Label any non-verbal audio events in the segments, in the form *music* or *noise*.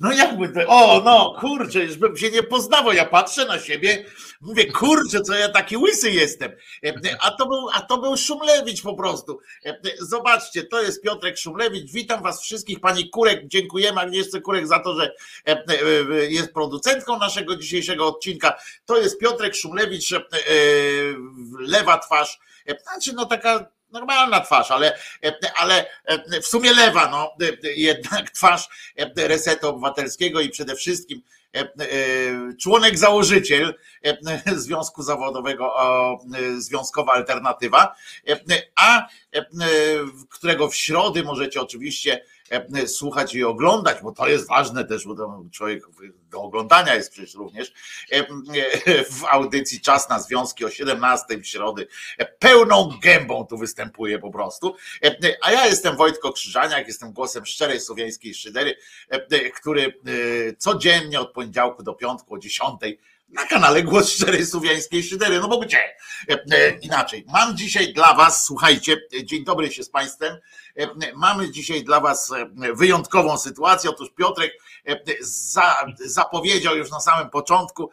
No jakby to, o no kurczę, już bym się nie poznawał, ja patrzę na siebie, mówię kurczę, co ja taki łysy jestem, a to był, a to był Szumlewicz po prostu. Zobaczcie, to jest Piotrek Szumlewicz, witam was wszystkich, pani Kurek, dziękujemy. Agnieszce Kurek za to, że jest producentką naszego dzisiejszego odcinka, to jest Piotrek Szumlewicz, lewa twarz, znaczy no taka normalna twarz, ale, ale w sumie lewa, no. Jednak twarz resetu obywatelskiego i przede wszystkim członek założyciel Związku Zawodowego Związkowa Alternatywa, a którego w środy możecie oczywiście słuchać i oglądać, bo to jest ważne też, bo człowiek do oglądania jest przecież również e, e, w audycji Czas na Związki o 17 w środy. Pełną gębą tu występuje po prostu. A ja jestem Wojtko Krzyżaniak, jestem głosem szczerej słowiańskiej szydery, który codziennie od poniedziałku do piątku o 10 na kanale Głos Szczerej Słowiańskiej Szydery. No bo gdzie? Inaczej. Mam dzisiaj dla Was, słuchajcie, dzień dobry się z Państwem. Mamy dzisiaj dla Was wyjątkową sytuację. Otóż Piotrek za, zapowiedział już na samym początku,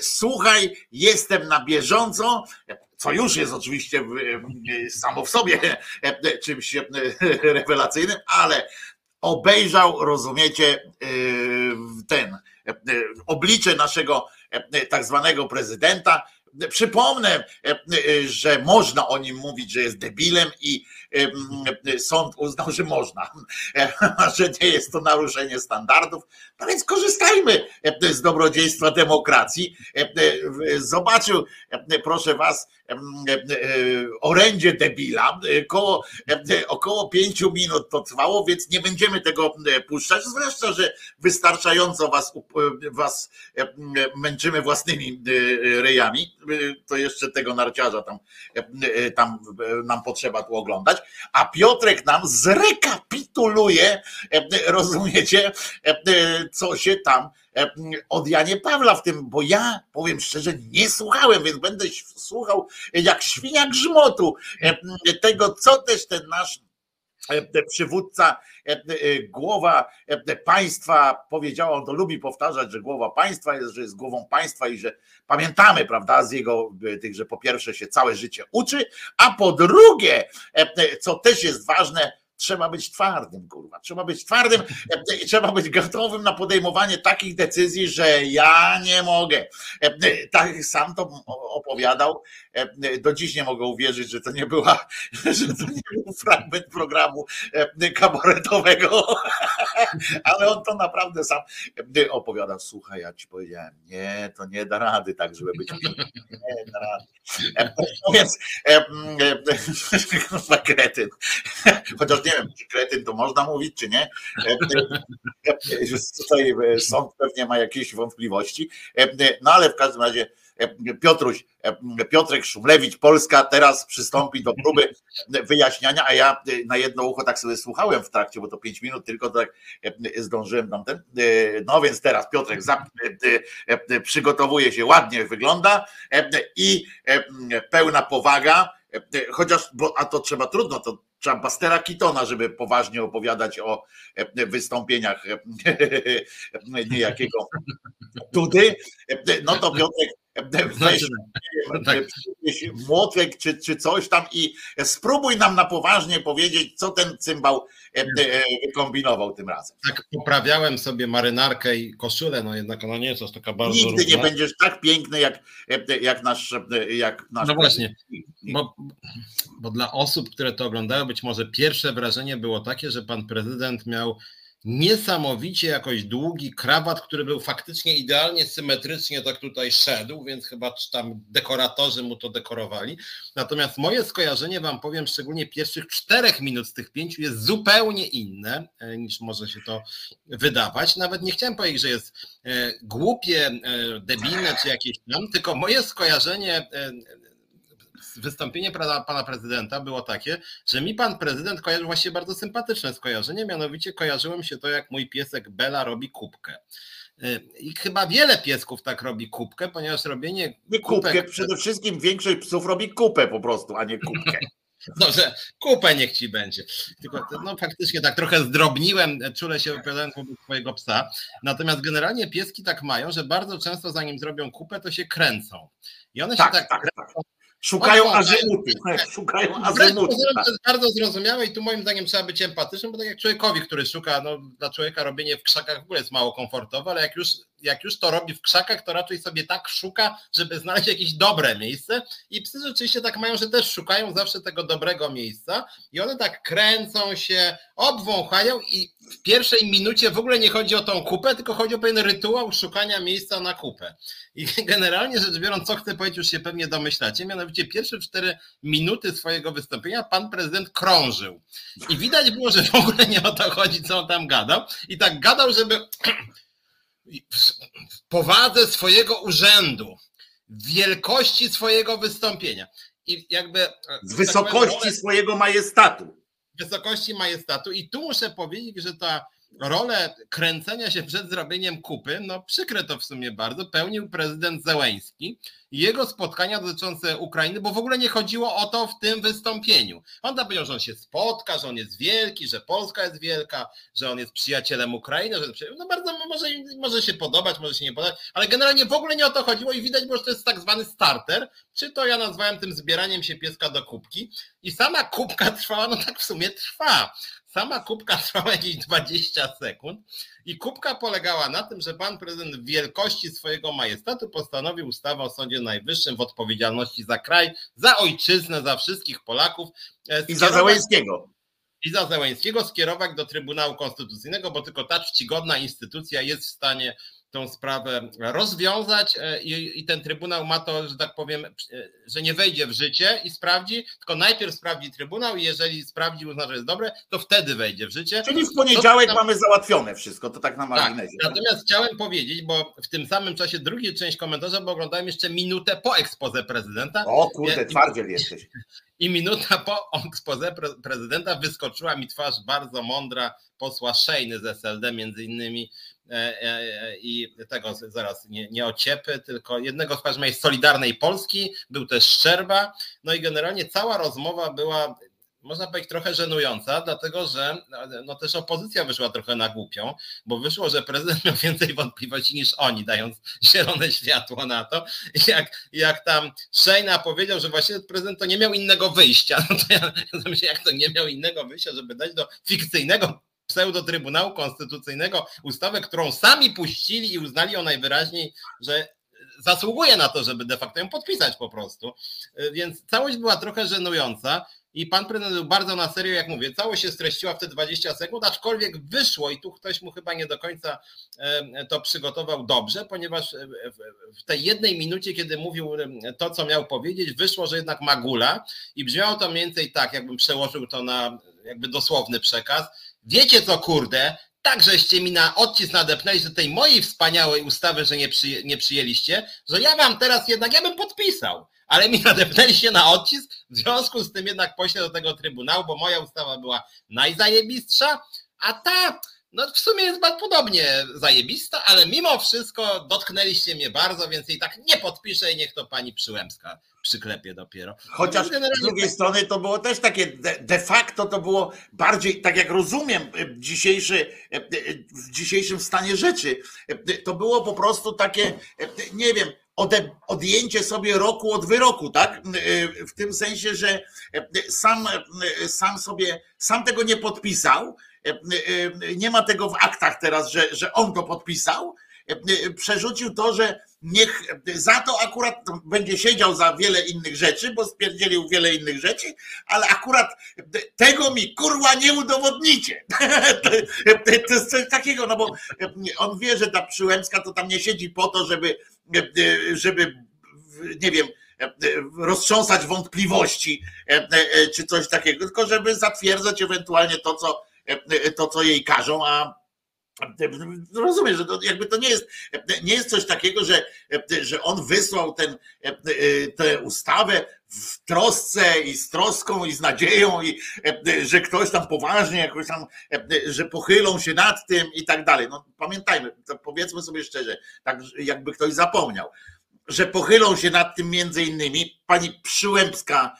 słuchaj, jestem na bieżąco, co już jest oczywiście samo w sobie czymś rewelacyjnym, ale obejrzał, rozumiecie, ten oblicze naszego tak zwanego prezydenta. Przypomnę, że można o nim mówić, że jest debilem i sąd uznał, że można, *laughs* że nie jest to naruszenie standardów. No więc korzystajmy z dobrodziejstwa demokracji. Zobaczył, proszę was, orędzie debila. Około, około pięciu minut to trwało, więc nie będziemy tego puszczać, zwłaszcza, że wystarczająco was, was męczymy własnymi ryjami. To jeszcze tego narciarza tam, tam nam potrzeba tu oglądać a Piotrek nam zrekapituluje, e, rozumiecie, e, co się tam e, od Janie Pawla w tym, bo ja powiem szczerze, nie słuchałem, więc będę słuchał jak świnia grzmotu tego, co też ten nasz przywódca, głowa państwa powiedziała, on to lubi powtarzać, że głowa państwa jest, że jest głową państwa i że pamiętamy, prawda, z jego tych, że po pierwsze się całe życie uczy, a po drugie, co też jest ważne, trzeba być twardym, kurwa. Trzeba być twardym i trzeba być gotowym na podejmowanie takich decyzji, że ja nie mogę. Tak sam to opowiadał. Do dziś nie mogę uwierzyć, że to nie była, *laughs* że to nie był fragment programu kabaretowego, *laughs* ale on to naprawdę sam opowiadał. Słuchaj, ja ci powiedziałem, nie, to nie da rady tak, żeby być nie da rady. No więc *laughs* kretyn. Chociaż nie nie wiem, czy kretyn to można mówić, czy nie. E, e, e, tutaj sąd pewnie ma jakieś wątpliwości. No ale w każdym razie Piotruś, Piotrek Szumlewicz, Polska teraz przystąpi do próby wyjaśniania, a ja na jedno ucho tak sobie słuchałem w trakcie, bo to pięć minut, tylko tak zdążyłem tam ten. No więc teraz Piotrek przygotowuje się, ładnie wygląda i pełna powaga, chociaż, bo, a to trzeba trudno, to trzeba Bastera Kitona, żeby poważnie opowiadać o e, wystąpieniach e, *laughs* niejakiego *laughs* Dudy, e, no to Piotrek weź tak. młotek czy, czy coś tam i spróbuj nam na poważnie powiedzieć, co ten cymbał wykombinował tym razem. Tak, poprawiałem sobie marynarkę i koszulę, no jednak ona nie jest aż taka bardzo Nigdy równa. nie będziesz tak piękny jak, jak, nasz, jak nasz... No właśnie, bo, bo dla osób, które to oglądają, być może pierwsze wrażenie było takie, że pan prezydent miał niesamowicie jakoś długi krawat, który był faktycznie idealnie symetrycznie tak tutaj szedł, więc chyba tam dekoratorzy mu to dekorowali. Natomiast moje skojarzenie wam powiem, szczególnie pierwszych czterech minut z tych pięciu jest zupełnie inne e, niż może się to wydawać. Nawet nie chciałem powiedzieć, że jest e, głupie, e, debilne czy jakieś tam, tylko moje skojarzenie wystąpienie pana, pana prezydenta było takie, że mi pan prezydent kojarzył właśnie bardzo sympatyczne skojarzenie, mianowicie kojarzyłem się to, jak mój piesek Bela robi kubkę. Y, I chyba wiele piesków tak robi kubkę, ponieważ robienie. Nie kubkę, przede wszystkim większość psów robi kupę po prostu, a nie kubkę. *laughs* No, że kupę niech ci będzie. Tylko no, faktycznie tak trochę zdrobniłem, czule się opowiadając wobec swojego psa. Natomiast generalnie pieski tak mają, że bardzo często zanim zrobią kupę, to się kręcą. I one tak, się tak, tak, tak. Szukają azymuty. Szukają azymuty. To jest bardzo zrozumiałe i tu moim zdaniem trzeba być empatycznym, bo tak jak człowiekowi, który szuka, no dla człowieka robienie w krzakach w ogóle jest mało komfortowe, ale jak już, jak już to robi w krzakach, to raczej sobie tak szuka, żeby znaleźć jakieś dobre miejsce i psy rzeczywiście tak mają, że też szukają zawsze tego dobrego miejsca i one tak kręcą się, obwąchają i w pierwszej minucie w ogóle nie chodzi o tą kupę, tylko chodzi o pewien rytuał szukania miejsca na kupę. I *laughs* generalnie rzecz biorąc, co chcę powiedzieć, już się pewnie domyślacie, mianowicie pierwsze cztery minuty swojego wystąpienia pan prezydent krążył. I widać było, że w ogóle nie o to chodzi, co on tam gadał. I tak gadał, żeby *clears throat* w powadze swojego urzędu, wielkości swojego wystąpienia. I jakby. Z tak wysokości tak swojego majestatu. Wysokości majestatu. I tu muszę powiedzieć, że ta rolę kręcenia się przed zrobieniem kupy, no przykre to w sumie bardzo, pełnił prezydent Zełęński i jego spotkania dotyczące Ukrainy, bo w ogóle nie chodziło o to w tym wystąpieniu. On tam powiedział, że on się spotka, że on jest wielki, że Polska jest wielka, że on jest przyjacielem Ukrainy, że no bardzo może, może się podobać, może się nie podobać, ale generalnie w ogóle nie o to chodziło i widać było, że to jest tak zwany starter, czy to ja nazwałem tym zbieraniem się pieska do kubki i sama kubka trwała, no tak w sumie trwa. Sama kubka *laughs* trwała jakieś 20 sekund i kubka polegała na tym, że pan prezydent w wielkości swojego majestatu postanowił ustawę o Sądzie Najwyższym w odpowiedzialności za kraj, za ojczyznę, za wszystkich Polaków. E, I za Załęskiego. I za Załęskiego skierować do Trybunału Konstytucyjnego, bo tylko ta czcigodna instytucja jest w stanie tą sprawę rozwiązać e, i, i, ten Trybunał ma to, że tak powiem, e, że nie wejdzie w życie i sprawdzi, tylko najpierw sprawdzi Trybunał i jeżeli sprawdzi, uzna, że jest dobre, to wtedy wejdzie w życie. Czyli w poniedziałek to, mamy załatwione wszystko, to tak na tak, marginesie. Tak, natomiast chciałem powiedzieć, bo w tym samym czasie drugi część komentarza, bo oglądałem jeszcze minutę po ekspoze prezydenta. O kurde, twardziel jesteś. *laughs* I minuta po ekspoze prezydenta wyskoczyła mi twarz bardzo mądra posła Szejny z SLD między innymi, i tego zaraz nie, nie ociepy, tylko jednego z jest Solidarnej Polski, był też Szczerba, no i generalnie cała rozmowa była można powiedzieć trochę żenująca, dlatego że no też opozycja wyszła trochę na głupią, bo wyszło, że prezydent miał *laughs* więcej wątpliwości niż oni, dając zielone światło na to. Jak, jak tam Szejna powiedział, że właśnie prezydent to nie miał innego wyjścia, *laughs* no to ja, ja jak to nie miał innego wyjścia, żeby dać do fikcyjnego pseudo-Trybunału Konstytucyjnego ustawę, którą sami puścili i uznali ją najwyraźniej, że zasługuje na to, żeby de facto ją podpisać po prostu. Więc całość była trochę żenująca. I pan prezydent był bardzo na serio, jak mówię, całość się streściła w te 20 sekund, aczkolwiek wyszło i tu ktoś mu chyba nie do końca to przygotował dobrze, ponieważ w tej jednej minucie, kiedy mówił to, co miał powiedzieć, wyszło, że jednak ma gula i brzmiało to mniej więcej tak, jakbym przełożył to na jakby dosłowny przekaz Wiecie co, kurde, tak żeście mi na odcisk nadepnęli, że tej mojej wspaniałej ustawy, że nie, nie przyjęliście, że ja wam teraz jednak, ja bym podpisał, ale mi *laughs* nadepnęliście na odcisk, w związku z tym jednak poślę do tego Trybunału, bo moja ustawa była najzajebistsza, a ta no w sumie jest bardzo podobnie zajebista, ale mimo wszystko dotknęliście mnie bardzo, więc i tak nie podpiszę i niech to pani Przyłębska przyklepie dopiero. Chociaż z drugiej tak... strony to było też takie, de, facto to było bardziej, tak jak rozumiem e, dzisiejszy, e, e, w dzisiejszym stanie rzeczy, to było po prostu takie, nie wiem, odjęcie sobie roku od wyroku, tak? W tym sensie, że sam, sam sobie, sam tego nie podpisał, nie ma tego w aktach teraz, że, że on to podpisał, przerzucił to, że niech za to akurat będzie siedział za wiele innych rzeczy, bo spierdzielił wiele innych rzeczy, ale akurat tego mi kurwa nie udowodnicie. *laughs* To jest coś takiego, no bo on wie, że ta Przyłębska to tam nie siedzi po to, żeby, żeby nie wiem, roztrząsać wątpliwości czy coś takiego, tylko żeby zatwierdzać ewentualnie to, co, to, co jej każą, a Rozumiesz, że to jakby to nie jest, nie jest coś takiego, że, że on wysłał ten, tę ustawę w trosce i z troską i z nadzieją i że ktoś tam poważnie jakoś tam, że pochylą się nad tym i tak dalej. No pamiętajmy, powiedzmy sobie szczerze, tak jakby ktoś zapomniał, że pochylą się nad tym między innymi pani Przyłębska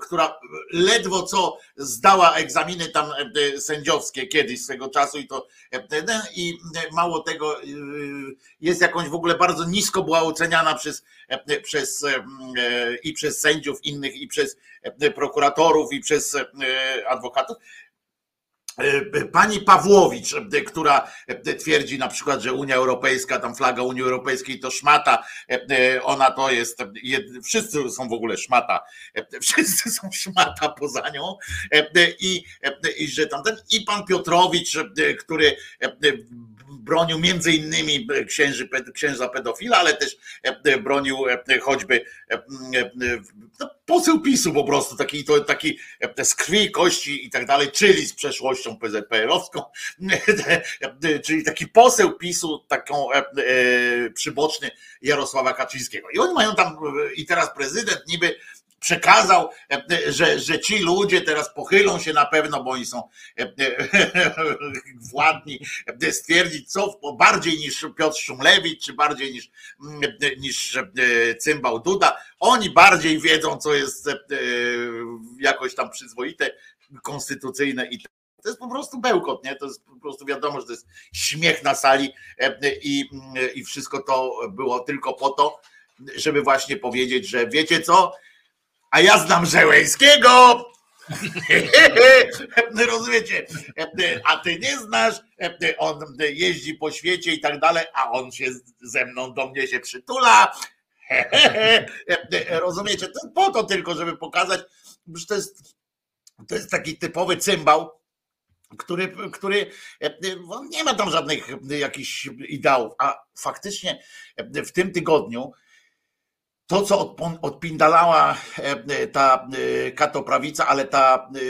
która ledwo co zdała egzaminy tam sędziowskie kiedyś swego czasu i to i mało tego jest jakąś w ogóle bardzo nisko była oceniana przez, przez i przez sędziów innych i przez prokuratorów i przez adwokatów E, pani Pawłowicz, e, która e, twierdzi na przykład, że Unia Europejska, tam flaga Unii Europejskiej to szmata, ona to jest, wszyscy są w ogóle szmata, wszyscy są szmata poza nią i, i że tamten, i pan Piotrowicz, który bronił między innymi księży, księża pedofila, ale też bronił choćby no, poseł PiSu po prostu, taki, to, taki z krwi, kości i tak dalej, czyli z przeszłością PZPR-owską, *laughs* czyli taki poseł PiSu, taką e, przyboczny Jarosława Kaczyńskiego. I oni mają tam, i teraz prezydent niby przekazał, e, że, że ci ludzie teraz pochylą się na pewno, bo oni są e, e, *laughs* władni, stwierdzić, co bardziej niż Piotr Szumlewicz, czy bardziej niż, niż Cymbał Duda. Oni bardziej wiedzą, co jest jakoś tam przyzwoite, konstytucyjne i to jest po prostu bełkot, nie? To jest po prostu wiadomo, że to jest śmiech na sali i, i wszystko to było tylko po to, żeby właśnie powiedzieć, że wiecie co? A ja znam Żeleńskiego. *laughs* Rozumiecie? A ty nie znasz, on jeździ po świecie i tak dalej, a on się ze mną do mnie się przytula. *laughs* Rozumiecie? To po to tylko, żeby pokazać, że to jest, to jest taki typowy cymbał, który, który nie ma tam żadnych jakichś ideałów, a faktycznie w tym tygodniu to, co odpindalała e, ta e, katoprawica, ale ta e,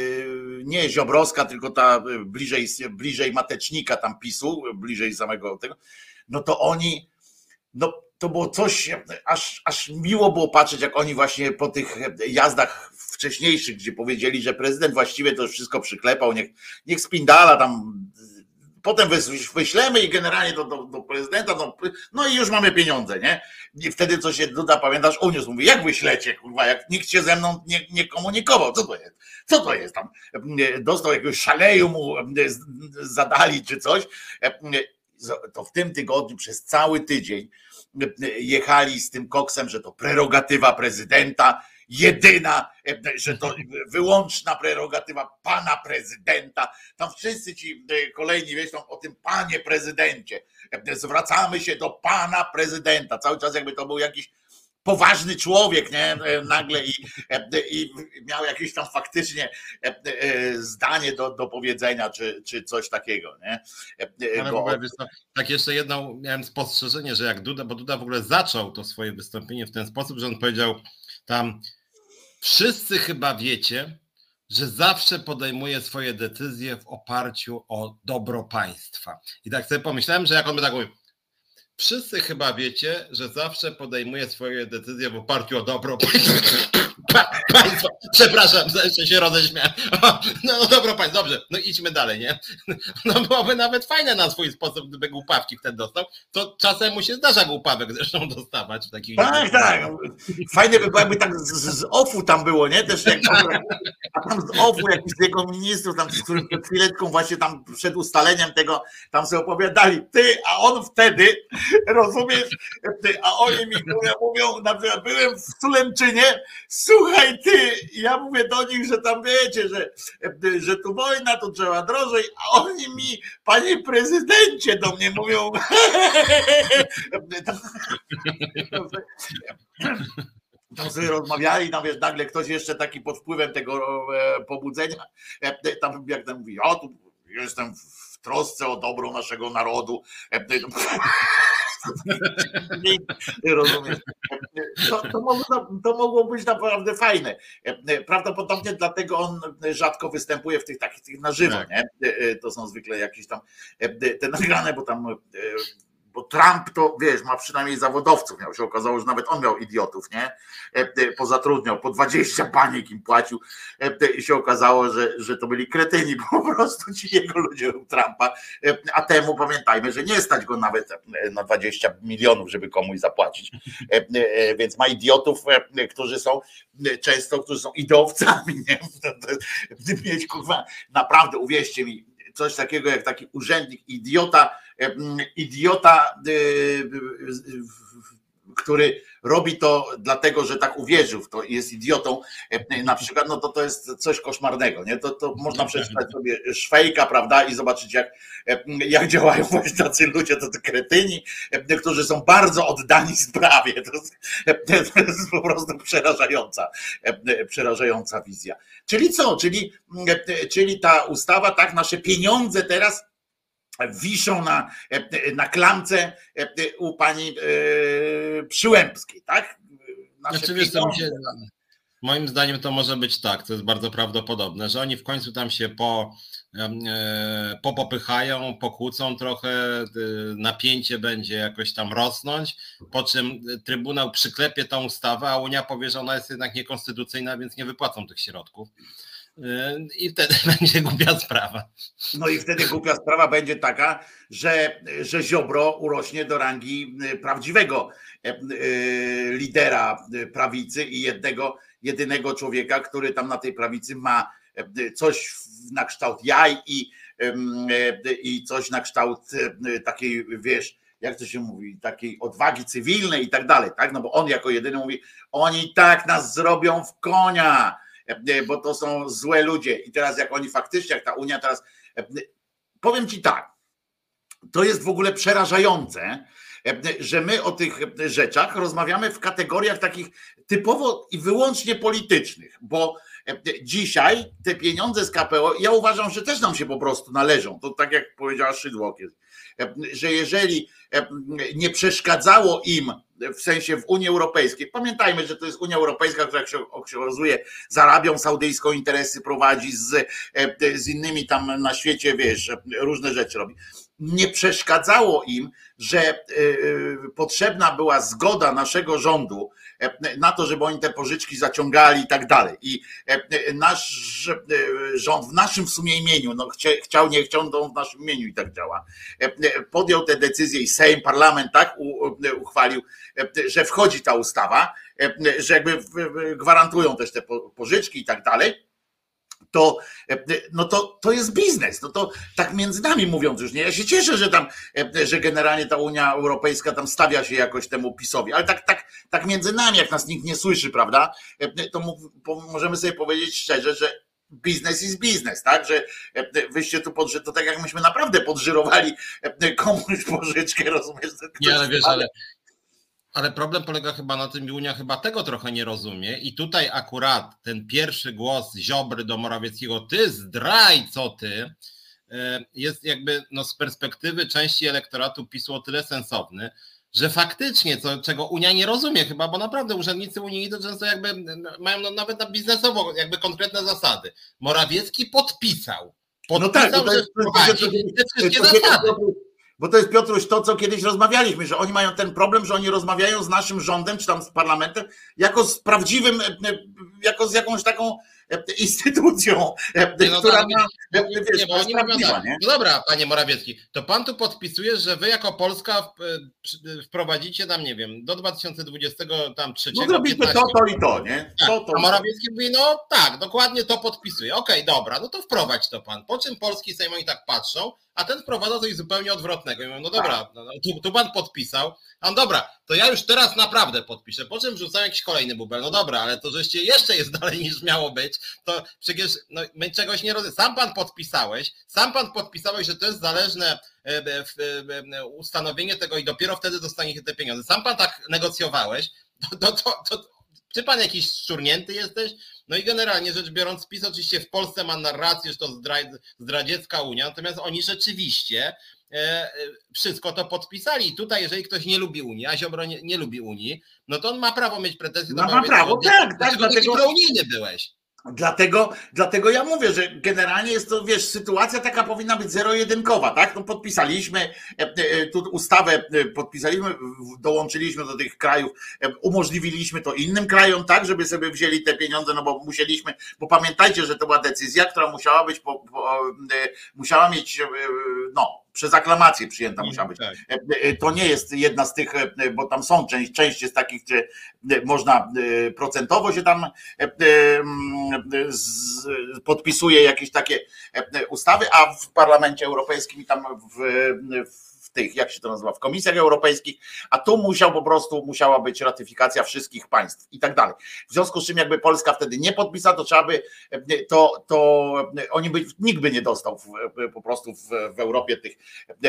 nie ziobrowska, tylko ta bliżej, bliżej matecznika tam PiSu, bliżej samego tego, no to oni, no to było coś, aż, aż miło było patrzeć, jak oni właśnie po tych jazdach wcześniejszych, gdzie powiedzieli, że prezydent właściwie to wszystko przyklepał, niech, niech spindala tam potem wyślemy i generalnie do, do, do prezydenta, no, i już mamy pieniądze, nie? I wtedy co się Duda, pamiętasz, uniósł, mówi, jak wyślecie, kurwa, jak nikt się ze mną nie, nie komunikował, co to jest? Co to jest tam? Dostał jakiegoś szaleju mu zadali czy coś, to w tym tygodniu przez cały tydzień jechali z tym koksem, że to prerogatywa prezydenta, jedyna, e, że to wyłączna prerogatywa pana prezydenta. Tam wszyscy ci e, kolejni wiedzą o tym panie prezydencie. E, zwracamy się do pana prezydenta. Cały czas jakby to był jakiś poważny człowiek, nie? Nagle i, i miał jakieś tam faktycznie zdanie do, do powiedzenia, czy, czy coś takiego, nie? Ale tak jeszcze jedno miałem spostrzeżenie, że jak Duda, bo Duda w ogóle zaczął to swoje wystąpienie w ten sposób, że on powiedział tam Wszyscy chyba wiecie, że zawsze podejmuje swoje decyzje w oparciu o dobro państwa. I tak sobie pomyślałem, że jak on by tak mówił, wszyscy chyba wiecie, że zawsze podejmuje swoje decyzje w oparciu o dobro państwa. Przepraszam, jeszcze się roześmiałem. No dobro państwo, dobrze, no idźmy dalej, nie? No byłoby nawet fajne na swój sposób, gdyby głupawki wtedy dostał. To czasem mu się zdarza głupawek zresztą dostawać w takich. Tak, tak. Fajne by było, jakby tak z, z OFU tam było, nie? Też jak, a tam z OFU jakiś z jego ministrów, tam z którym przed chwileczką właśnie tam przed ustaleniem tego, tam sobie opowiadali, ty, a on wtedy, rozumiesz, ty, a oni mi mówią, na przykład byłem w Sulęczynie, słuchaj ty, ja mówię do nich, że tam wiecie, że, że tu wojna, to trzeba drożej, a oni mi, panie prezydencie, do mnie mówią. *laughs* Tam sobie rozmawiali, tam nagle ktoś jeszcze taki pod wpływem tego e, pobudzenia, e, tam jak ten mówi, o tu jestem w trosce o dobro naszego narodu. *laughs* Rozumiesz? To, to, mogło, to mogło być naprawdę fajne. Prawdopodobnie dlatego on rzadko występuje w tych takich tych na żywo, tak. nie? To są zwykle jakieś tam te nagrane, bo tam bo Trump to wiesz, ma przynajmniej zawodowców. Miał się okazało, że nawet on miał idiotów, nie? Pozatrudniał, po 20 baniek im płacił. I się okazało, że, że to byli kretyni *laughs* po prostu ci jego ludzie Trumpa. A temu pamiętajmy, że nie stać go nawet na 20 milionów, żeby komuś zapłacić. Więc ma idiotów, którzy są często, którzy są ideowcami. *laughs* Nie? Mieć kurwa, naprawdę uwierzcie mi, coś takiego jak taki urzędnik, idiota, idiota, y, który robi to dlatego, że tak uwierzył, to jest idiotą, na przykład, no to to jest coś koszmarnego, nie? To, to można przeczytać sobie Szwejka, prawda, i zobaczyć jak, jak działają *laughs* właśnie tacy ludzie, to, to kretyni, którzy są bardzo oddani sprawie. To jest, to jest po prostu przerażająca, przerażająca wizja. Czyli co? Czyli, czyli ta ustawa, tak, nasze pieniądze teraz wiszą na, na klamce u pani e, Przyłębskiej, tak? Nasze znaczy, wiesz, to się, moim zdaniem to może być tak, to jest bardzo prawdopodobne, że oni w końcu tam się po, e, popopychają, pokłócą trochę, e, napięcie będzie jakoś tam rosnąć, po czym Trybunał przyklepie tą ustawę, a Unia powie, że ona jest jednak niekonstytucyjna, więc nie wypłacą tych środków. I wtedy *laughs* będzie głupia sprawa. No i wtedy głupia sprawa będzie taka, że, że Ziobro urośnie do rangi y, prawdziwego y, y, lidera prawicy i jednego, jedynego człowieka, który tam na tej prawicy ma coś na kształt jaj i, i coś na kształt takiej, wiesz, jak to się mówi, takiej odwagi cywilnej i tak dalej, tak? No bo on jako jedyny mówi, oni tak nas zrobią w konia, bo to są złe ludzie. I teraz jak oni faktycznie, jak ta Unia teraz, powiem ci tak, to jest w ogóle przerażające, że my o tych rzeczach rozmawiamy w kategoriach takich typowo i wyłącznie politycznych, bo dzisiaj te pieniądze z KPO, ja uważam, że też nam się po prostu należą. To tak jak powiedziała Szydłok, że jeżeli nie przeszkadzało im w sensie w Unii Europejskiej. Pamiętajmy, że to jest Unia Europejska, która się okazuje z Arabią Saudyjską interesy prowadzi, z, e, z innymi tam na świecie, wiesz, różne rzeczy robi. Nie przeszkadzało im, że e, e, potrzebna była zgoda naszego rządu na to, żeby oni te pożyczki zaciągali i tak dalej. I nasz rząd w naszym w sumie imieniu, no chciał, nie chciał, to w naszym imieniu i tak działa, podjął te decyzje i Sejm, parlament tak uchwalił, że wchodzi ta ustawa, że jakby gwarantują też te pożyczki i tak dalej to, no to, to jest biznes. No to tak między nami mówiąc już, nie? Ja się cieszę, że tam, że generalnie ta Unia Europejska tam stawia się jakoś temu PiSowi, ale tak, tak, tak między nami, jak nas nikt nie słyszy, prawda? To możemy sobie powiedzieć szczerze, że biznes jest biznes, tak? Że wyście tu podży, to tak jak myśmy naprawdę podżyrowali komuś *laughs* pożyczkę, rozumiesz? Nie, ale wiesz, ale ale problem polega chyba na tym, i Unia chyba tego trochę nie rozumie. I tutaj akurat ten pierwszy głos Ziobry do Morawieckiego, ty zdraj, co ty, e, jest jakby no, z perspektywy części elektoratu PiSu o tyle sensowny, że faktycznie, co, czego Unia nie rozumie chyba, bo naprawdę urzędnicy Unii to często jakby mają no, nawet na biznesowo jakby konkretne zasady. Morawiecki podpisał. Podpisał, no tak, że wprowadzi te wszystkie zasady. Bo to jest Piotruś to, co kiedyś rozmawialiśmy, że oni mają ten problem, że oni rozmawiają z naszym rządem, czy tam z parlamentem, jako z prawdziwym, e, e, jako z jakąś taką e, instytucją, no, która ma. Wiesz, nie, nie mówią tak. nie? No dobra, panie Morawiecki, to pan tu podpisuje, że wy jako Polska wprowadzicie tam, nie wiem, do 2023. No zrobicie to, to i to, nie? Tak. To, to, A Morawiecki mówi, no tak, dokładnie to podpisuje. Okej, okay, dobra, no to wprowadź to pan. Po czym polski Sejm oni tak patrzą, a ten wprowadza coś zupełnie odwrotnego. I mówią, no dobra, tak. no, no, tu, tu pan podpisał, a no dobra, to ja już teraz naprawdę podpiszę, po czym rzucam jakiś kolejny bubel, no dobra, ale to żeście jeszcze jest *laughs* dalej niż miało być, to przecież no, my czegoś nie rozumiemy. Sam pan podpisałeś, sam pan podpisałeś, że to jest zależne e, e, e, ustanowienie tego i dopiero wtedy dostaniecie te pieniądze. Sam pan tak negocjowałeś, to, to, to, to czy pan jakiś szczurnięty jesteś? No i generalnie rzecz biorąc, PiS oczywiście w Polsce ma narrację, że to zdradziecka Unia, natomiast oni rzeczywiście e, wszystko to podpisali. I tutaj, jeżeli ktoś nie lubi Unii, a Ziobro nie, nie lubi Unii, no to on ma prawo mieć pretensje no, Ma prawo, tak, tak. Dlatego unijny byłeś. Dlatego, dlatego ja mówię, że generalnie jest to, wiesz, sytuacja taka powinna być zero-jedynkowa, tak? No podpisaliśmy e, e, tu ustawę, e, podpisaliśmy, dołączyliśmy do tych krajów, umożliwiliśmy to innym krajom, tak, żeby sobie wzięli te pieniądze, no bo musieliśmy, bo pamiętajcie, że to była decyzja, która musiała być, musiała mieć, no, przez aklamację przyjęta musiała być. Tak. E, e, to nie jest jedna z tych, e, bo tam są część, część jest takich, gdzie można procentowo się tam podpisuje jakieś takie ustawy, a w Parlamencie Europejskim tam w, w tych, jak się to nazywa, w komisjach europejskich, a tu musiał po prostu, musiała być ratyfikacja wszystkich państw i tak dalej. W związku z czym jakby Polska wtedy nie podpisała, to trzeba by, to, to oni by, nikt by nie dostał w, po prostu w, w Europie tych,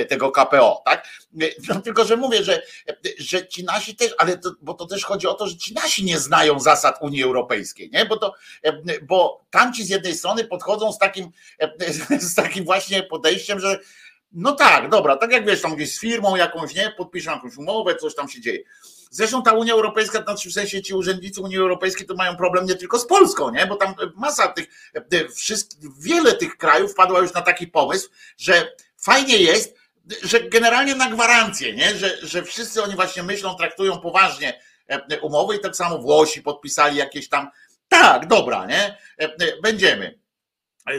tego KPO, tak? No, tylko, że mówię, że, że ci nasi też, ale to, bo to też chodzi o to, że ci nasi nie znają zasad Unii Europejskiej, nie? Bo to, bo tamci z jednej strony podchodzą z takim, z takim właśnie podejściem, że no tak, dobra, tak jak wiesz, tam gdzieś z firmą jakąś, nie, podpiszą jakąś umowę, coś tam się dzieje. Zresztą ta Unia Europejska, znaczy w sensie ci urzędnicy Unii Europejskiej to mają problem nie tylko z Polską, nie? bo tam masa tych, wiele tych krajów wpadła już na taki pomysł, że fajnie jest, że generalnie na gwarancję, nie? Że, że wszyscy oni właśnie myślą, traktują poważnie e, umowy i tak samo Włosi podpisali jakieś tam, tak, dobra, nie? E, e, będziemy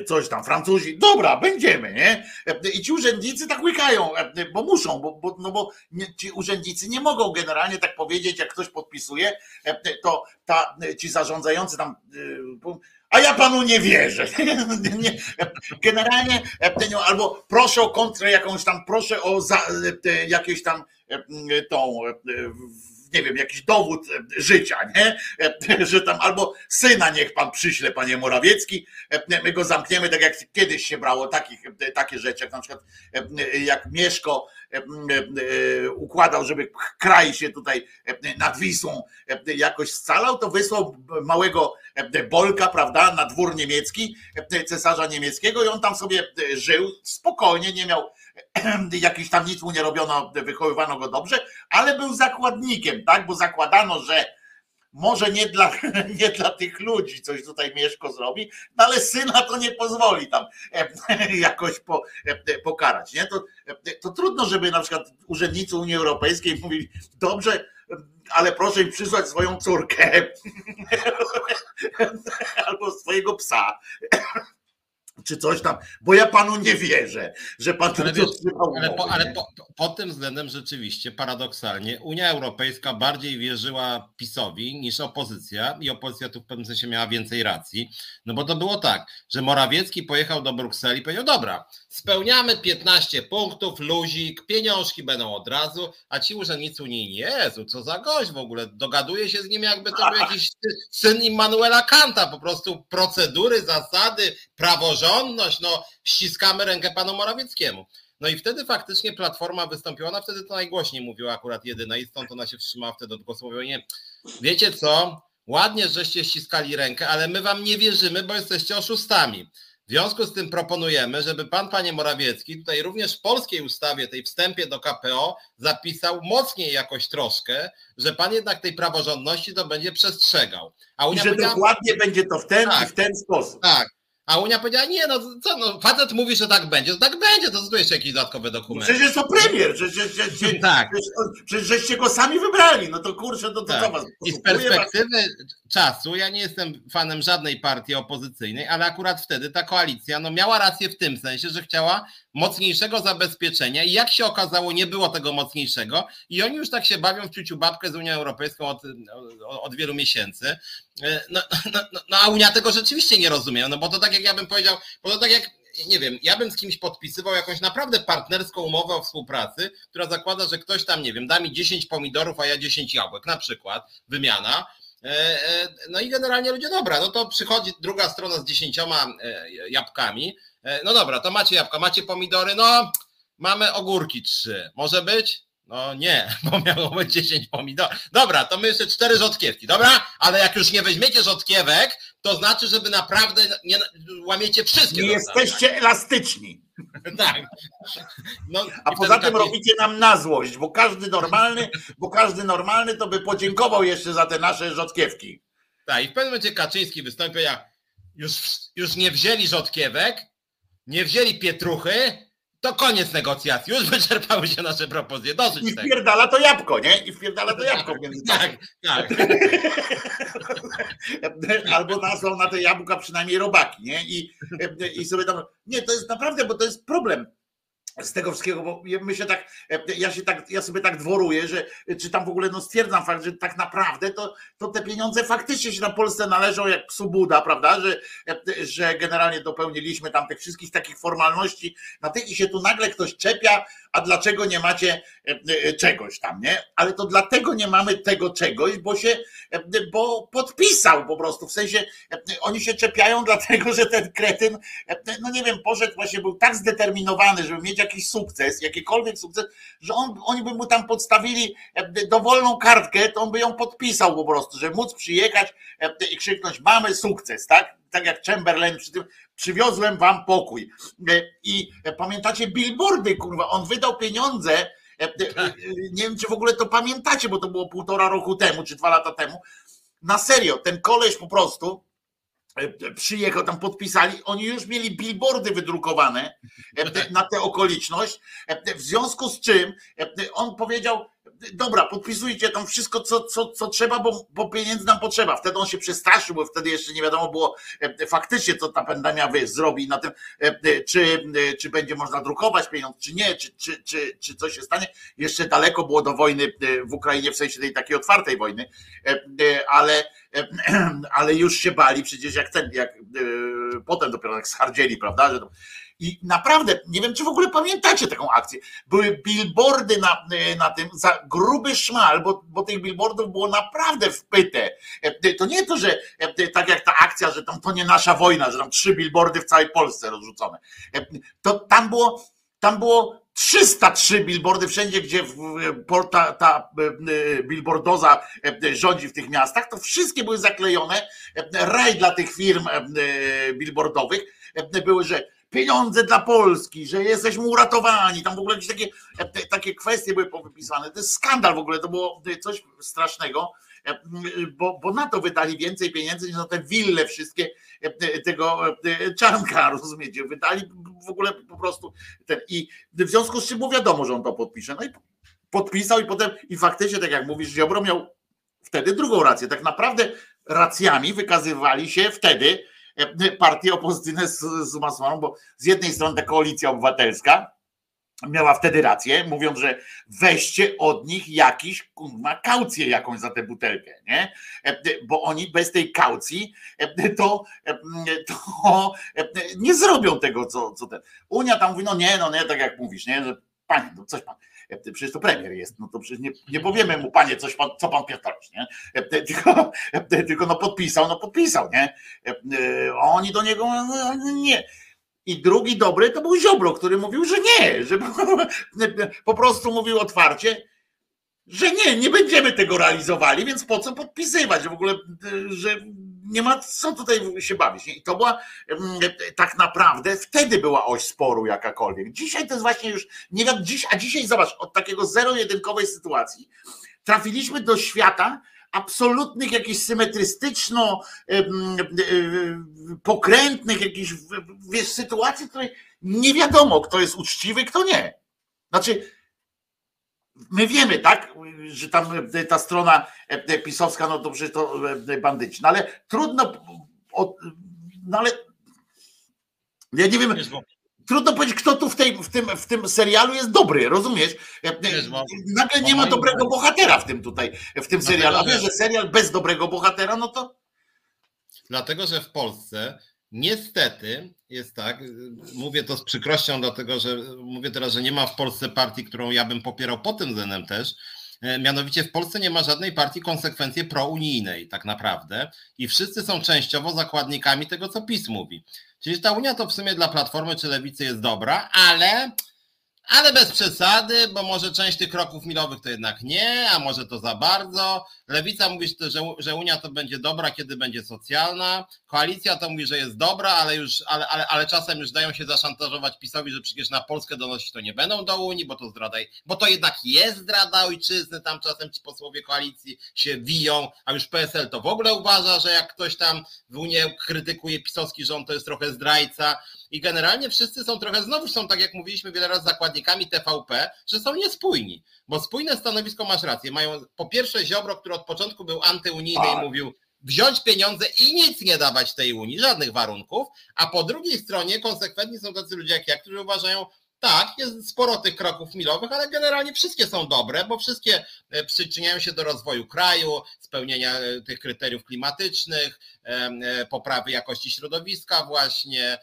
coś tam, Francuzi, dobra, będziemy, nie? I ci urzędnicy tak łykają, bo muszą, bo, bo, no bo ci urzędnicy nie mogą generalnie tak powiedzieć, jak ktoś podpisuje, to ta, ci zarządzający tam, a ja panu nie wierzę. *laughs* Generalnie, albo proszę o kontrę jakąś tam, proszę o za, jakieś tam tą nie wiem, jakiś dowód e, życia, nie? E, że tam albo syna niech pan przyśle, panie Morawiecki, e, my go zamkniemy, tak jak kiedyś się brało takich, takie rzeczy, jak na przykład jak Mieszko układał, żeby kraj się tutaj nad Wisłą jakoś scalał, to wysłał małego Bolka, prawda, na dwór niemiecki, cesarza niemieckiego i on tam sobie żył spokojnie, nie miał *clears throat* jakiś tam nic mu nie robiono, wychowywano go dobrze, ale był zakładnikiem, tak? Bo zakładano, że może nie dla, *laughs* nie dla tych ludzi coś tutaj Mieszko zrobi, no ale syna to nie pozwoli tam *laughs* jakoś po, pokarać. Nie? To, to trudno, żeby na przykład urzędnicy Unii Europejskiej mówili, dobrze, ale proszę im przysłać swoją córkę *laughs* albo swojego psa czy coś tam, bo ja panu nie wierzę, że pan ale, wiesz, ale, po, ale po, pod tym względem rzeczywiście paradoksalnie Unia Europejska bardziej wierzyła PiSowi niż opozycja i opozycja tu w pewnym sensie miała więcej racji, no bo to było tak, że Morawiecki pojechał do Brukseli i powiedział, dobra, spełniamy 15 punktów, luzik, pieniążki będą od razu, a ci urzędnicy unijni, Jezu, co za gość w ogóle, dogaduje się z nim jakby to był jakiś syn Immanuela Kanta, po prostu procedury, zasady, praworządność, no ściskamy rękę panu Morawieckiemu. No i wtedy faktycznie Platforma wystąpiła, ona wtedy to najgłośniej mówiła akurat jedyna i stąd ona się wstrzymała wtedy od głosu. Mówiła, nie, wiecie co, ładnie, żeście ściskali rękę, ale my wam nie wierzymy, bo jesteście oszustami. W związku z tym proponujemy, żeby pan, panie Morawiecki, tutaj również w polskiej ustawie, tej wstępie do KPO, zapisał mocniej jakoś troszkę, że pan jednak tej praworządności to będzie przestrzegał. A Unia I że dokładnie będzie to w ten tak, i w ten sposób. Tak. A Unia powiedziała, nie no co, no facet mówi, że tak będzie, to tak będzie, to tu jeszcze jakieś dodatkowe dokumenty. Przecież jest to premier, przecież, przecież, *laughs* tak. przecież żeście go sami wybrali, no to kurczę, to, to tak. co was I z perspektywy was? czasu, ja nie jestem fanem żadnej partii opozycyjnej, ale akurat wtedy ta koalicja no, miała rację w tym sensie, że chciała mocniejszego zabezpieczenia i jak się okazało, nie było tego mocniejszego i oni już tak się bawią w ciuciu babkę z Unią Europejską od, od wielu miesięcy. No, no, no, no, a Unia tego rzeczywiście nie rozumie, no bo to tak jak ja bym powiedział, bo to tak jak nie wiem, ja bym z kimś podpisywał jakąś naprawdę partnerską umowę o współpracy, która zakłada, że ktoś tam, nie wiem, da mi 10 pomidorów, a ja 10 jabłek, na przykład, wymiana. E, e, no i generalnie ludzie, dobra, no to przychodzi druga strona z dziesięcioma e, jabłkami. No dobra, to macie jabłka, macie pomidory, no mamy ogórki trzy. Może być? No nie, *laughs* bo miało być 10 pomidorów. Dobra, to my jeszcze cztery rzodkiewki, dobra? Ale jak już nie weźmiecie rzodkiewek, to znaczy, żeby naprawdę nie łamiecie wszystkie. Nie jesteście elastyczni. *laughs* tak. No, A poza tym robicie nam na złość, bo każdy normalny, bo każdy normalny to by podziękował jeszcze za te nasze rzodkiewki. Tak, i w pewnym momencie Kaczyński wystąpił jak już, już nie wzięli rzodkiewek, nie wzięli pietruchy, to koniec negocjacji. Już wyczerpały się nasze propozycje. Dosyć I wpierdala to jabłko, nie? I wpierdala to jabłko między Tak, tak. *laughs* Albo nazwał na te jabłka przynajmniej robaki, nie? I, I sobie tam. Nie, to jest naprawdę, bo to jest problem z tego wszystkiego, bo my się tak, ja się tak, ja sobie tak dworuję, że czy tam w ogóle no stwierdzam fakt, że tak naprawdę to, to te pieniądze faktycznie się na Polsce należą jak psu Buda, prawda, że, że generalnie dopełniliśmy tam tych wszystkich takich formalności. Na tych i się tu nagle ktoś czepia, a dlaczego nie macie czegoś tam, nie? Ale to dlatego nie mamy tego czegoś, bo się, bo podpisał po prostu, w sensie oni się czepiają *laughs* dlatego, że ten kretyn, no nie wiem, poszedł właśnie, był tak zdeterminowany, żeby mieć jakiś sukces, jakikolwiek sukces, że on, oni by mu tam podstawili e, dowolną kartkę, to on by ją podpisał po prostu, żeby móc przyjechać e, i krzyknąć mamy sukces, tak? Tak jak Chamberlain przy tym, przywiozłem wam pokój. E, I pamiętacie billboardy, kurwa, on wydał pieniądze, nie wiem czy w ogóle to pamiętacie, bo to było półtora roku temu, czy dwa lata temu, na serio, ten koleś po prostu E, przyjechał, tam podpisali, oni już mieli billboardy wydrukowane e, na tę okoliczność, e, w związku z czym on powiedział, dobra, podpisujcie tam wszystko, co, co, co trzeba, bo, bo pieniędzy nam potrzeba. Wtedy on się przestraszył, bo wtedy jeszcze nie wiadomo było faktycznie, co ta pandemia zrobi na tym, czy, czy będzie można drukować pieniądze, czy nie, czy, czy, czy, czy coś się stanie. Jeszcze daleko było do wojny w Ukrainie, w sensie tej takiej otwartej wojny, ale *clears throat* ale już się bali przecież jak ten, jak potem dopiero jak schardzieli, prawda? Że i naprawdę, nie wiem, czy w ogóle pamiętacie taką akcję. Były billboardy na, e, na tym za gruby szmal, bo, bo tych billboardów było naprawdę wpyte. E, to nie to, że tak jak ta akcja, że tam to nie nasza wojna, że tam trzy billboardy w całej Polsce rozrzucone. To tam było, tam było 303 billboardy wszędzie, gdzie ta, ta e, billboardoza e, rządzi w tych miastach, to wszystkie były zaklejone. E, raj dla tych firm billboardowych były, że pieniądze dla Polski, że jesteśmy uratowani. Tam w ogóle jakieś takie, takie kwestie były powypisane. To jest skandal w ogóle, to było coś strasznego. E, bo, bo na to wydali więcej pieniędzy niż na te wille wszystkie e, tego e, Czanka, *laughs* rozumiecie? Wydali w ogóle po prostu ten. I w związku z czym mu wiadomo, że on to podpisze. No i podpisał i potem, i faktycznie, tak jak mówisz, Ziobro miał wtedy drugą rację. Tak naprawdę racjami wykazywali się wtedy partie opozycyjne z, z bo z jednej strony ta koalicja obywatelska, miała wtedy rację, mówiąc, że weźcie od nich jakiś kurwa kaucję jakąś za tę butelkę, nie? E, bo oni bez tej kaucji e, to, e, to nie zrobią tego, co, co ten. Unia tam mówi, no nie, no nie, tak jak mówisz, nie, że panie, no coś pan. Przecież to premier jest, no to przecież nie, nie powiemy mu, panie, coś pan, co pan pierdolisz, nie? Tylko, tylko no podpisał, no podpisał, nie? Oni do niego, no, nie i drugi dobry to był Ziobro, który mówił, że nie, że po prostu mówił otwarcie, że nie, nie będziemy tego realizowali, więc po co podpisywać, w ogóle, że nie ma co tutaj się bawić. I to była tak naprawdę wtedy była oś sporu jakakolwiek. Dzisiaj to jest właśnie już, nie wiem, dziś, a dzisiaj zobacz, od takiego zero-jedynkowej sytuacji trafiliśmy do świata, absolutnych, jakichś symetrystyczno pokrętnych, jakichś wiesz, sytuacji, w której nie wiadomo, kto jest uczciwy, kto nie. Znaczy, my wiemy, tak, że tam ta strona pisowska, no dobrze, to bandyci, no ale trudno, no ale ja nie wiem, trudno powiedzieć, kto tu w, tej, w, tym, w tym serialu jest dobry, rozumiesz? Nagle nie ma dobrego bohatera w tym tutaj, w tym serialu. A wiesz, że serial bez dobrego bohatera, no to. Dlatego, że w Polsce niestety jest tak, mówię to z przykrością, dlatego że mówię teraz, że nie ma w Polsce partii, którą ja bym popierał pod tym względem też. E, mianowicie w Polsce nie ma żadnej partii konsekwencji prounijnej, tak naprawdę, i wszyscy są częściowo zakładnikami tego, co PiS mówi. Czyli ta Unia to w sumie dla Platformy czy Lewicy jest dobra, ale ale bez przesady, bo może część tych kroków milowych to jednak nie, a może to za bardzo. Lewica mówi, że, Unia to będzie dobra, kiedy będzie socjalna. Koalicja to mówi, że jest dobra, ale już, ale, ale, ale czasem już dają się zaszantażować PiSowi, że przecież na Polskę donosić to nie będą do Unii, bo to zdrada, bo to jednak jest zdrada ojczyzny, tam czasem ci posłowie koalicji się wiją, a już PSL to w ogóle uważa, że jak ktoś tam w Unii krytykuje pisowski rząd, to jest trochę zdrajca i generalnie wszyscy są trochę, znowu są tak jak mówiliśmy wiele razy zakładnikami TVP, że są niespójni, bo spójne stanowisko masz rację, mają po pierwsze Ziobro, który od początku był antyunijny tak. i mówił wziąć pieniądze i nic nie dawać tej Unii, żadnych warunków, a po drugiej stronie konsekwentni są tacy ludzie jak ja, którzy uważają, tak, jest sporo tych kroków milowych, ale generalnie wszystkie są dobre, bo wszystkie e, przyczyniają się do rozwoju kraju, spełnienia e, tych kryteriów klimatycznych, e, poprawy jakości środowiska, właśnie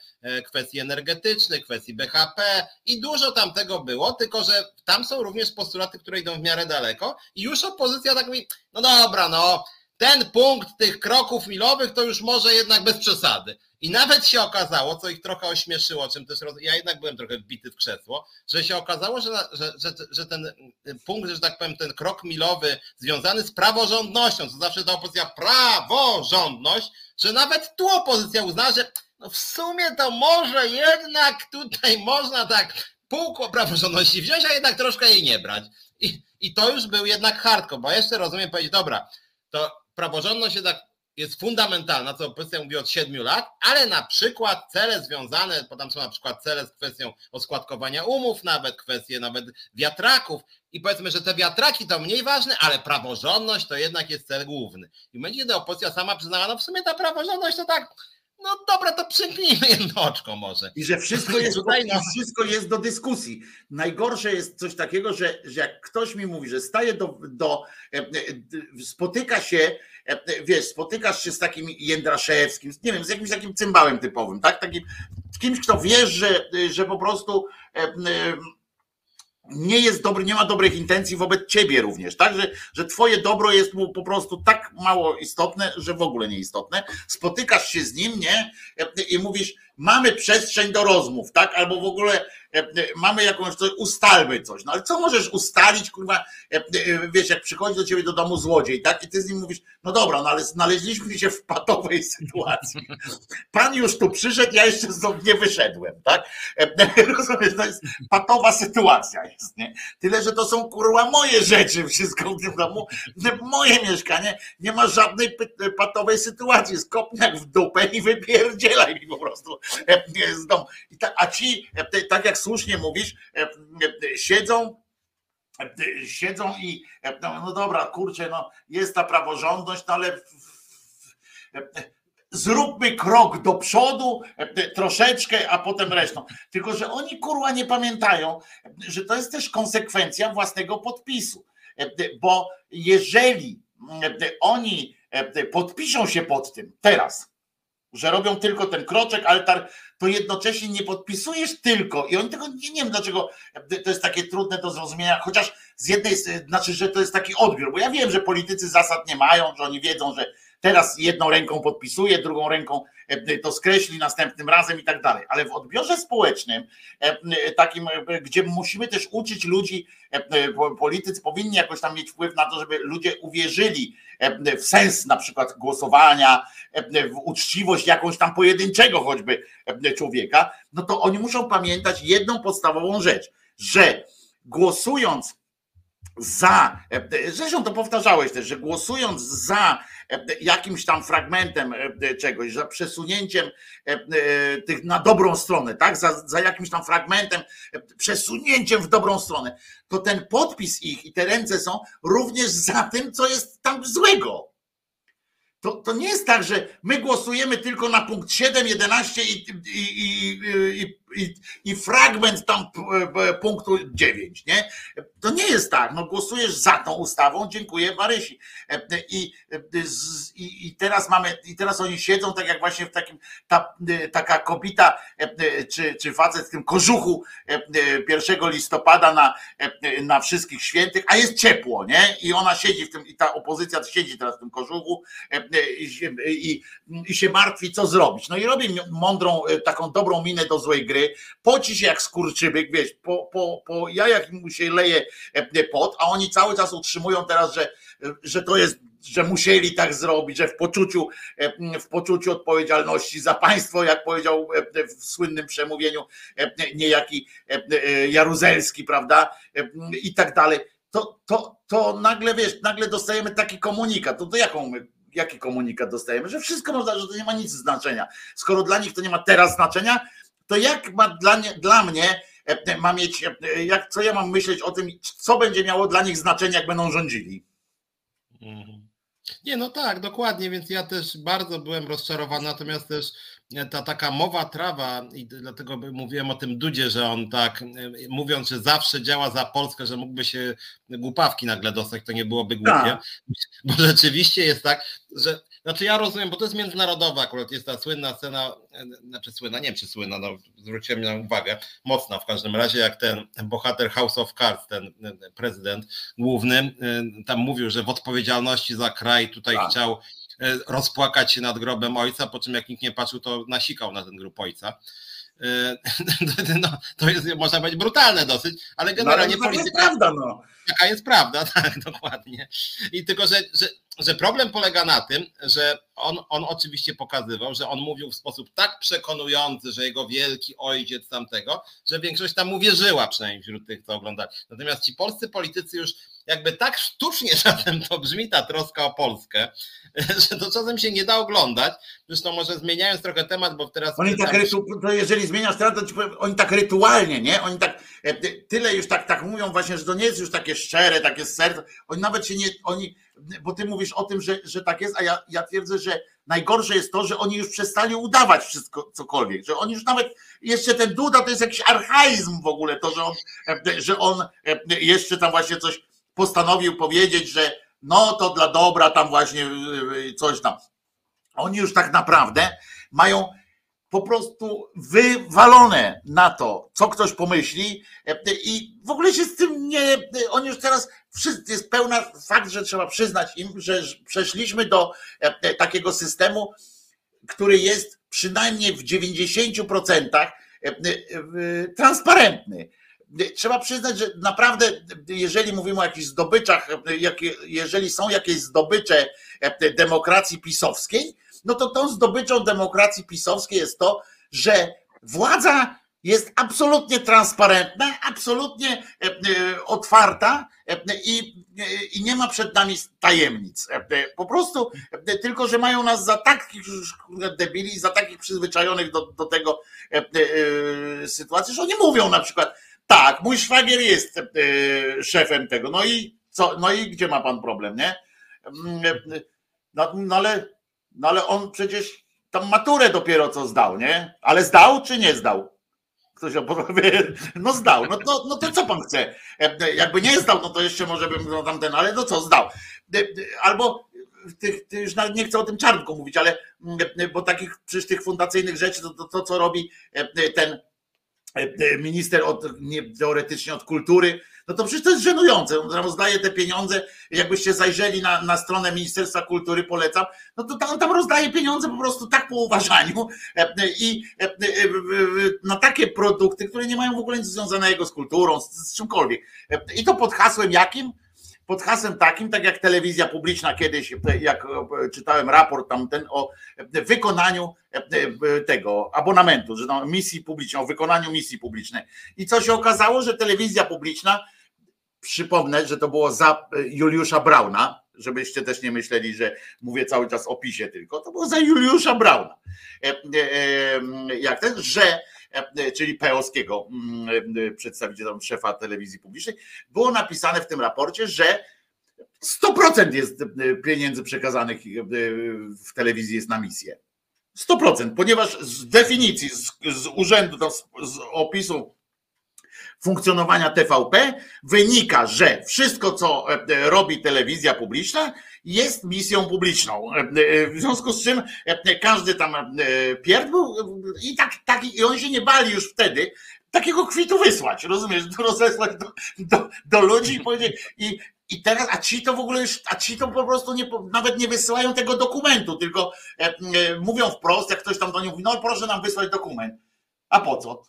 kwestii energetycznych, kwestii BHP i dużo tam tego było, tylko że tam są również postulaty, które idą w miarę daleko i już opozycja tak mówi, no dobra, no ten punkt tych kroków milowych to już może jednak bez przesady. I nawet się okazało, co ich trochę ośmieszyło, czym też roz... ja jednak byłem trochę wbity w krzesło, że się okazało, że, że, że, że ten punkt, że tak powiem, ten krok milowy związany z praworządnością, co zawsze ta opozycja praworządność, że nawet tu opozycja uznała, że no w sumie to może jednak tutaj można tak pół praworządności wziąć, a jednak troszkę jej nie brać. I, i to już był jednak hardcore, bo jeszcze rozumiem powiedzieć, dobra, to praworządność jednak jest fundamentalna, co opozycja mówi od 7 lat, ale na przykład cele związane, bo tam są na przykład cele z kwestią oskładkowania umów, nawet kwestie nawet wiatraków i powiedzmy, że te wiatraki to mniej ważne, ale praworządność to jednak jest cel główny. I będzie, kiedy opozycja sama przyznała, no w sumie ta praworządność to tak, no dobra, to przymknijmy jedno oczko może. I że wszystko jest, Tutaj, no... wszystko jest do dyskusji. Najgorsze jest coś takiego, że, że jak ktoś mi mówi, że staje do, do e, e, spotyka się, wiesz, spotykasz się z takim Jędraszewskim, nie wiem, z jakimś takim cymbałem typowym, tak? Takim kimś, kto wiesz, że, że po prostu nie jest dobry, nie ma dobrych intencji wobec ciebie również, tak? Że, że twoje dobro jest mu po prostu tak mało istotne, że w ogóle nieistotne. Spotykasz się z nim, nie? I mówisz, mamy przestrzeń do rozmów, tak? Albo w ogóle E, e, mamy jakąś coś, ustalmy coś. No ale co możesz ustalić, kurwa, e, wiesz, jak przychodzi do ciebie do domu złodziej, tak? I ty z nim mówisz, no dobra, no ale znaleźliśmy się w patowej *laughs* sytuacji. Pan już tu przyszedł, ja jeszcze stąd nie wyszedłem, tak? *laughs* Rozumiesz, to jest patowa sytuacja jest, nie? Tyle, że to są kurwa moje rzeczy, wszystko w tym domu, moje mieszkanie, nie ma żadnej patowej sytuacji. Jest kopniak w dupę i wypierdzielaj mi po prostu z. A ci, tak jak słusznie mówisz, e, e, siedzą e, siedzą i no, no dobra, kurczę, no jest ta praworządność, no ale zróbmy krok do przodu, troszeczkę, a potem resztą. Tylko, że oni kurwa nie pamiętają, że to jest też konsekwencja własnego podpisu. Bo jeżeli oni podpiszą się pod tym teraz, że robią tylko ten kroczek, ale to jednocześnie nie podpisujesz tylko i oni tego nie, nie wiem dlaczego to jest takie trudne do zrozumienia, chociaż z jednej znaczy, że to jest taki odbiór, bo ja wiem, że politycy zasad nie mają, że oni wiedzą, że teraz jedną ręką podpisuje, drugą ręką e, to skreśli następnym razem i tak dalej. Ale w odbiorze społecznym, e, e, takim, gdzie musimy też uczyć ludzi, politycy powinni jakoś tam mieć wpływ na to, żeby ludzie uwierzyli w sens na przykład głosowania, w uczciwość jakąś tam pojedynczego choćby człowieka, no to oni muszą pamiętać jedną podstawową rzecz, że głosując za, zresztą to powtarzałeś też, że głosując za jakimś tam fragmentem e, czegoś, za przesunięciem e, e, tych na dobrą stronę, tak? Za, za jakimś tam fragmentem, przesunięciem w dobrą stronę, to ten podpis ich i te ręce są również za tym, co jest tam złego. To, to nie jest tak, że my głosujemy tylko na punkt 7, 11 i, i, i, i, i fragment tam punktu 9, nie? To nie jest tak. No głosujesz za tą ustawą, dziękuję Marysi. I, i, i teraz mamy, i teraz oni siedzą tak jak właśnie w takim, ta, taka kobita czy, czy facet w tym kożuchu 1 listopada na, na wszystkich świętych, a jest ciepło, nie? I ona siedzi w tym, i ta opozycja siedzi teraz w tym kożuchu i, i, i się martwi, co zrobić. No i robi mądrą, taką dobrą minę do złej gry, poci się jak skurczybyk, wiesz, po, po, po jajach mu się leje pot, a oni cały czas utrzymują teraz, że, że to jest że musieli tak zrobić, że w poczuciu, w poczuciu odpowiedzialności za państwo, jak powiedział w słynnym przemówieniu niejaki Jaruzelski, prawda? I tak dalej. To, to, to nagle wiesz, nagle dostajemy taki komunikat. To, to jaką my, jaki komunikat dostajemy? Że wszystko można, że to nie ma nic znaczenia. Skoro dla nich to nie ma teraz znaczenia, to jak ma dla, nie, dla mnie ma mieć, jak, co ja mam myśleć o tym, co będzie miało dla nich znaczenie, jak będą rządzili? Mhm. Nie, no tak, dokładnie, więc ja też bardzo byłem rozczarowany, natomiast też e, ta taka mowa trawa i dlatego mówiłem o tym Dudzie, że on tak, e, mówiąc, że zawsze działa za Polskę, że mógłby się głupawki nagle dostać, to nie byłoby głupie, tak. bo rzeczywiście jest tak, że znaczy ja rozumiem, bo to jest międzynarodowa akurat, jest ta słynna scena, e, znaczy słynna, nie wiem czy słynna, no zwróciłem na uwagę, mocna w każdym razie, jak ten bohater House of Cards, ten prezydent główny, e, tam mówił, że w odpowiedzialności za kraj tutaj tak. chciał e, rozpłakać się nad grobem ojca, po czym jak nikt nie patrzył, to nasikał na ten grób ojca. *laughs* No, to jest, można powiedzieć, brutalne dosyć, ale generalnie no, ale polityka... Jest prawda, no. Taka jest prawda, *laughs* tak, dokładnie. I tylko, że, że że problem polega na tym, że on, on oczywiście pokazywał, że on mówił w sposób tak przekonujący, że jego wielki ojciec tamtego, że większość tam uwierzyła, przynajmniej wśród tych, co oglądali. Natomiast ci polscy politycy już jakby tak sztucznie *laughs* czasem to brzmi ta troska o Polskę, *laughs* że to czasem się nie da oglądać. Zresztą może zmieniając trochę temat, bo teraz... Oni tak rytu, to jeżeli zmieniasz temat, to ci powiem, oni tak rytualnie, nie? Oni tak, e, tyle już tak, tak mówią właśnie, że to nie jest już takie szczere, takie serce. Oni nawet się nie, oni bo ty mówisz o tym, że, że tak jest, a ja, ja twierdzę, że najgorsze jest to, że oni już przestali udawać wszystko, cokolwiek, że oni już nawet, jeszcze ten Duda to jest jakiś archaizm w ogóle, to, że on, że on jeszcze tam właśnie coś postanowił powiedzieć, że no to dla dobra tam właśnie coś tam. Oni już tak naprawdę mają po prostu wywalone na to, co ktoś pomyśli i w ogóle się z tym nie, oni już teraz wszyscy, jest pełna fakt, że trzeba przyznać im, że przeszliśmy do e, takiego systemu, który jest przynajmniej w 90% e, e, transparentny. Trzeba przyznać, że naprawdę, jeżeli mówimy o jakichś zdobyczach, jeżeli są jakieś zdobycze demokracji pisowskiej, no to tą zdobyczą demokracji pisowskiej jest to, że władza jest absolutnie transparentna, absolutnie otwarta i, i nie ma przed nami tajemnic. Po prostu tylko, że mają nas za takich debili, za takich przyzwyczajonych do, do tego sytuacji, że oni mówią na przykład, tak, mój szwagier jest szefem tego, no i co, no i gdzie ma pan problem, nie? No, no ale no ale on przecież tam maturę dopiero co zdał, nie? Ale zdał czy nie zdał? Ktoś opowie, *laughs* no zdał, no to, no to co pan chce? E, jakby nie zdał, no to jeszcze może bym no tamten, ale no co, zdał. E, albo tych, już nie chcę o tym czarnku mówić, ale e, bo takich przecież tych fundacyjnych rzeczy, to, to, to co robi ten minister od, nie, teoretycznie od kultury, no to przecież to jest żenujące. On rozdaje te pieniądze, jakbyście zajrzeli na, na stronę Ministerstwa Kultury, polecam, no to tam, tam rozdaje pieniądze po prostu tak po uważaniu e, i e, e, na takie produkty, które nie mają w ogóle nic związanego z kulturą, z, z czymkolwiek. I to pod hasłem jakim? Pod hasłem takim, tak jak telewizja publiczna kiedyś, jak czytałem raport tamten o wykonaniu tego abonamentu, że no, misji publicznej, o wykonaniu misji publicznej. I co się okazało, że telewizja publiczna Przypomnę, że to było za Juliusza Brauna, żebyście też nie myśleli, że mówię cały czas o PiSie tylko. To było za Juliusza Brauna. E, e, e, jak ten, że czyli Peowskiego, mm, przedstawiciela szefa telewizji publicznej, było napisane w tym raporcie, że 100% jest pieniędzy przekazanych w telewizji jest na misję. 100%, ponieważ z definicji, z, z urzędu, z, z opisu funkcjonowania TVP wynika, że wszystko, co e, robi telewizja publiczna, jest misją publiczną. E, e, w związku z czym każdy tam pierd był i tak, tak i oni się nie bali już wtedy takiego kwitu wysłać, rozumiesz, *laughs* rozesłać do, do, do ludzi i powiedzieć i, i teraz, a ci to w ogóle już, a ci to po prostu nie, nawet nie wysyłają tego dokumentu, tylko e, e, mówią wprost, jak ktoś tam do nich mówi, no proszę nam wysłać dokument. A po co?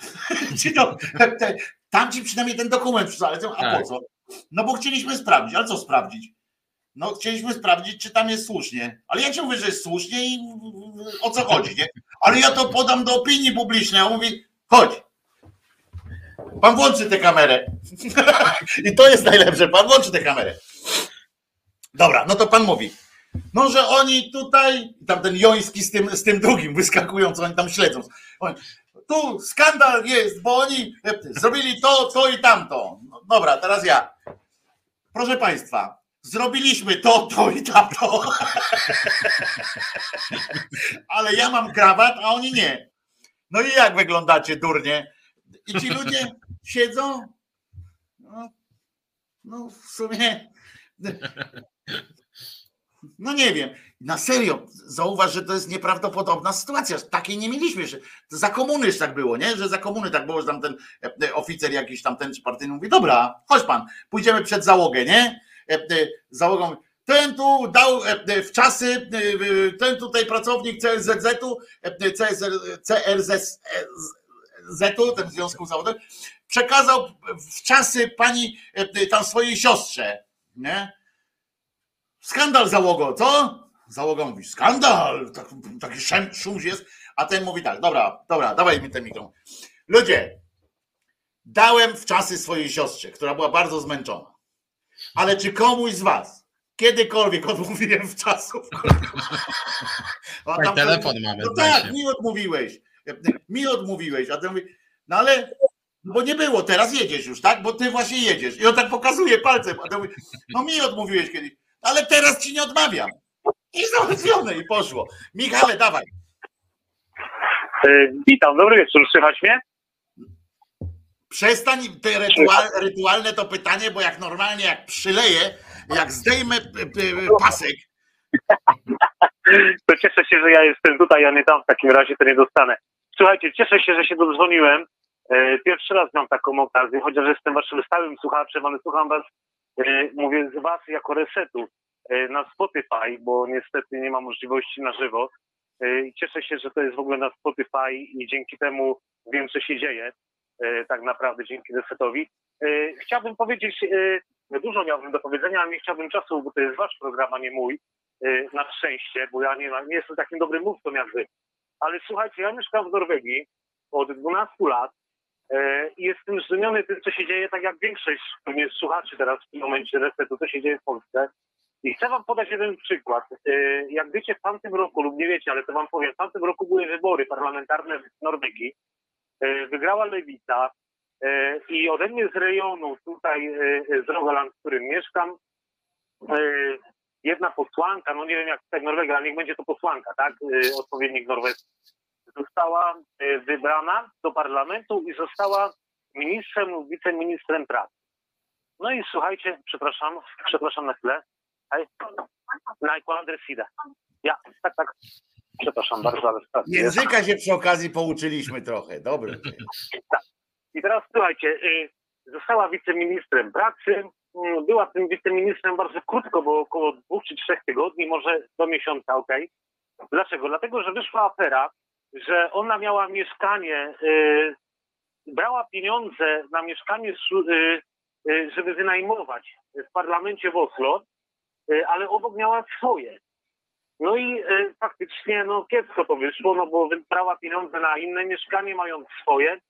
*laughs* Tam ci przynajmniej ten dokument przysłali. A Tak. po co? No bo chcieliśmy sprawdzić, ale co sprawdzić? No chcieliśmy sprawdzić, czy tam jest słusznie. Ale ja ci mówię, że jest słusznie i o co chodzi, nie? Ale ja to podam do opinii publicznej. A on mówi, chodź. Pan włączy tę kamerę. *laughs* I to jest najlepsze, pan włączy tę kamerę. Dobra, no to pan mówi. No, że oni tutaj, tam ten Joński z tym, z tym drugim wyskakują, co oni tam śledzą. Oni, tu skandal jest, bo oni e, zrobili to, to i tamto. No, dobra, teraz ja. Proszę Państwa, zrobiliśmy to, to i tamto. *laughs* Ale ja mam krawat, a oni nie. No i jak wyglądacie, durnie? I ci ludzie siedzą. No, no w sumie. *laughs* No nie wiem. Na serio, zauważ, że to jest nieprawdopodobna sytuacja. Takiej nie mieliśmy. Za komuny tak było, nie? Że za komuny tak było, że tam ten e, oficer jakiś tam ten czy partyjny mówi, dobra, chodź pan, pójdziemy przed załogę, nie? E, e, Załogą ten tu dał e, e, w czasy, e, e, ten tutaj pracownik CRZZ-u, e, CRZZ-u, ten Związku Zawodowym, przekazał w czasy pani e, tam swojej siostrze, nie? Skandal załogo, co? Załoga mówi, skandal, tak, taki szum, szum jest, a ten mówi tak, dobra, dobra, dawaj mi ten mikrofon. Ludzie, dałem w czasy swojej siostrze, która była bardzo zmęczona, ale czy komuś z was kiedykolwiek odmówiłem w czasów? *laughs* A Tak, telefon mamy. No tak, mi odmówiłeś, mi odmówiłeś, a ty mówi, no ale bo nie było, teraz jedziesz już, tak? Bo ty właśnie jedziesz. I on tak pokazuje palcem, a ty mówi, no mi odmówiłeś kiedyś, ale teraz ci nie odmawiam. I załatwione i poszło. Michale, dawaj. E, Witam, dobry wieczór, słychać mnie? Przestań te rytual, rytualne to pytanie, bo jak normalnie, jak przyleję, jak zdejmę pasek, To cieszę się, że ja jestem tutaj, a nie tam w takim razie, to nie dostanę. Słuchajcie, cieszę się, że się dodzwoniłem. E, Pierwszy raz mam taką okazję, chociaż jestem waszym stałym słuchaczem, ale słucham was, e, mówię z was jako resetu na Spotify, bo niestety nie ma możliwości na żywo. E, Cieszę się, że to jest w ogóle na Spotify i dzięki temu wiem, co się dzieje, e, tak naprawdę dzięki resetowi. E, Chciałbym powiedzieć, e, dużo miałbym do powiedzenia, ale nie chciałbym czasu, bo to jest wasz program, a nie mój. na szczęście, bo ja nie, nie jestem takim dobrym mówcą jak wy. Ale słuchajcie, ja mieszkam w Norwegii od 12 lat e, i jestem zdumiony tym, co się dzieje, tak jak większość słuchaczy teraz w tym momencie resetu, co się dzieje w Polsce. I chcę wam podać jeden przykład. E, Jak wiecie, w tamtym roku, lub nie wiecie, ale to wam powiem, w tamtym roku były wybory parlamentarne w Norwegii. E, Wygrała Lewica e, i ode mnie z rejonu tutaj z Rogaland, w którym mieszkam, jedna posłanka, no nie wiem jak tak Norwegia, ale niech będzie to posłanka, tak, y, odpowiednik norweski, została y, wybrana do parlamentu i została ministrem lub wiceministrem pracy. No i słuchajcie, przepraszam, *laughs* przepraszam na chwilę. Hej, na Sida. Ja, tak, tak. Przepraszam bardzo, ale sprawy. języka się przy okazji pouczyliśmy trochę. Dobry. I teraz słuchajcie, y, została wiceministrem pracy. Mm, Była tym wiceministrem bardzo krótko, bo około dwóch czy trzech tygodni, może do miesiąca, okej. Dlaczego? Dlatego, że wyszła afera, że ona miała mieszkanie, y, brała pieniądze na mieszkanie, su- y, y, żeby wynajmować w parlamencie w Oslo, ale obok miała swoje. No i y, faktycznie, no kiepsko to wyszło, no bo wybrała pieniądze na inne mieszkanie, mając swoje.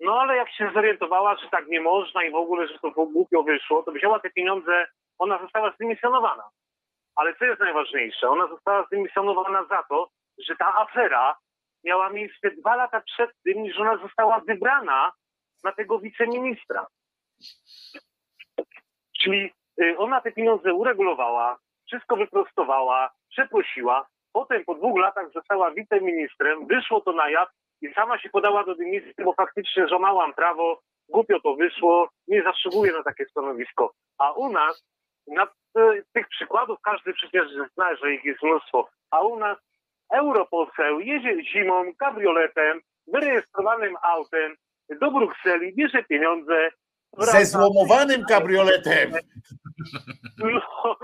No ale jak się zorientowała, że tak nie można i w ogóle, że to głupio wyszło, to wzięła te pieniądze, ona została zdymisjonowana. Ale co jest najważniejsze? Ona została zdymisjonowana za to, że ta afera miała miejsce dwa lata przed tym, niż ona została wybrana na tego wiceministra. Czyli ona te pieniądze uregulowała, wszystko wyprostowała, przeprosiła, potem po dwóch latach została wiceministrem, wyszło to na jaw i sama się podała do dymisji, bo faktycznie żonałam prawo, głupio to wyszło, nie zasługuje na takie stanowisko. A u nas, na e, tych przykładów każdy przecież zna, że ich jest mnóstwo, a u nas europoseł jedzie zimą kabrioletem, wyrejestrowanym autem do Brukseli, bierze pieniądze. Ze złomowanym kabrioletem. No,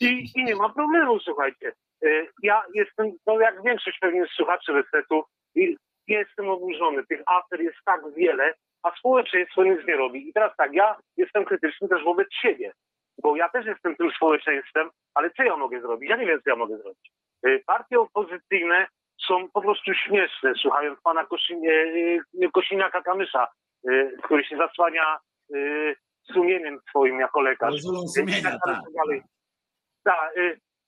i, I nie ma problemu, słuchajcie. Y, Ja jestem, no jak większość pewnie słuchaczy resetu, jestem oburzony. Tych afer jest tak wiele, a społeczeństwo nic nie robi. I teraz tak, ja jestem krytyczny też wobec siebie, bo ja też jestem tym społeczeństwem, ale co ja mogę zrobić? Ja nie wiem, co ja mogę zrobić. Y, partie opozycyjne są po prostu śmieszne, słuchając pana Kosiniaka Kamysza, który się zasłania sumieniem swoim jako lekarz. sumienia, tak. Tak,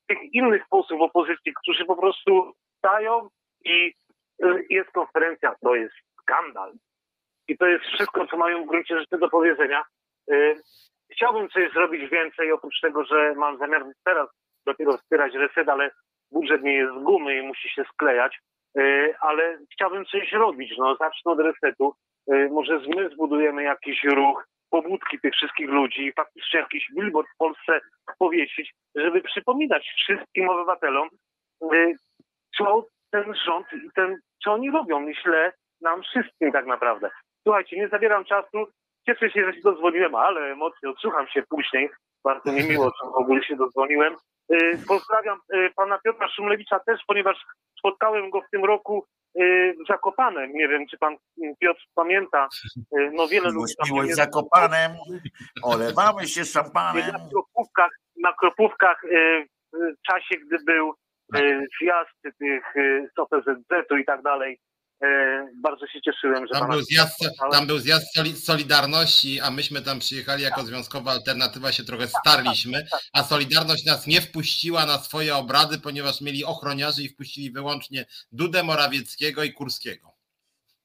tych innych posłów opozycji, którzy po prostu stają i jest konferencja, to jest skandal. I to jest wszystko, co mają w gruncie rzeczy do powiedzenia. Chciałbym coś zrobić więcej, oprócz tego, że mam zamiar teraz dopiero wspierać reset, ale budżet nie jest z gumy i musi się sklejać, ale chciałbym coś robić. No, zacznę od resetu. Może my zbudujemy jakiś ruch, pobudki tych wszystkich ludzi i faktycznie jakiś billboard w Polsce powiesić, żeby przypominać wszystkim obywatelom, co ten rząd i ten, co oni robią. Myślę, nam wszystkim tak naprawdę. Słuchajcie, nie zabieram czasu. Cieszę się, że się dozwoliłem, ale emocje odsłucham się później. Bardzo mi miło, że w ogóle się dozwoliłem. Y, pozdrawiam y, pana Piotra Szumlewicza też, ponieważ spotkałem go w tym roku y, w Zakopanem. Nie wiem, czy pan Piotr pamięta. No wiele ludzi tam Miłość Zakopanem, olewamy się szampanem. Na kropówkach, na kropówkach w czasie, gdy był zjazd tych z OPZZ-u i tak dalej, bardzo się cieszyłem, że tam był, zjazd, tam był zjazd Solidarności, a myśmy tam przyjechali jako związkowa alternatywa, się trochę starliśmy, a Solidarność nas nie wpuściła na swoje obrady, ponieważ mieli ochroniarzy i wpuścili wyłącznie Dudę Morawieckiego i Kurskiego.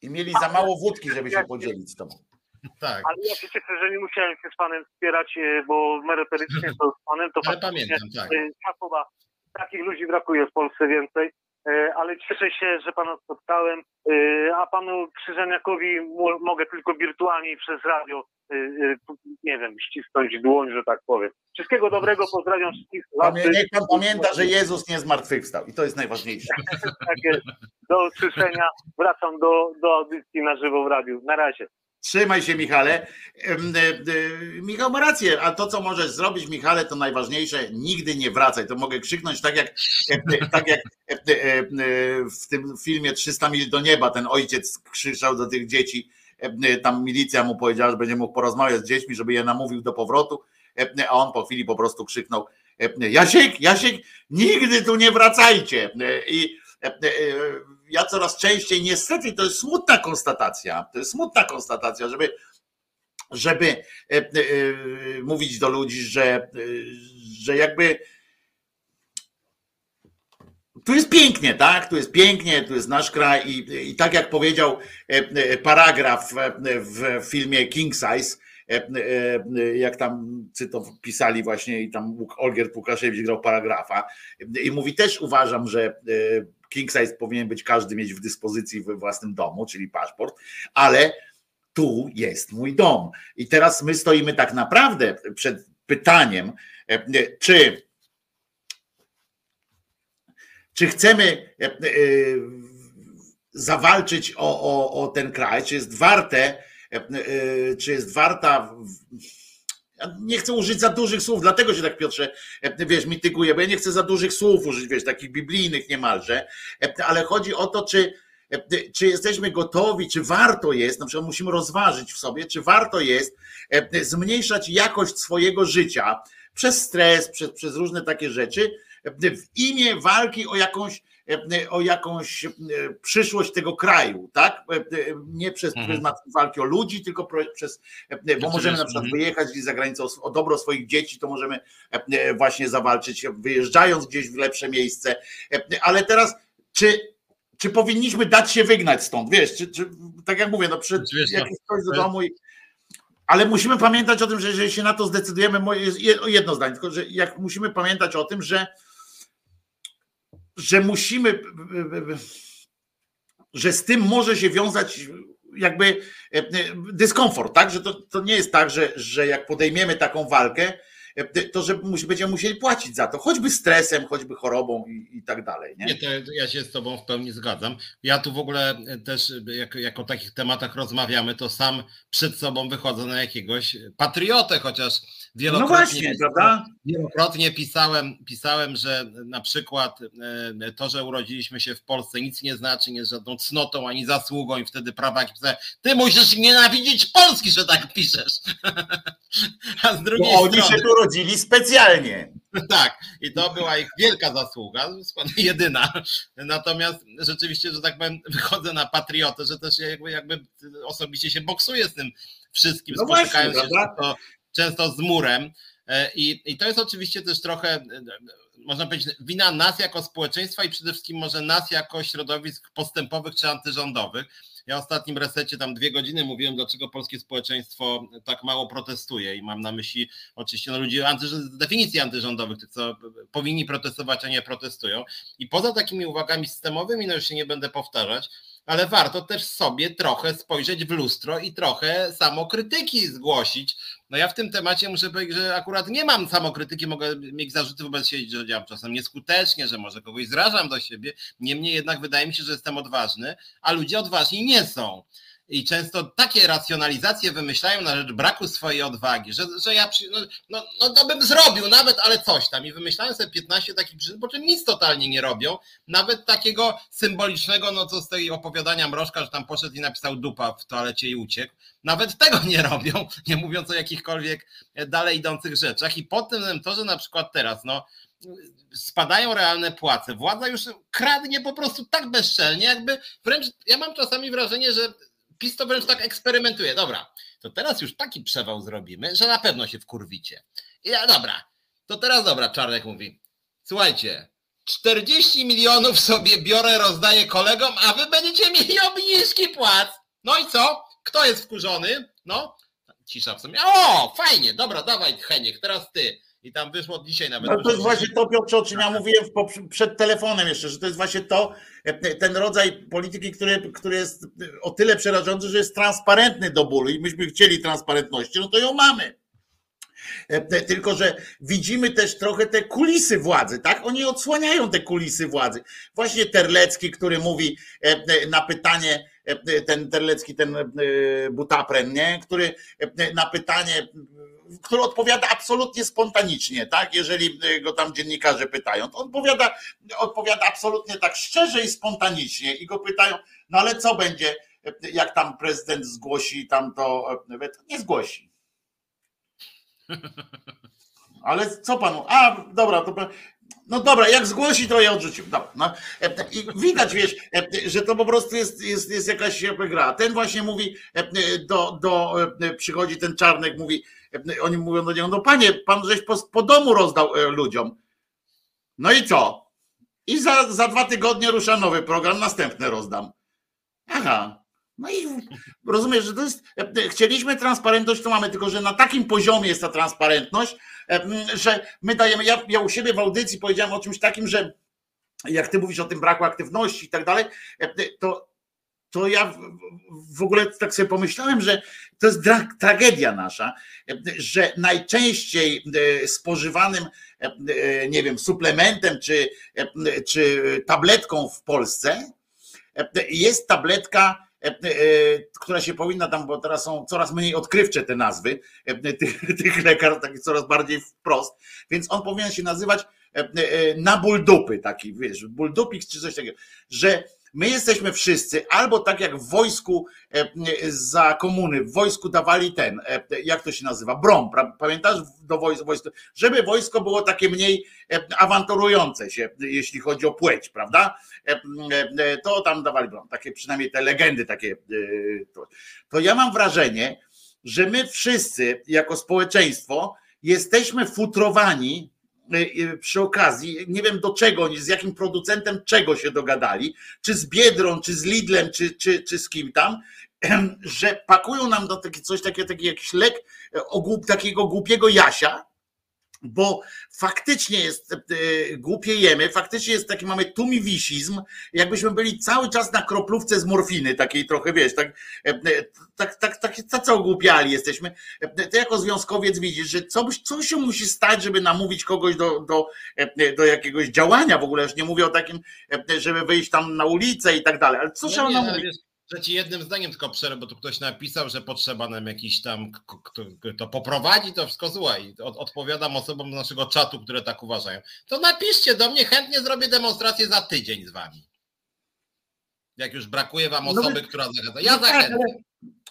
I mieli za mało wódki, żeby się podzielić z tobą. Tak. Ale ja się cieszę, że nie musiałem się z panem wspierać, e, bo merytorycznie to z panem to Ale pamiętam, tak. Czasowa, e, takich ludzi brakuje w Polsce więcej. E, ale cieszę się, że Pana spotkałem, e, a Panu Krzyżaniakowi mogę tylko wirtualnie przez radio, e, nie wiem, ścisnąć dłoń, że tak powiem. Wszystkiego dobrego, pozdrawiam wszystkich. Niech Pan pamięta, że Jezus nie zmartwychwstał i to jest najważniejsze. tak jest. Do usłyszenia. Wracam do, do audycji na żywo w radiu. Na razie. Trzymaj się, Michale. E, e, Michał ma rację, a to, co możesz zrobić, Michale, to najważniejsze, nigdy nie wracaj. To mogę krzyknąć tak jak, e, *laughs* tak jak w tym filmie 300 mil do nieba, ten ojciec krzyczał do tych dzieci, tam milicja mu powiedziała, że będzie mógł porozmawiać z dziećmi, żeby je namówił do powrotu, a on po chwili po prostu krzyknął Jasiek, Jasiek, nigdy tu nie wracajcie. I ja coraz częściej, niestety, to jest smutna konstatacja, to jest smutna konstatacja, żeby, żeby e, e, mówić do ludzi, że, e, że jakby tu jest pięknie, tak? Tu jest pięknie, tu jest nasz kraj i, i tak jak powiedział paragraf w filmie King Size, jak tam cyto pisali właśnie i tam Olgierd Łukaszewicz grał paragrafa i mówi też uważam, że king size powinien być każdy mieć w dyspozycji we własnym domu, czyli paszport, ale tu jest mój dom. I teraz my stoimy tak naprawdę przed pytaniem, e, czy, czy chcemy e, e, zawalczyć o, o, o ten kraj, czy jest warte, czy jest warta nie chcę użyć za dużych słów, dlatego się tak Piotrze, e, wiesz, mityguje, bo ja nie chcę za dużych słów użyć, wiesz, takich biblijnych niemalże, e, ale chodzi o to, czy, e, czy jesteśmy gotowi, czy warto jest, na przykład musimy rozważyć w sobie, czy warto jest zmniejszać jakość swojego życia przez stres, przez, przez różne takie rzeczy, w imię walki o jakąś o jakąś e, przyszłość tego kraju, tak? E, nie przez mhm. pryzmat walki o ludzi, tylko przez, bo możemy na przykład mhm. wyjechać gdzieś za granicę o, o dobro swoich dzieci, to możemy właśnie zawalczyć, wyjeżdżając gdzieś w lepsze miejsce. Ale teraz, czy czy powinniśmy dać się wygnać stąd, wiesz, czy, czy tak jak mówię, no przed jakiś ktoś do domu i, ale musimy pamiętać o tym, że jeżeli się na to zdecydujemy, jedno zdanie, tylko że jak musimy pamiętać o tym, że że musimy, że z tym może się wiązać jakby e, dyskomfort, tak? Że to, to nie jest tak, że, że jak podejmiemy taką walkę, to że będziemy musieli płacić za to, choćby stresem, choćby chorobą i, i tak dalej. Nie? nie, to ja się z Tobą w pełni zgadzam. Ja tu w ogóle też, jak, jak o takich tematach rozmawiamy, to sam przed sobą wychodzę na jakiegoś patriotę, chociaż wielokrotnie, no właśnie, prawda? wielokrotnie pisałem, pisałem, że na przykład e, to, że urodziliśmy się w Polsce nic nie znaczy, nie jest żadną cnotą ani zasługą i wtedy prawa pisałem, ty musisz nienawidzić Polski, że tak piszesz. *laughs* A z drugiej Bo oni strony, się tu rodzili specjalnie. *laughs* Tak, i to była ich wielka zasługa, *laughs* jedyna. Natomiast rzeczywiście, że tak powiem, wychodzę na patriotę, że też jakby, jakby osobiście się boksuję z tym wszystkim, no spotykając właśnie, się często, często z murem. E, I, I to jest oczywiście też trochę, e, można powiedzieć, wina nas jako społeczeństwa i przede wszystkim może nas jako środowisk postępowych czy antyrządowych. Ja w ostatnim resecie tam dwie godziny mówiłem, dlaczego polskie społeczeństwo tak mało protestuje i mam na myśli oczywiście no, ludzi z definicji antyrządowych, tych co powinni protestować, a nie protestują. I poza takimi uwagami systemowymi, no już się nie będę powtarzać, ale warto też sobie trochę spojrzeć w lustro i trochę samokrytyki zgłosić. No ja w tym temacie muszę powiedzieć, że akurat nie mam samokrytyki, mogę mieć zarzuty wobec siebie, że działam czasem nieskutecznie, że może kogoś zrażam do siebie. Niemniej jednak wydaje mi się, że jestem odważny, a ludzie odważni nie są i często takie racjonalizacje wymyślają na rzecz braku swojej odwagi, że, że ja przy, no, no, no to bym zrobił nawet, ale coś tam. I wymyślają sobie 15 takich przyczyn, po czym nic totalnie nie robią, nawet takiego symbolicznego, no co z tej opowiadania Mrożka, że tam poszedł i napisał dupa w toalecie i uciekł, nawet tego nie robią, nie mówiąc o jakichkolwiek dalej idących rzeczach. I potem to, że na przykład teraz, no spadają realne płace. Władza już kradnie po prostu tak bezczelnie, jakby wręcz ja mam czasami wrażenie, że PiS to wręcz tak eksperymentuje. Dobra, to teraz już taki przewał zrobimy, że na pewno się wkurwicie. I ja, dobra, to teraz dobra, Czarnek mówi. Słuchajcie, 40 milionów sobie biorę, rozdaję kolegom, a wy będziecie mieli obniżki płac. No i co? Kto jest wkurzony? No, cisza w sumie. O, fajnie, dobra, dawaj Heniek, teraz ty. I tam wyszło dzisiaj nawet. No to jest właśnie to, Piotrze, o czym ja mówiłem przed telefonem jeszcze, że to jest właśnie to, e, ten rodzaj polityki, który, który jest o tyle przerażający, że jest transparentny do bólu i myśmy chcieli transparentności, no to ją mamy. E, tylko, że widzimy też trochę te kulisy władzy, tak? Oni odsłaniają te kulisy władzy. Właśnie Terlecki, który mówi e, na pytanie, ten Terlecki, ten Butapren, nie? który na pytanie który odpowiada absolutnie spontanicznie, tak? Jeżeli go tam dziennikarze pytają, to odpowiada, odpowiada absolutnie tak szczerze i spontanicznie i go pytają, no ale co będzie, jak tam prezydent zgłosi tam to, nie zgłosi. *laughs* Ale co panu? A, dobra, to no dobra, jak zgłosi, to ja odrzucił. Dobra, no. I widać, wiesz, że to po prostu jest, jest, jest jakaś gra. Ten właśnie mówi, do, do, przychodzi ten czarnek, mówi, oni mówią do niego, no panie, pan żeś po, po domu rozdał e, ludziom. No i co? I za, za dwa tygodnie rusza nowy program, następny rozdam. Aha. No i rozumiesz, że to jest. E, chcieliśmy transparentność, to mamy, tylko że na takim poziomie jest ta transparentność, e, że my dajemy. Ja, ja u siebie w audycji powiedziałem o czymś takim, że jak ty mówisz o tym braku aktywności i tak dalej, to to ja w ogóle tak sobie pomyślałem, że to jest tragedia nasza, że najczęściej e, spożywanym, e, e, nie wiem, suplementem czy, czy tabletką w Polsce jest tabletka, która się powinna tam, bo teraz są coraz mniej odkrywcze te nazwy tych, tych lekarstw, takie coraz bardziej wprost, więc on powinien się nazywać na ból dupy, taki, wiesz, ból dupik czy coś takiego, że My jesteśmy wszyscy albo tak jak w wojsku e, za komuny, w wojsku dawali ten, e, jak to się nazywa, brom, pamiętasz, do wojska, żeby wojsko było takie mniej e, awanturujące się, jeśli chodzi o płeć, prawda? To tam dawali brom, takie przynajmniej te legendy takie. To ja mam wrażenie, że my wszyscy jako społeczeństwo jesteśmy futrowani przy okazji, nie wiem do czego oni, z jakim producentem czego się dogadali, czy z Biedrą, czy z Lidlem, czy, czy, czy z kim tam, *clears throat* że pakują nam do taki, coś takiego, taki jakiś lek, e, o, takiego głupiego Jasia, bo faktycznie jest, e, głupiejemy, faktycznie jest taki, mamy tumiwisizm, jakbyśmy byli cały czas na kroplówce z morfiny, takiej trochę, wiesz, tak, e, e, tak, tak, tak, tacy ogłupiali jesteśmy. Ty jako związkowiec widzisz, że co, co się musi stać, żeby namówić kogoś do, do, do jakiegoś działania w ogóle, już nie mówię o takim, żeby wyjść tam na ulicę i tak dalej, ale co no trzeba namówić? Że ci jednym zdaniem tylko przerwę, bo tu ktoś napisał, że potrzeba nam jakiś tam, kto to poprowadzi, to wszystko słuchaj. Od, odpowiadam osobom z naszego czatu, które tak uważają. To napiszcie do mnie, chętnie zrobię demonstrację za tydzień z wami. Jak już brakuje wam no osoby, no, która zachęca. Ja tak, zachęcam.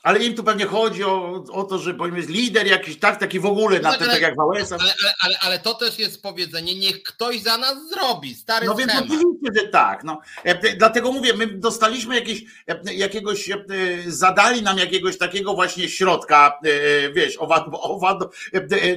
Ale im tu pewnie chodzi o, o to, że jest lider jakiś, tak, taki w ogóle, na no, ten, tak jak Wałęsa. Ale, ale, ale, ale, to też jest powiedzenie, niech ktoś za nas zrobi, stary No więc oczywiście, że tak. No. E, dlatego mówię, my dostaliśmy jakieś, e, jakiegoś, e, zadali nam jakiegoś takiego właśnie środka, wiesz, owad, owad,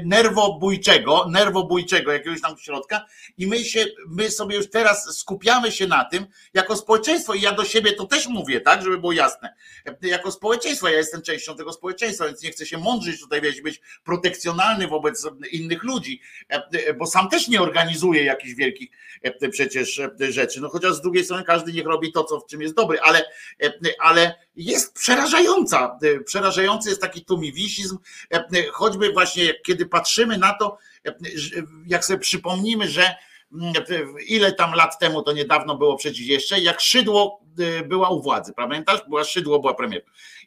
nerwobójczego, nerwobójczego jakiegoś tam środka i my się, my sobie już teraz skupiamy się na tym, jako społeczeństwo i ja do siebie to też mówię, tak, żeby było jasne, jako społeczeństwo, ja jestem częścią tego społeczeństwa, więc nie chcę się mądrzyć tutaj, wiesz, być protekcjonalny wobec innych ludzi, e, bo sam też nie organizuję jakichś wielkich e, przecież e, rzeczy. No chociaż z drugiej strony każdy niech robi to, co w czym jest dobry, ale, ale jest przerażająca. Przerażający jest taki tumiwisizm, choćby właśnie kiedy patrzymy na to, jak sobie przypomnimy, że mm, ile tam lat temu, to niedawno było przecież jeszcze, jak Szydło była u władzy, pamiętasz? Była Szydło, była premier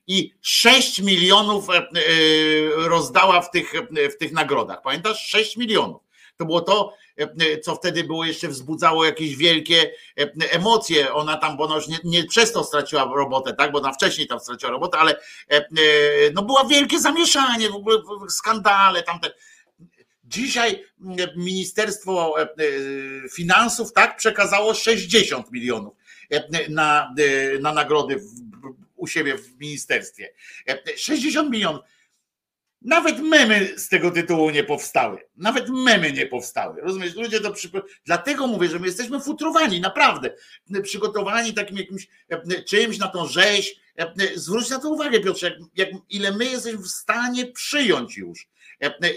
i 6 milionów e, e, rozdała w tych, w tych nagrodach. Pamiętasz? 6 milionów. To było to, e, co wtedy było jeszcze wzbudzało jakieś wielkie emocje. Ona tam, już nie, nie przez to straciła robotę, tak? Bo ona wcześniej tam straciła robotę, ale no było wielkie zamieszanie, w ogóle skandale tamte. Dzisiaj Ministerstwo Finansów tak przekazało 60 milionów na, na nagrody u siebie w ministerstwie. 60 milionów. Nawet memy z tego tytułu nie powstały. Nawet memy nie powstały. Rozumiesz? Ludzie to przy... Dlatego mówię, że my jesteśmy futrowani, naprawdę. Przygotowani takim jakimś czymś na tą rzeź. Zwróć na to uwagę, Piotrze, jak, jak, ile my jesteśmy w stanie przyjąć już.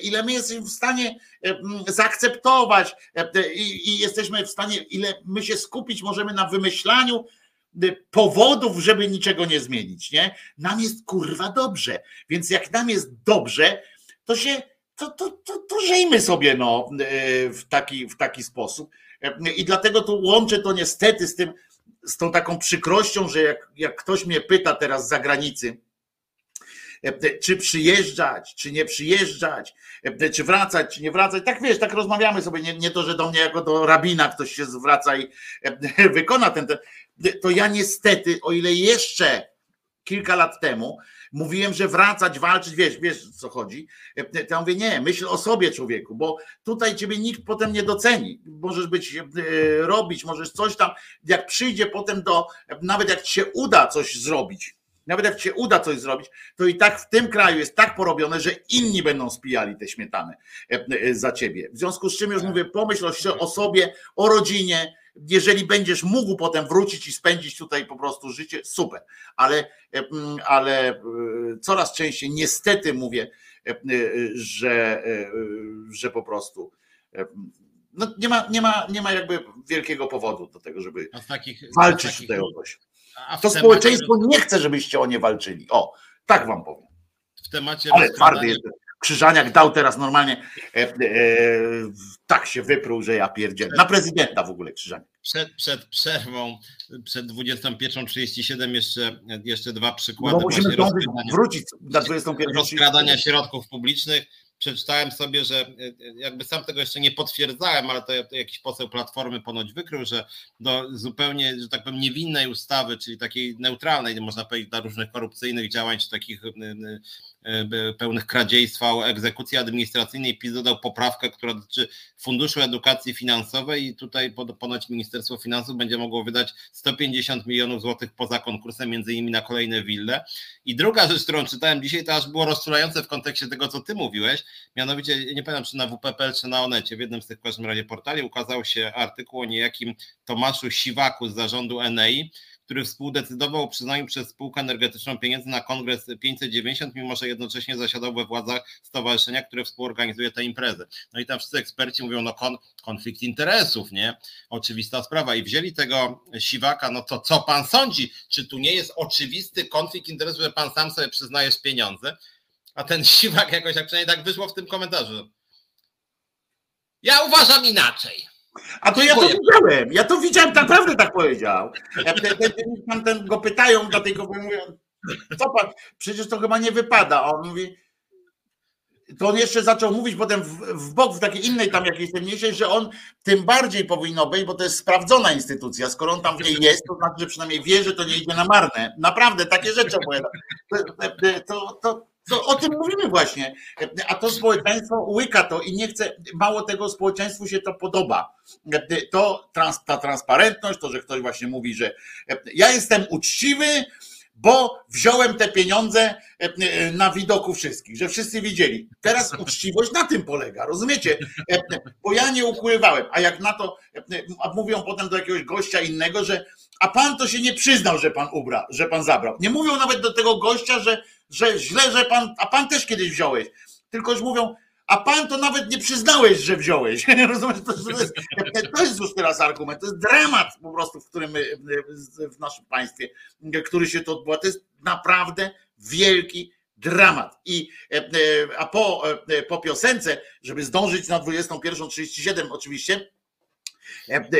Ile my jesteśmy w stanie zaakceptować i, i jesteśmy w stanie, ile my się skupić możemy na wymyślaniu powodów, żeby niczego nie zmienić, nie? Nam jest kurwa dobrze, więc jak nam jest dobrze, to się, to, to, to, to żyjmy sobie no, e, w, taki, w taki sposób. E, I dlatego tu łączę to niestety z tym, z tą taką przykrością, że jak, jak ktoś mnie pyta teraz z zagranicy, czy przyjeżdżać, czy nie przyjeżdżać, czy wracać, czy nie wracać. Tak wiesz, tak rozmawiamy sobie, nie, nie to, że do mnie jako do rabina ktoś się zwraca i *laughs* wykona ten, ten to ja niestety, o ile jeszcze kilka lat temu mówiłem, że wracać, walczyć, wiesz, wiesz co chodzi. To ja mówię, nie, myśl o sobie człowieku, bo tutaj ciebie nikt potem nie doceni. Możesz być, e, robić, możesz coś tam, jak przyjdzie potem do, nawet jak ci się uda coś zrobić, nawet jak ci się uda coś zrobić, to i tak w tym kraju jest tak porobione, że inni będą spijali te śmietane e, e, za ciebie. W związku z czym już mówię, pomyśl o, o sobie, o rodzinie, jeżeli będziesz mógł potem wrócić i spędzić tutaj po prostu życie, super. Ale, e, mm, ale e, coraz częściej niestety mówię, e, że, że po prostu no nie, ma, nie, ma, nie ma jakby wielkiego powodu do tego, żeby takich, walczyć takich, tutaj o coś. To społeczeństwo nie chce, żebyście o nie walczyli. O, tak wam powiem. W temacie Ale twardy jest. Krzyżaniak dał teraz normalnie, e, e, tak się wypruł, że ja pierdzielę. Na prezydenta w ogóle Krzyżaniak. Przed, przed przerwą, przed 21.37 jeszcze, jeszcze dwa przykłady. No musimy wrócić na 21.37. Rozkradania środków publicznych przeczytałem sobie, że e, e, jakby sam tego jeszcze nie potwierdzałem, ale to, jakiś poseł Platformy ponoć wykrył, że do zupełnie, że tak powiem, niewinnej ustawy, czyli takiej neutralnej, można powiedzieć, dla różnych korupcyjnych działań, czy takich E, pełnych kradziejstwa o egzekucji administracyjnej PiS dodał poprawkę, która dotyczy Funduszu Edukacji Finansowej i tutaj ponoć Ministerstwo Finansów będzie mogło wydać 150 milionów złotych poza konkursem, między innymi na kolejne wille. I druga rzecz, którą czytałem dzisiaj, to aż było rozczulające w kontekście tego, co ty mówiłeś, mianowicie, nie pamiętam czy na WPPL, czy na Onecie, w jednym z tych w każdym razie portali ukazał się artykuł o niejakim Tomaszu Siwaku z zarządu Enei, który współdecydował o przyznaniu przez spółkę energetyczną pieniędzy na kongres 590, mimo że jednocześnie zasiadał we władzach stowarzyszenia, które współorganizuje tę imprezę. No i tam wszyscy eksperci mówią, no kon, konflikt interesów, nie? Oczywista sprawa. I wzięli tego siwaka, no to co pan sądzi? Czy tu nie jest oczywisty konflikt interesów, że pan sam sobie przyznajesz pieniądze? A ten *laughs* siwak jakoś, jak przynajmniej tak wyszło w tym komentarzu. Ja uważam inaczej. A to ja to widziałem, ja to widziałem, naprawdę tak powiedział. Tam ten go pytają, dlatego mówią, co pan, przecież to chyba nie wypada. A on mówi, to on jeszcze zaczął mówić potem w, w bok, w takiej innej tam jakiejś temniejszej, że on tym bardziej powinno być, bo to jest sprawdzona instytucja. Skoro on tam w niej jest, to znaczy, że przynajmniej wie, że to nie idzie na marne. Naprawdę, takie rzeczy opowiada. To, to, to, to o tym mówimy właśnie. A to społeczeństwo łyka to i nie chce, mało tego społeczeństwu się to podoba. To ta transparentność, to, że ktoś właśnie mówi, że ja jestem uczciwy, bo wziąłem te pieniądze na widoku wszystkich, że wszyscy widzieli. Teraz uczciwość na tym polega, rozumiecie? Bo ja nie ukrywałem, a jak na to, a mówią potem do jakiegoś gościa innego, że a pan to się nie przyznał, że pan ubra, że pan zabrał. Nie mówią nawet do tego gościa, że że źle, że pan, a pan też kiedyś wziąłeś. Tylko już mówią, a pan to nawet nie przyznałeś, że wziąłeś. *laughs* To, to, jest, to jest już teraz argument. To jest dramat po prostu, w którym w naszym państwie, który się to odbywa. To jest naprawdę wielki dramat. I, a po, po piosence, żeby zdążyć na 21.37 oczywiście,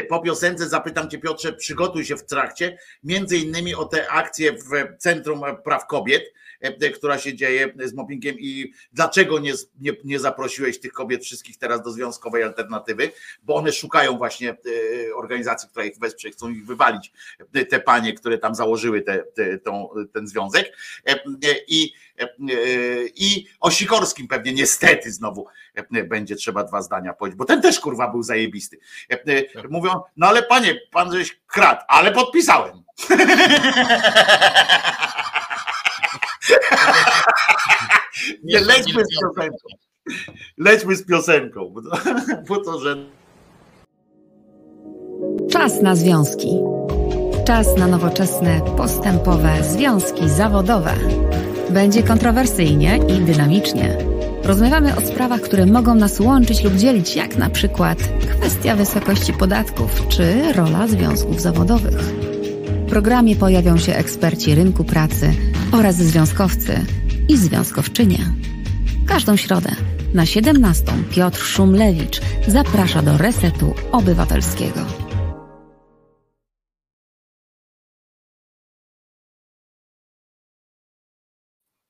po piosence zapytam Cię Piotrze, przygotuj się w trakcie, między innymi o te akcje w Centrum Praw Kobiet, E, która się dzieje z mobbingiem i dlaczego nie, nie, nie zaprosiłeś tych kobiet wszystkich teraz do związkowej alternatywy, bo one szukają właśnie e, organizacji, która ich wesprze, chcą ich wywalić, e, te panie, które tam założyły te, te, tą, ten związek i, i o Sikorskim pewnie niestety znowu będzie trzeba dwa zdania powiedzieć, bo ten też kurwa był zajebisty. Mówią, no ale panie, pan żeś kradł, ale podpisałem. *laughs* Nie, lećmy z piosenką. Lećmy z piosenką, bo to, *laughs* bo to że. Czas na związki. Czas na nowoczesne, postępowe związki zawodowe. Będzie kontrowersyjnie i dynamicznie. Rozmawiamy o sprawach, które mogą nas łączyć lub dzielić, jak na przykład kwestia wysokości podatków czy rola związków zawodowych. W programie pojawią się eksperci rynku pracy oraz związkowcy i związkowczynie. Każdą środę na 17 Piotr Szumlewicz zaprasza do Resetu Obywatelskiego.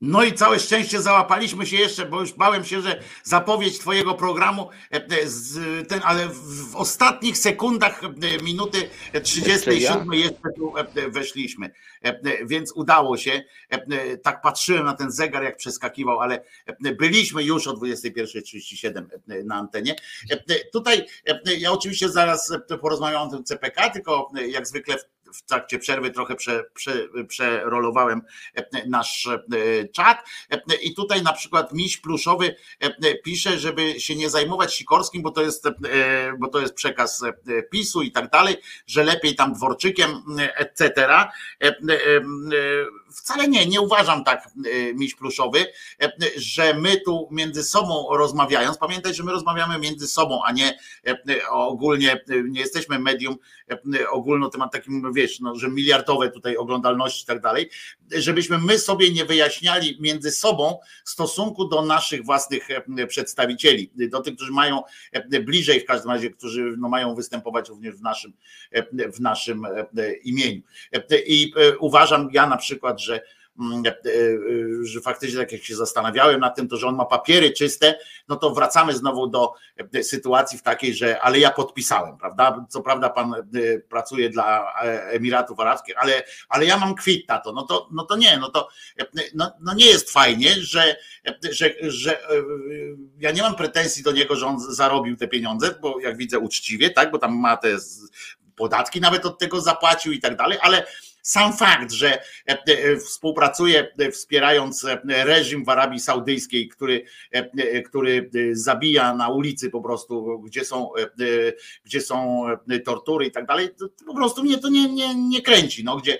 No i całe szczęście załapaliśmy się jeszcze, bo już bałem się, że zapowiedź Twojego programu, e, e, ten, ale w ostatnich sekundach e, minuty 37 jeszcze tu weszliśmy. Więc udało się. Tak patrzyłem na ten zegar, jak przeskakiwał, ale byliśmy już o 21.37 na antenie. Tutaj ja oczywiście zaraz porozmawiam o tym CPK, tylko jak zwykle w trakcie przerwy trochę prze, prze, przerolowałem e, nasz e, czat i tutaj na przykład miś pluszowy e, pisze, żeby się nie zajmować Sikorskim, bo to jest, bo to jest przekaz PiSu i tak dalej, że lepiej tam dworczykiem, etc. Wcale nie, nie uważam tak, miś pluszowy, że my tu między sobą rozmawiając, pamiętaj, że my rozmawiamy między sobą, a nie ogólnie, nie jesteśmy medium ogólno temat takim, wiesz, no, że miliardowe tutaj oglądalności i tak dalej, żebyśmy my sobie nie wyjaśniali między sobą stosunku do naszych własnych e, przedstawicieli, do tych, którzy mają e, bliżej w każdym razie, którzy no, mają występować również w naszym, e, w naszym imieniu. I uważam ja na przykład, że Mm, e, e, że faktycznie tak jak się zastanawiałem nad tym, to że on ma papiery czyste, no to wracamy znowu do e, sytuacji w takiej, że ale ja podpisałem, prawda? Co prawda pan pracuje dla Emiratów Arabskich, ale, ale ja mam kwit na to, no to, no to nie, no to no, no nie jest fajnie, że, że, że ja nie mam pretensji do niego, że on zarobił te pieniądze, bo jak widzę uczciwie, tak, bo tam ma te podatki nawet od tego zapłacił i tak dalej, ale sam fakt, że współpracuje wspierając reżim w Arabii Saudyjskiej, który, który zabija na ulicy po prostu, gdzie są, gdzie są tortury i tak dalej, po prostu mnie to nie, nie, nie kręci, no, gdzie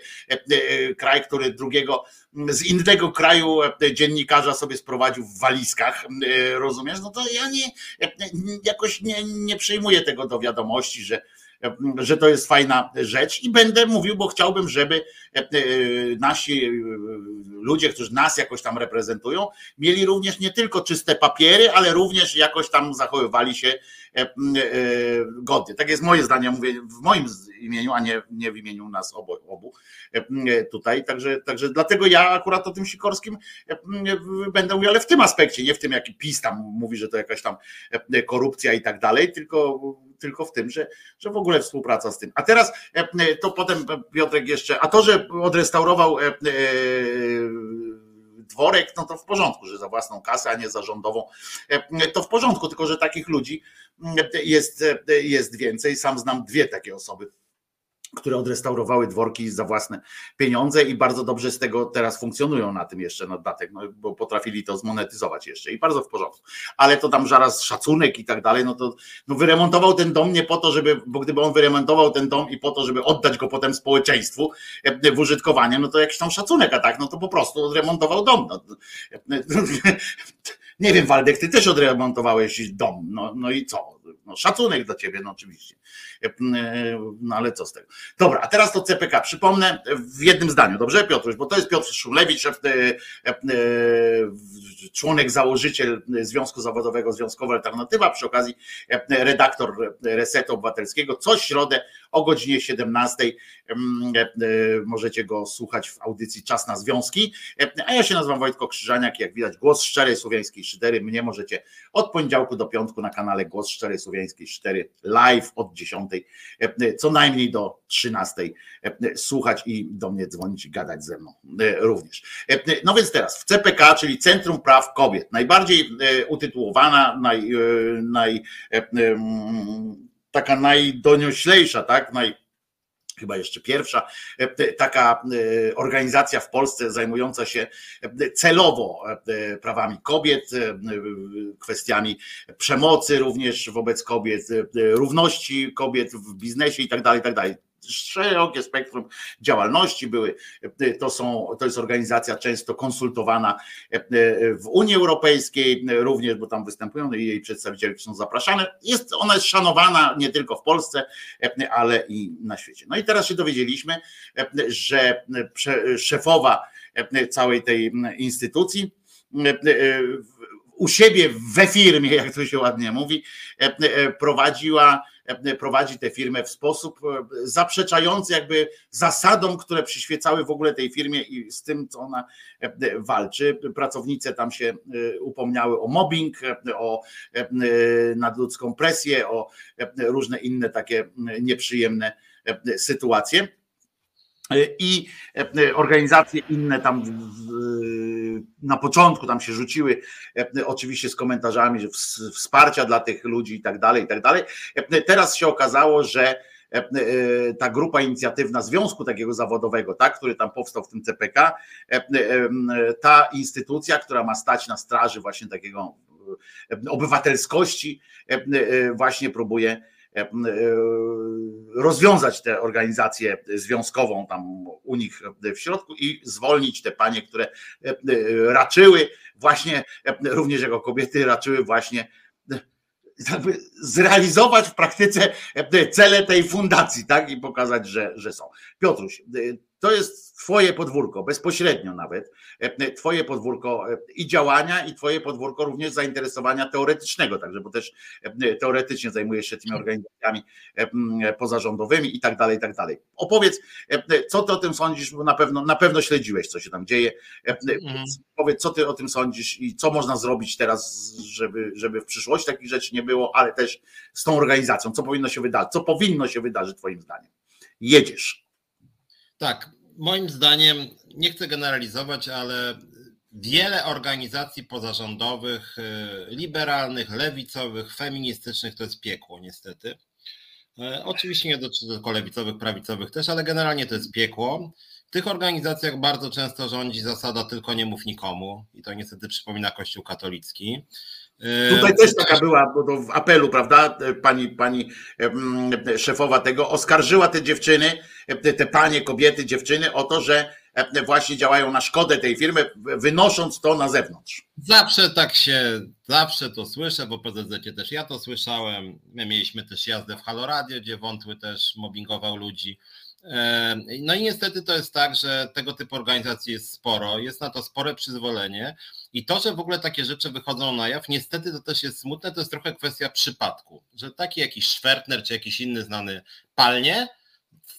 kraj, który drugiego z innego kraju dziennikarza sobie sprowadził w walizkach, rozumiesz? No to ja nie, jakoś nie, nie przyjmuję tego do wiadomości, że, że to jest fajna rzecz i będę mówił, bo chciałbym, żeby e, e, nasi e, ludzie, którzy nas jakoś tam reprezentują, mieli również nie tylko czyste papiery, ale również jakoś tam zachowywali się godnie. Tak jest moje zdanie, mówię w moim imieniu, a nie, nie w imieniu nas obu, obu tutaj. Także, także dlatego ja akurat o tym Sikorskim będę mówił, ale w tym aspekcie, nie w tym, jaki PiS tam mówi, że to jakaś tam korupcja i tak dalej, tylko tylko w tym, że, że w ogóle współpraca z tym. A teraz to potem Piotrek jeszcze, a to, że odrestaurował dworek, no to w porządku, że za własną kasę, a nie za rządową, to w porządku, tylko że takich ludzi jest, jest więcej. Sam znam dwie takie osoby które odrestaurowały dworki za własne pieniądze i bardzo dobrze z tego teraz funkcjonują na tym jeszcze na dodatek, no, bo potrafili to zmonetyzować jeszcze i bardzo w porządku. Ale to tam zaraz szacunek i tak dalej, no to no wyremontował ten dom nie po to, żeby, bo gdyby on wyremontował ten dom i po to, żeby oddać go potem społeczeństwu e, w użytkowanie, no to jakiś tam szacunek, a tak, no to po prostu odremontował dom. No. *laughs* Nie wiem, Waldek, ty też odremontowałeś dom, no, no i co? No, szacunek dla ciebie, no oczywiście. E, no ale co z tego. Dobra, a teraz to CPK. Przypomnę w jednym zdaniu, dobrze, Piotruś? Bo to jest Piotr Szumlewicz, e, e, członek, założyciel Związku Zawodowego Związkowa Alternatywa, przy okazji redaktor Resetu Obywatelskiego. Co środę o godzinie 17 możecie go słuchać w audycji Czas na Związki. A ja się nazywam Wojtko Krzyżaniak, jak widać głos szczerej słowiańskiej szydery. Mnie możecie od poniedziałku do piątku na kanale Głos Szczerej Słowiańskiej 4 live od 10, co najmniej do 13 słuchać i do mnie dzwonić i gadać ze mną również. No więc teraz w CPK, czyli Centrum Praw Kobiet, najbardziej utytułowana, naj, naj, taka najdonioślejsza, tak, naj, chyba jeszcze pierwsza e, taka e, organizacja w Polsce zajmująca się e, celowo prawami kobiet, kwestiami przemocy również wobec kobiet, równości kobiet w biznesie i tak dalej, tak dalej szerokie spektrum działalności były. To, są, to jest organizacja często konsultowana w Unii Europejskiej również, bo tam występują i jej przedstawiciele są zapraszane. Jest, ona jest szanowana nie tylko w Polsce, ale i na świecie. No i teraz się dowiedzieliśmy, że szefowa całej tej instytucji u siebie we firmie, jak to się ładnie mówi, prowadziła E, prowadzi tę firmę w sposób e, zaprzeczający jakby zasadom, które przyświecały w ogóle tej firmie i z tym, co ona e, walczy. Pracownice tam się upomniały o mobbing, o nadludzką presję, o różne inne takie nieprzyjemne sytuacje. I organizacje inne tam na początku tam się rzuciły, oczywiście z komentarzami, że wsparcia dla tych ludzi i tak dalej, i tak dalej. Teraz się okazało, że ta grupa inicjatywna związku takiego zawodowego, tak, który tam powstał w tym CPK, ta instytucja, która ma stać na straży właśnie takiego obywatelskości, właśnie próbuje E, e, rozwiązać tę organizację związkową tam u nich w środku i zwolnić te panie, które e, raczyły właśnie, również jako kobiety, raczyły właśnie zrealizować w praktyce cele tej fundacji, tak? I pokazać, że, że są. Piotruś, to jest Twoje podwórko, bezpośrednio nawet, e, Twoje podwórko e, i działania, i Twoje podwórko również zainteresowania teoretycznego, także, bo też e, teoretycznie zajmujesz się tymi tak. organizacjami pozarządowymi i tak dalej, i tak dalej. Opowiedz, co ty o tym sądzisz, bo na pewno, na pewno śledziłeś, co się tam dzieje. Mhm. Powiedz, co ty o tym sądzisz i co można zrobić teraz, żeby, żeby w przyszłości takich rzeczy nie było, ale też z tą organizacją, co powinno się wydarzyć, co powinno się wydarzyć Twoim zdaniem. Jedziesz. Tak, moim zdaniem, nie chcę generalizować, ale wiele organizacji pozarządowych, y, liberalnych, lewicowych, feministycznych to jest piekło, niestety. E, oczywiście nie dotyczy tylko lewicowych, prawicowych też, ale generalnie to jest piekło. W tych organizacjach bardzo często rządzi zasada tylko nie mów nikomu i to niestety przypomina Kościół katolicki. Tutaj też taka była, bo to w apelu, prawda, pani, pani szefowa tego oskarżyła te dziewczyny, te panie, kobiety, dziewczyny o to, że właśnie działają na szkodę tej firmy, wynosząc to na zewnątrz. Zawsze tak się, zawsze to słyszę, bo PZZ też ja to słyszałem. My mieliśmy też jazdę w Halo Radio, gdzie Wątły też mobbingował ludzi. No i niestety to jest tak, że tego typu organizacji jest sporo, jest na to spore przyzwolenie i to, że w ogóle takie rzeczy wychodzą na jaw, niestety to też jest smutne, to jest trochę kwestia przypadku, że taki jakiś Schwertner czy jakiś inny znany palnie,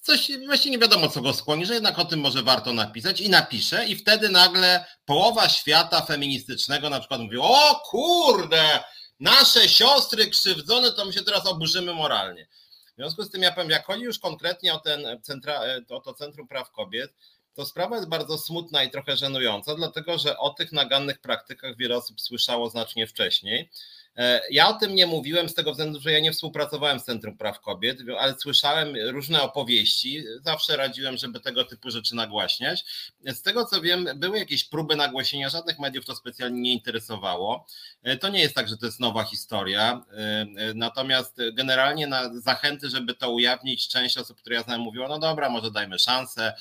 coś właśnie nie wiadomo co go skłoni, że jednak o tym może warto napisać i napisze i wtedy nagle połowa świata feministycznego na przykład mówi, o kurde, nasze siostry krzywdzone, to my się teraz oburzymy moralnie. W związku z tym ja powiem, jak chodzi już konkretnie o, ten centra, o to Centrum Praw Kobiet, to sprawa jest bardzo smutna i trochę żenująca, dlatego że o tych nagannych praktykach wiele osób słyszało znacznie wcześniej. E, ja o tym nie mówiłem z tego względu, że ja nie współpracowałem z Centrum Praw Kobiet, ale słyszałem różne opowieści. Zawsze radziłem, żeby tego typu rzeczy nagłaśniać. Z tego co wiem, były jakieś próby nagłośnienia, żadnych mediów to specjalnie nie interesowało. E, to nie jest tak, że to jest nowa historia. E, natomiast generalnie na zachęty, żeby to ujawnić, część osób, które ja znam, mówiło: no dobra, może dajmy szansę,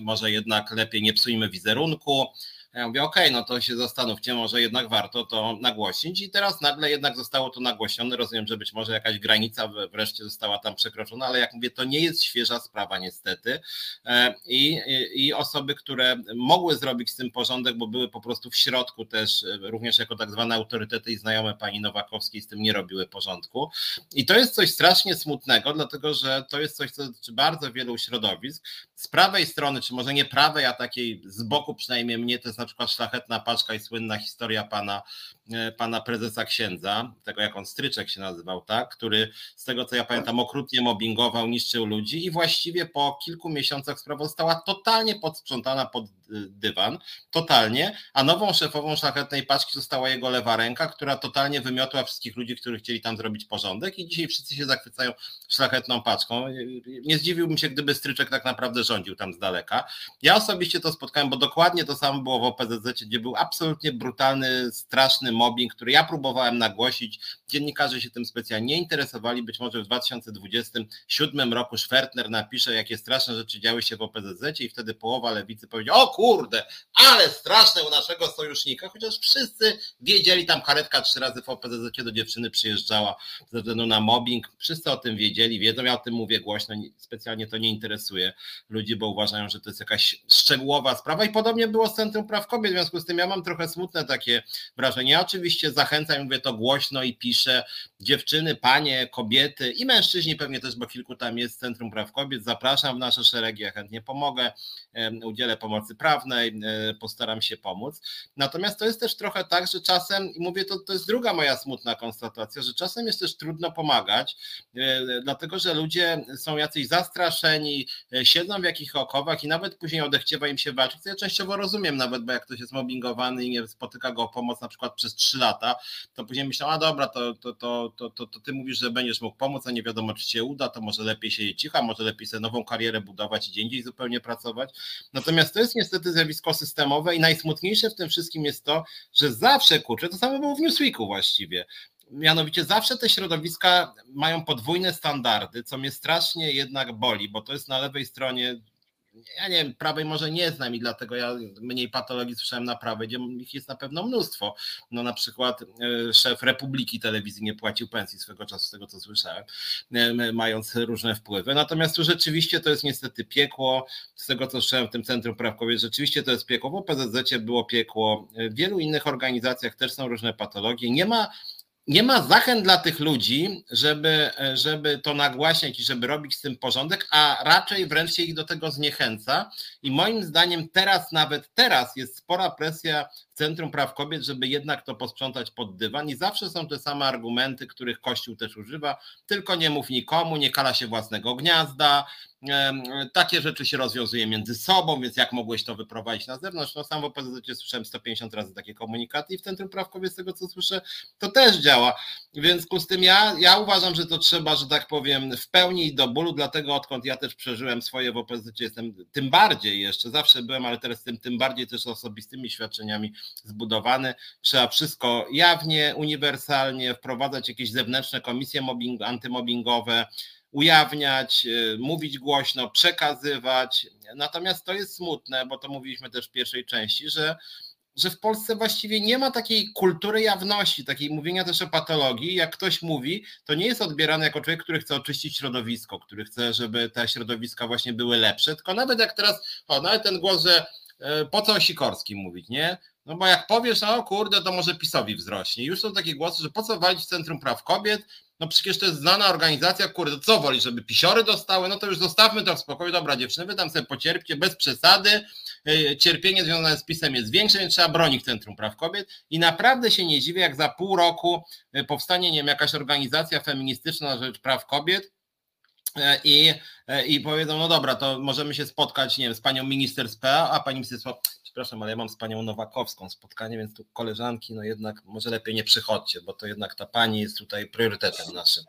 może jednak lepiej nie psujmy wizerunku. Ja mówię, okej, okay, no to się zastanówcie, może jednak warto to nagłośnić i teraz nagle jednak zostało to nagłośnione, rozumiem, że być może jakaś granica wreszcie została tam przekroczona, ale jak mówię, to nie jest świeża sprawa niestety. E, i, i osoby, które mogły zrobić z tym porządek, bo były po prostu w środku też, e, również jako tak zwane autorytety i znajome pani Nowakowskiej z tym nie robiły porządku. I to jest coś strasznie smutnego, dlatego że to jest coś, co dotyczy bardzo wielu środowisk, z prawej strony, czy może nie prawej, a takiej z boku przynajmniej mnie, to na przykład szlachetna paczka i słynna historia pana, pana prezesa księdza, tego jak on stryczek się nazywał, tak, który z tego co ja pamiętam okrutnie mobbingował, niszczył ludzi i właściwie po kilku miesiącach sprawa została totalnie podsprzątana pod e, dywan, totalnie, a nową szefową szlachetnej paczki została jego lewa ręka, która totalnie wymiotła wszystkich ludzi, którzy chcieli tam zrobić porządek i dzisiaj wszyscy się zachwycają szlachetną paczką. Nie zdziwiłbym się, gdyby stryczek tak naprawdę rządził tam z daleka. Ja osobiście to spotkałem, bo dokładnie to samo było w OPZZ, gdzie był absolutnie brutalny, straszny mobbing, który ja próbowałem nagłosić. Dziennikarze się tym specjalnie nie interesowali. Być może w 2027 roku Schwertner napisze, jakie straszne rzeczy działy się w OPZZ i wtedy połowa lewicy powiedzie, o kurde, ale straszne u naszego sojusznika, chociaż wszyscy wiedzieli, tam karetka trzy razy w OPZZ do dziewczyny przyjeżdżała ze względu na mobbing. Wszyscy o tym wiedzieli, wiedzą, ja o tym mówię głośno, specjalnie to nie interesuje ludzi, bo uważają, że to jest jakaś szczegółowa sprawa i podobnie było z Centrum Praw Kobiet, w związku z tym ja mam trochę smutne takie wrażenie. Ja oczywiście zachęcam, mówię to głośno i piszę, dziewczyny, panie, kobiety i mężczyźni pewnie też, bo kilku tam jest Centrum Praw Kobiet, zapraszam w nasze szeregi, ja chętnie pomogę, udzielę pomocy prawnej, e, postaram się pomóc. Natomiast to jest też trochę tak, że czasem, i mówię to, to jest druga moja smutna konstatacja, że czasem jest też trudno pomagać, e, dlatego że ludzie są jacyś zastraszeni, e, siedzą w jakich okowach i nawet później odechciewa im się walczyć, co ja częściowo rozumiem nawet, bo jak ktoś jest mobbingowany i nie spotyka go pomoc na przykład przez trzy lata, to później myślą, a dobra, to, to, to, to, to, to ty mówisz, że będziesz mógł pomóc, a nie wiadomo, czy cię uda, to może lepiej się cicha, może lepiej sobie nową karierę budować i gdzie indziej zupełnie pracować. Natomiast to jest niestety zjawisko systemowe i najsmutniejsze w tym wszystkim jest to, że zawsze, kurczę, to samo było w Newsweeku właściwie, mianowicie zawsze te środowiska mają podwójne standardy, co mnie strasznie jednak boli, bo to jest na lewej stronie ja nie wiem, prawej może nie znam i dlatego ja mniej patologii słyszałem na prawej, gdzie ich jest na pewno mnóstwo. No na przykład e, szef Republiki Telewizji nie płacił pensji swego czasu, z tego co słyszałem, e, mając różne wpływy. Natomiast tu rzeczywiście to jest niestety piekło, z tego co słyszałem w tym Centrum Praw Kobiet, rzeczywiście to jest piekło, bo PZZ było piekło, w wielu innych organizacjach też są różne patologie. Nie ma nie ma zachęt dla tych ludzi, żeby, żeby to nagłaśniać i żeby robić z tym porządek, a raczej wręcz się ich do tego zniechęca. I moim zdaniem teraz, nawet teraz jest spora presja Centrum Praw Kobiet, żeby jednak to posprzątać pod dywan i zawsze są te same argumenty, których Kościół też używa, tylko nie mów nikomu, nie kala się własnego gniazda, takie rzeczy się rozwiązuje między sobą, więc jak mogłeś to wyprowadzić na zewnątrz? No sam w OPZZ słyszałem 150 razy takie komunikaty i w Centrum Praw Kobiet, z tego co słyszę, to też działa. W związku z tym ja, ja uważam, że to trzeba, że tak powiem, w pełni do bólu, dlatego odkąd ja też przeżyłem swoje w OPZZ, jestem tym bardziej jeszcze, zawsze byłem, ale teraz jestem tym bardziej też osobistymi świadczeniami zbudowany. Trzeba wszystko jawnie, uniwersalnie, wprowadzać jakieś zewnętrzne komisje mobbing, antymobbingowe, ujawniać, y, mówić głośno, przekazywać. Natomiast to jest smutne, bo to mówiliśmy też w pierwszej części, że, że w Polsce właściwie nie ma takiej kultury jawności, takiej mówienia też o patologii. Jak ktoś mówi, to nie jest odbierany jako człowiek, który chce oczyścić środowisko, który chce, żeby te środowiska właśnie były lepsze. Tylko nawet jak teraz, o, nawet ten głos, że e, po co o Sikorskim mówić, nie? No bo jak powiesz, o kurde, to może PiSowi wzrośnie. Już są takie głosy, że po co walić Centrum Praw Kobiet, no przecież to jest znana organizacja, kurde, co woli, żeby pisiory dostały, no to już zostawmy to w spokoju, dobra dziewczyny, wy tam sobie pocierpcie bez przesady, e, cierpienie związane z pisem jest większe, więc trzeba bronić Centrum Praw Kobiet. I naprawdę się nie dziwię, jak za pół roku e, powstanie, nie wiem, jakaś organizacja feministyczna na rzecz praw kobiet, e, i, i powiedzą, no dobra, to możemy się spotkać, nie wiem, z panią minister z PA, a pani minister przepraszam, ale ja mam z panią Nowakowską spotkanie, więc tu koleżanki, no jednak może lepiej nie przychodźcie, bo to jednak ta pani jest tutaj priorytetem naszym.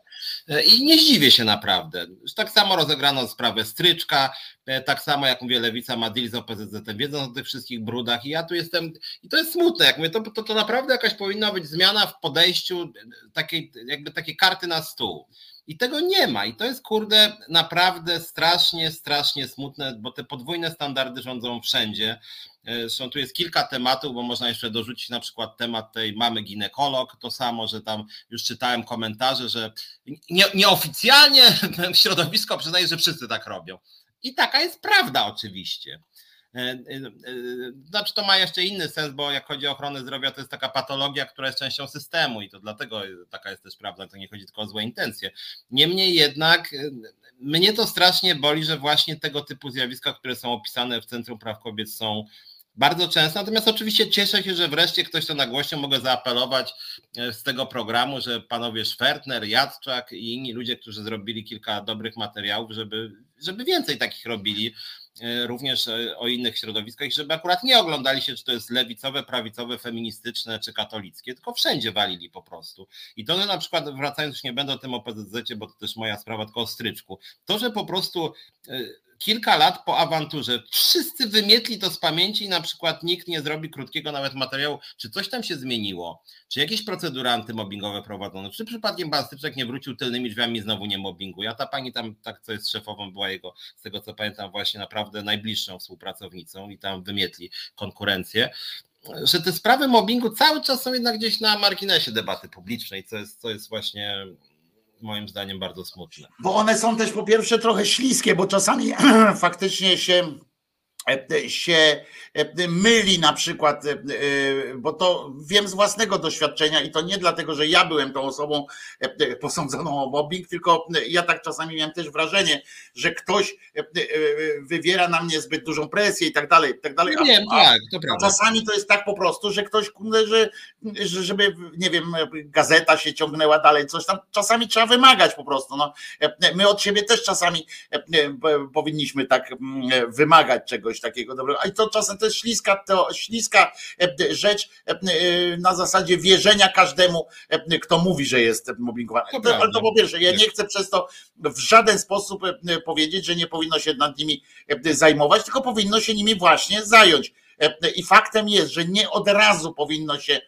E, I nie zdziwię się naprawdę. Tak samo rozegrano sprawę stryczka, e, tak samo jak mówię, Lewica ma deal z OPZZ, wiedząc o tych wszystkich brudach i ja tu jestem, i to jest smutne, jak mówię, to, to, to naprawdę jakaś powinna być zmiana w podejściu, e, takiej, jakby takie karty na stół. I tego nie ma. I to jest, kurde, naprawdę strasznie, strasznie smutne, bo te podwójne standardy rządzą wszędzie. Zresztą tu jest kilka tematów, bo można jeszcze dorzucić na przykład temat tej mamy ginekolog, to samo, że tam już czytałem komentarze, że nie, nieoficjalnie *laughs* środowisko przyznaje, że wszyscy tak robią. I taka jest prawda oczywiście. E, e, e, znaczy to ma jeszcze inny sens, bo jak chodzi o ochronę zdrowia, to jest taka patologia, która jest częścią systemu i to dlatego taka jest też prawda, to nie chodzi tylko o złe intencje. Niemniej jednak mnie to strasznie boli, że właśnie tego typu zjawiska, które są opisane w Centrum Praw Kobiet są bardzo często. Natomiast oczywiście cieszę się, że wreszcie ktoś to nagłośnił. Mogę zaapelować z tego programu, że panowie Szwertner, Jadczak i inni ludzie, którzy zrobili kilka dobrych materiałów, żeby, żeby więcej takich robili, E, również e, o innych środowiskach, żeby akurat nie oglądali się, czy to jest lewicowe, prawicowe, feministyczne, czy katolickie, tylko wszędzie walili po prostu. I to, że na przykład, wracając, już nie będę o tym o PZZ, bo to też moja sprawa, tylko o stryczku, to, że po prostu e, kilka lat po awanturze. Wszyscy wymietli to z pamięci i na przykład nikt nie zrobi krótkiego nawet materiału, czy coś tam się zmieniło, czy jakieś procedury antymobbingowe prowadzono, czy przypadkiem pan nie wrócił tylnymi drzwiami i znowu nie mobbinguje, a ta pani tam, tak co jest szefową, była jego, z tego co pamiętam, właśnie naprawdę najbliższą współpracownicą i tam wymietli konkurencję że te sprawy mobbingu cały czas są jednak gdzieś na marginesie debaty publicznej, co jest, co jest właśnie moim zdaniem bardzo smutne. Bo one są też po pierwsze trochę śliskie, bo czasami *clears throat* faktycznie się się e, myli na przykład, e, bo to wiem z własnego doświadczenia i to nie dlatego, że ja byłem tą osobą posądzoną o mobbing, tylko ja tak czasami miałem też wrażenie, że ktoś wywiera na mnie zbyt dużą presję i tak dalej, i tak dalej. No wiem, tak, to prawda. Czasami to jest tak po prostu, że ktoś, że, że żeby, nie wiem, gazeta się ciągnęła dalej, coś tam, czasami trzeba wymagać po prostu. No. My od siebie też czasami powinniśmy tak wymagać czegoś takiego dobrego. A to czasem to jest śliska, to śliska e, rzecz e, e, na zasadzie wierzenia każdemu, kto mówi, że jest mobbingowany. Ale to po pierwsze, ja nie chcę przez to w żaden sposób powiedzieć, że nie powinno się nad nimi zajmować, tylko powinno się nimi właśnie zająć. I faktem jest, że nie od razu powinno się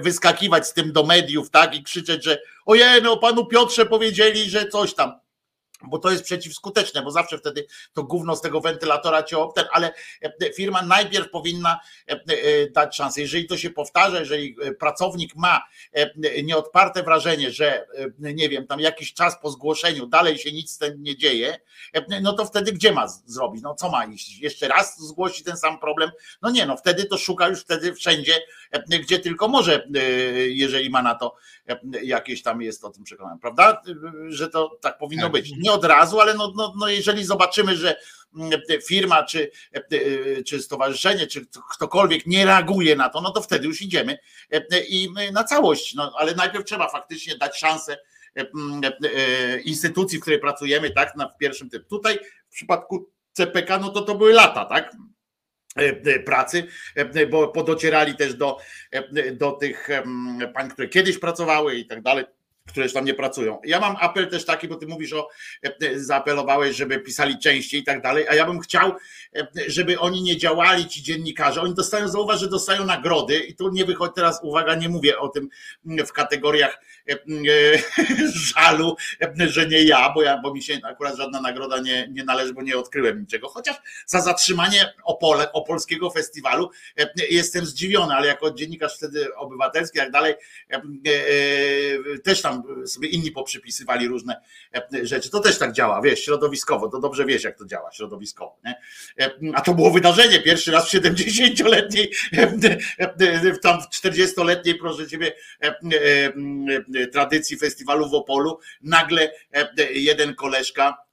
wyskakiwać z tym do mediów, tak, i krzyczeć, że ojej, no panu Piotrze powiedzieli, że coś tam bo to jest przeciwskuteczne, bo zawsze wtedy to gówno z tego wentylatora cię obten, ale e, firma najpierw powinna e, e, dać szansę. Jeżeli to się powtarza, jeżeli pracownik ma nieodparte wrażenie, że nie wiem, tam jakiś czas po zgłoszeniu dalej się nic nie dzieje, no to wtedy gdzie ma zrobić? No co ma iść? Jeszcze raz zgłosi ten sam problem? No nie, no wtedy to szuka już wtedy wszędzie, gdzie tylko może, jeżeli ma na to jakieś tam jest o tym przekonanie, prawda? Że to tak powinno tak. być nie od razu, ale no, no, no jeżeli zobaczymy, że mm, firma, czy, czy stowarzyszenie, czy ktokolwiek nie reaguje na to, no to wtedy już idziemy i na całość. No, ale najpierw trzeba faktycznie dać szansę instytucji, w której pracujemy, tak, na w pierwszym tym. Tutaj w przypadku CPK, no to to były lata, tak? pracy, bo podocierali też do, do tych pań, które kiedyś pracowały i tak dalej które tam nie pracują. Ja mam apel też taki, bo ty mówisz o, e, zaapelowałeś, żeby pisali częściej i tak dalej, a ja bym chciał, e, żeby oni nie działali, ci dziennikarze, oni dostają, zauważ, że dostają nagrody i tu nie wychodzi teraz, uwaga, nie mówię o tym w kategoriach e, *laughs* żalu, że nie ja, bo ja, bo mi się akurat żadna nagroda nie, nie należy, bo nie odkryłem niczego, chociaż za zatrzymanie Opole, opolskiego festiwalu jestem zdziwiony, ale jako dziennikarz wtedy obywatelski, jak dalej, też tam sobie inni poprzypisywali różne e, rzeczy. To też tak działa, wiesz, środowiskowo, to dobrze wiesz, jak to działa środowiskowo. Nie? E, a to było wydarzenie, pierwszy raz w 70-letniej, e, tam w 40-letniej, proszę ciebie, tradycji festiwalu w Opolu, nagle jeden koleżka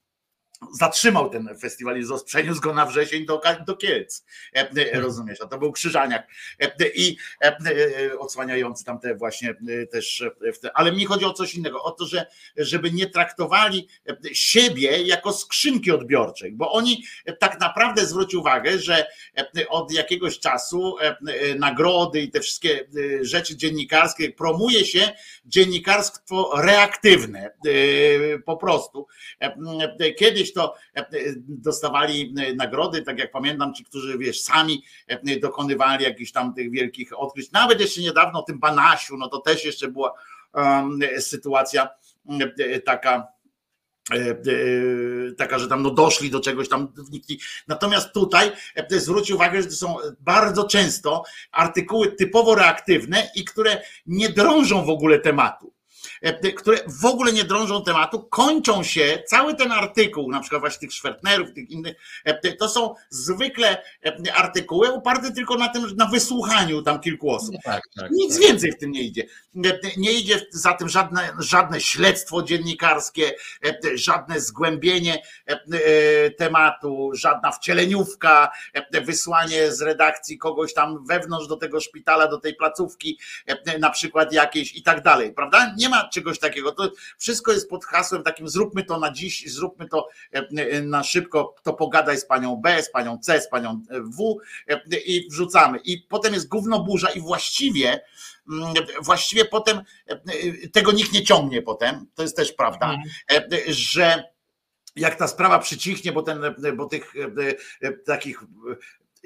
zatrzymał ten festiwal i przeniósł go na wrzesień do, do Kielc. E, e, mhm. Rozumiesz? A to był Krzyżaniak. E, I odsłaniający tam te właśnie też. Ale mi chodzi o coś innego, o to, że żeby nie traktowali siebie jako skrzynki odbiorczej, bo oni tak naprawdę zwróć uwagę, że od jakiegoś czasu nagrody i te wszystkie rzeczy dziennikarskie promuje się dziennikarstwo reaktywne po prostu. Kiedyś to e, dostawali e, nagrody, tak jak pamiętam, ci, którzy wiesz, sami e, dokonywali jakichś tam tych wielkich odkryć. Nawet jeszcze niedawno o tym Banasiu, no to też jeszcze była um, sytuacja taka taka, że tam no doszli do czegoś tam. Natomiast tutaj zwróć uwagę, że to są bardzo często artykuły typowo reaktywne i które nie drążą w ogóle tematu. E, które w ogóle nie drążą tematu, kończą się, cały ten artykuł, na przykład właśnie tych Szwertnerów, tych innych, e, to są zwykle e, artykuły oparte tylko na tym, na wysłuchaniu tam kilku osób. Tak, tak, Nic tak. więcej w tym nie idzie. Nie idzie za tym żadne, żadne śledztwo dziennikarskie, żadne zgłębienie tematu, żadna wcieleniówka, wysłanie z redakcji kogoś tam wewnątrz do tego szpitala, do tej placówki, na przykład jakieś i tak dalej, prawda? Nie ma czegoś takiego. To wszystko jest pod hasłem takim zróbmy to na dziś, zróbmy to e, e, na szybko, to pogadaj z panią B, z panią C, z panią W e, i wrzucamy. I potem jest gówno burza i właściwie mm, właściwie potem tego nikt nie ciągnie potem, to jest też prawda, mhm. że jak ta sprawa przycichnie, bo, ten, bo tych takich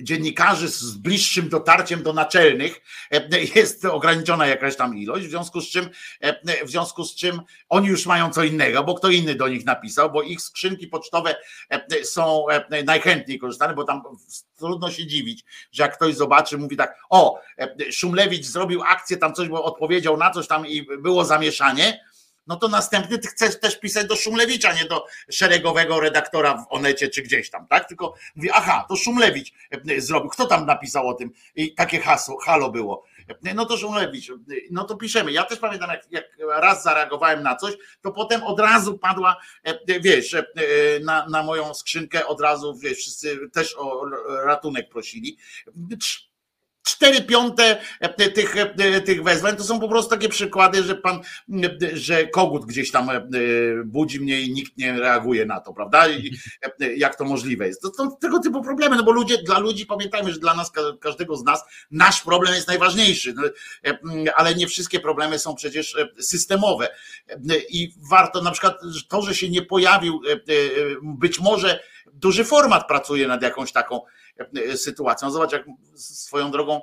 dziennikarzy z bliższym dotarciem do naczelnych e, jest ograniczona jakaś tam ilość, w związku z czym e, w związku z czym oni już mają co innego, bo kto inny do nich napisał, bo ich skrzynki pocztowe e, są najchętniej korzystane, bo tam trudno się dziwić, że jak ktoś zobaczy, mówi tak, o, Szumlewicz zrobił akcję, tam coś, bo odpowiedział na coś tam i było zamieszanie, no to następny ty chcesz też pisać do Szumlewicza, nie do szeregowego redaktora w Onecie czy gdzieś tam, tak? Tylko mówi, aha, to Szumlewicz e, zrobił. Kto tam napisał o tym? I takie hasło, halo było. E, no to Szumlewicz, e, no to piszemy. Ja też pamiętam, jak, jak raz zareagowałem na coś, to potem od razu padła, wiesz, na, na moją skrzynkę od razu, wiesz, wszyscy też o ratunek prosili cztery piąte e, tych, e, tych wezwań to są po prostu takie przykłady, że pan, że kogut gdzieś tam e, budzi mnie i nikt nie reaguje na to, prawda? I jak to możliwe jest. To są tego typu problemy, no bo ludzie, dla ludzi pamiętajmy, że dla nas, każdego z nas, nasz problem jest najważniejszy, no, ale nie wszystkie problemy są przecież systemowe. I warto na przykład to, że się nie pojawił, być może duży format pracuje nad jakąś taką E, sytuacją. Zobacz, jak swoją drogą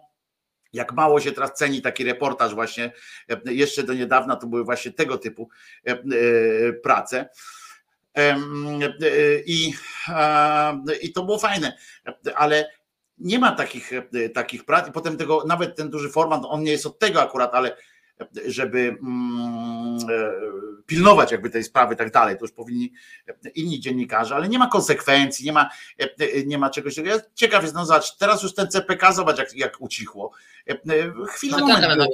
jak mało się teraz ceni taki reportaż właśnie, e, jeszcze do niedawna to były właśnie tego typu e, prace. I, I to było fajne, ale nie ma takich, takich prac i potem tego, nawet ten duży format, on nie jest od tego akurat, ale żeby mm, e, pilnować jakby tej sprawy i tak dalej. To już powinni inni dziennikarze, ale nie ma konsekwencji, nie ma, e, nie ma czegoś. Ja ciekaw jest, no zobacz, teraz już ten CPK, zobacz jak, jak ucichło. E, chwilę no tak, ale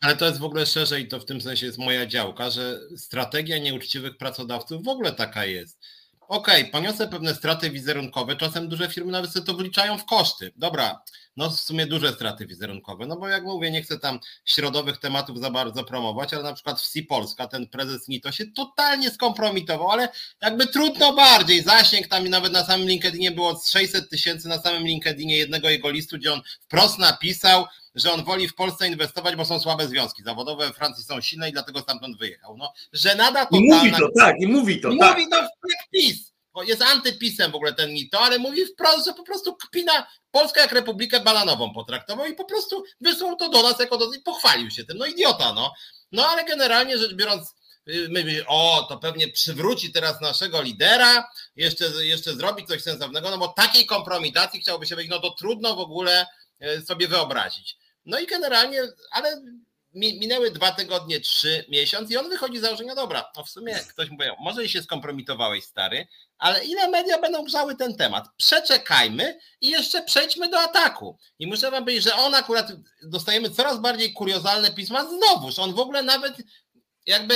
Ale to jest w ogóle szerzej, to w tym sensie jest moja działka, że strategia nieuczciwych pracodawców w ogóle taka jest. Okej, okay, poniosę pewne straty wizerunkowe, czasem duże firmy nawet sobie to wliczają w koszty. Dobra, no w sumie duże straty wizerunkowe, no bo jak mówię, nie chcę tam środowych tematów za bardzo promować, ale na przykład w Si Polska ten prezes NITO się totalnie skompromitował, ale jakby trudno bardziej, zasięg tam nawet na samym LinkedInie było 600 tysięcy na samym LinkedInie jednego jego listu, gdzie on wprost napisał, że on woli w Polsce inwestować, bo są słabe związki zawodowe, we Francji są silne i dlatego stamtąd wyjechał. No, że nada totalna. I mówi to, tak, i mówi to, mówi tak. to jak PiS. Jest antypisem w ogóle ten Nito, ale mówi wprost, że po prostu kpina Polska jak Republikę Bananową potraktował i po prostu wysłał to do nas jako do i pochwalił się tym. No idiota, no. No ale generalnie rzecz biorąc, my o, to pewnie przywróci teraz naszego lidera, jeszcze, jeszcze zrobi coś sensownego, no bo takiej kompromitacji chciałby się być, no to trudno w ogóle y, sobie wyobrazić. No i generalnie, ale minęły dwa tygodnie, trzy miesiąc i on wychodzi z założenia, dobra, no w sumie ktoś mówi, może i się skompromitowałeś stary, ale ile media będą grzały ten temat? Przeczekajmy i jeszcze przejdźmy do ataku. I muszę wam powiedzieć, że on akurat dostajemy coraz bardziej kuriozalne pisma znowuż. On w ogóle nawet jakby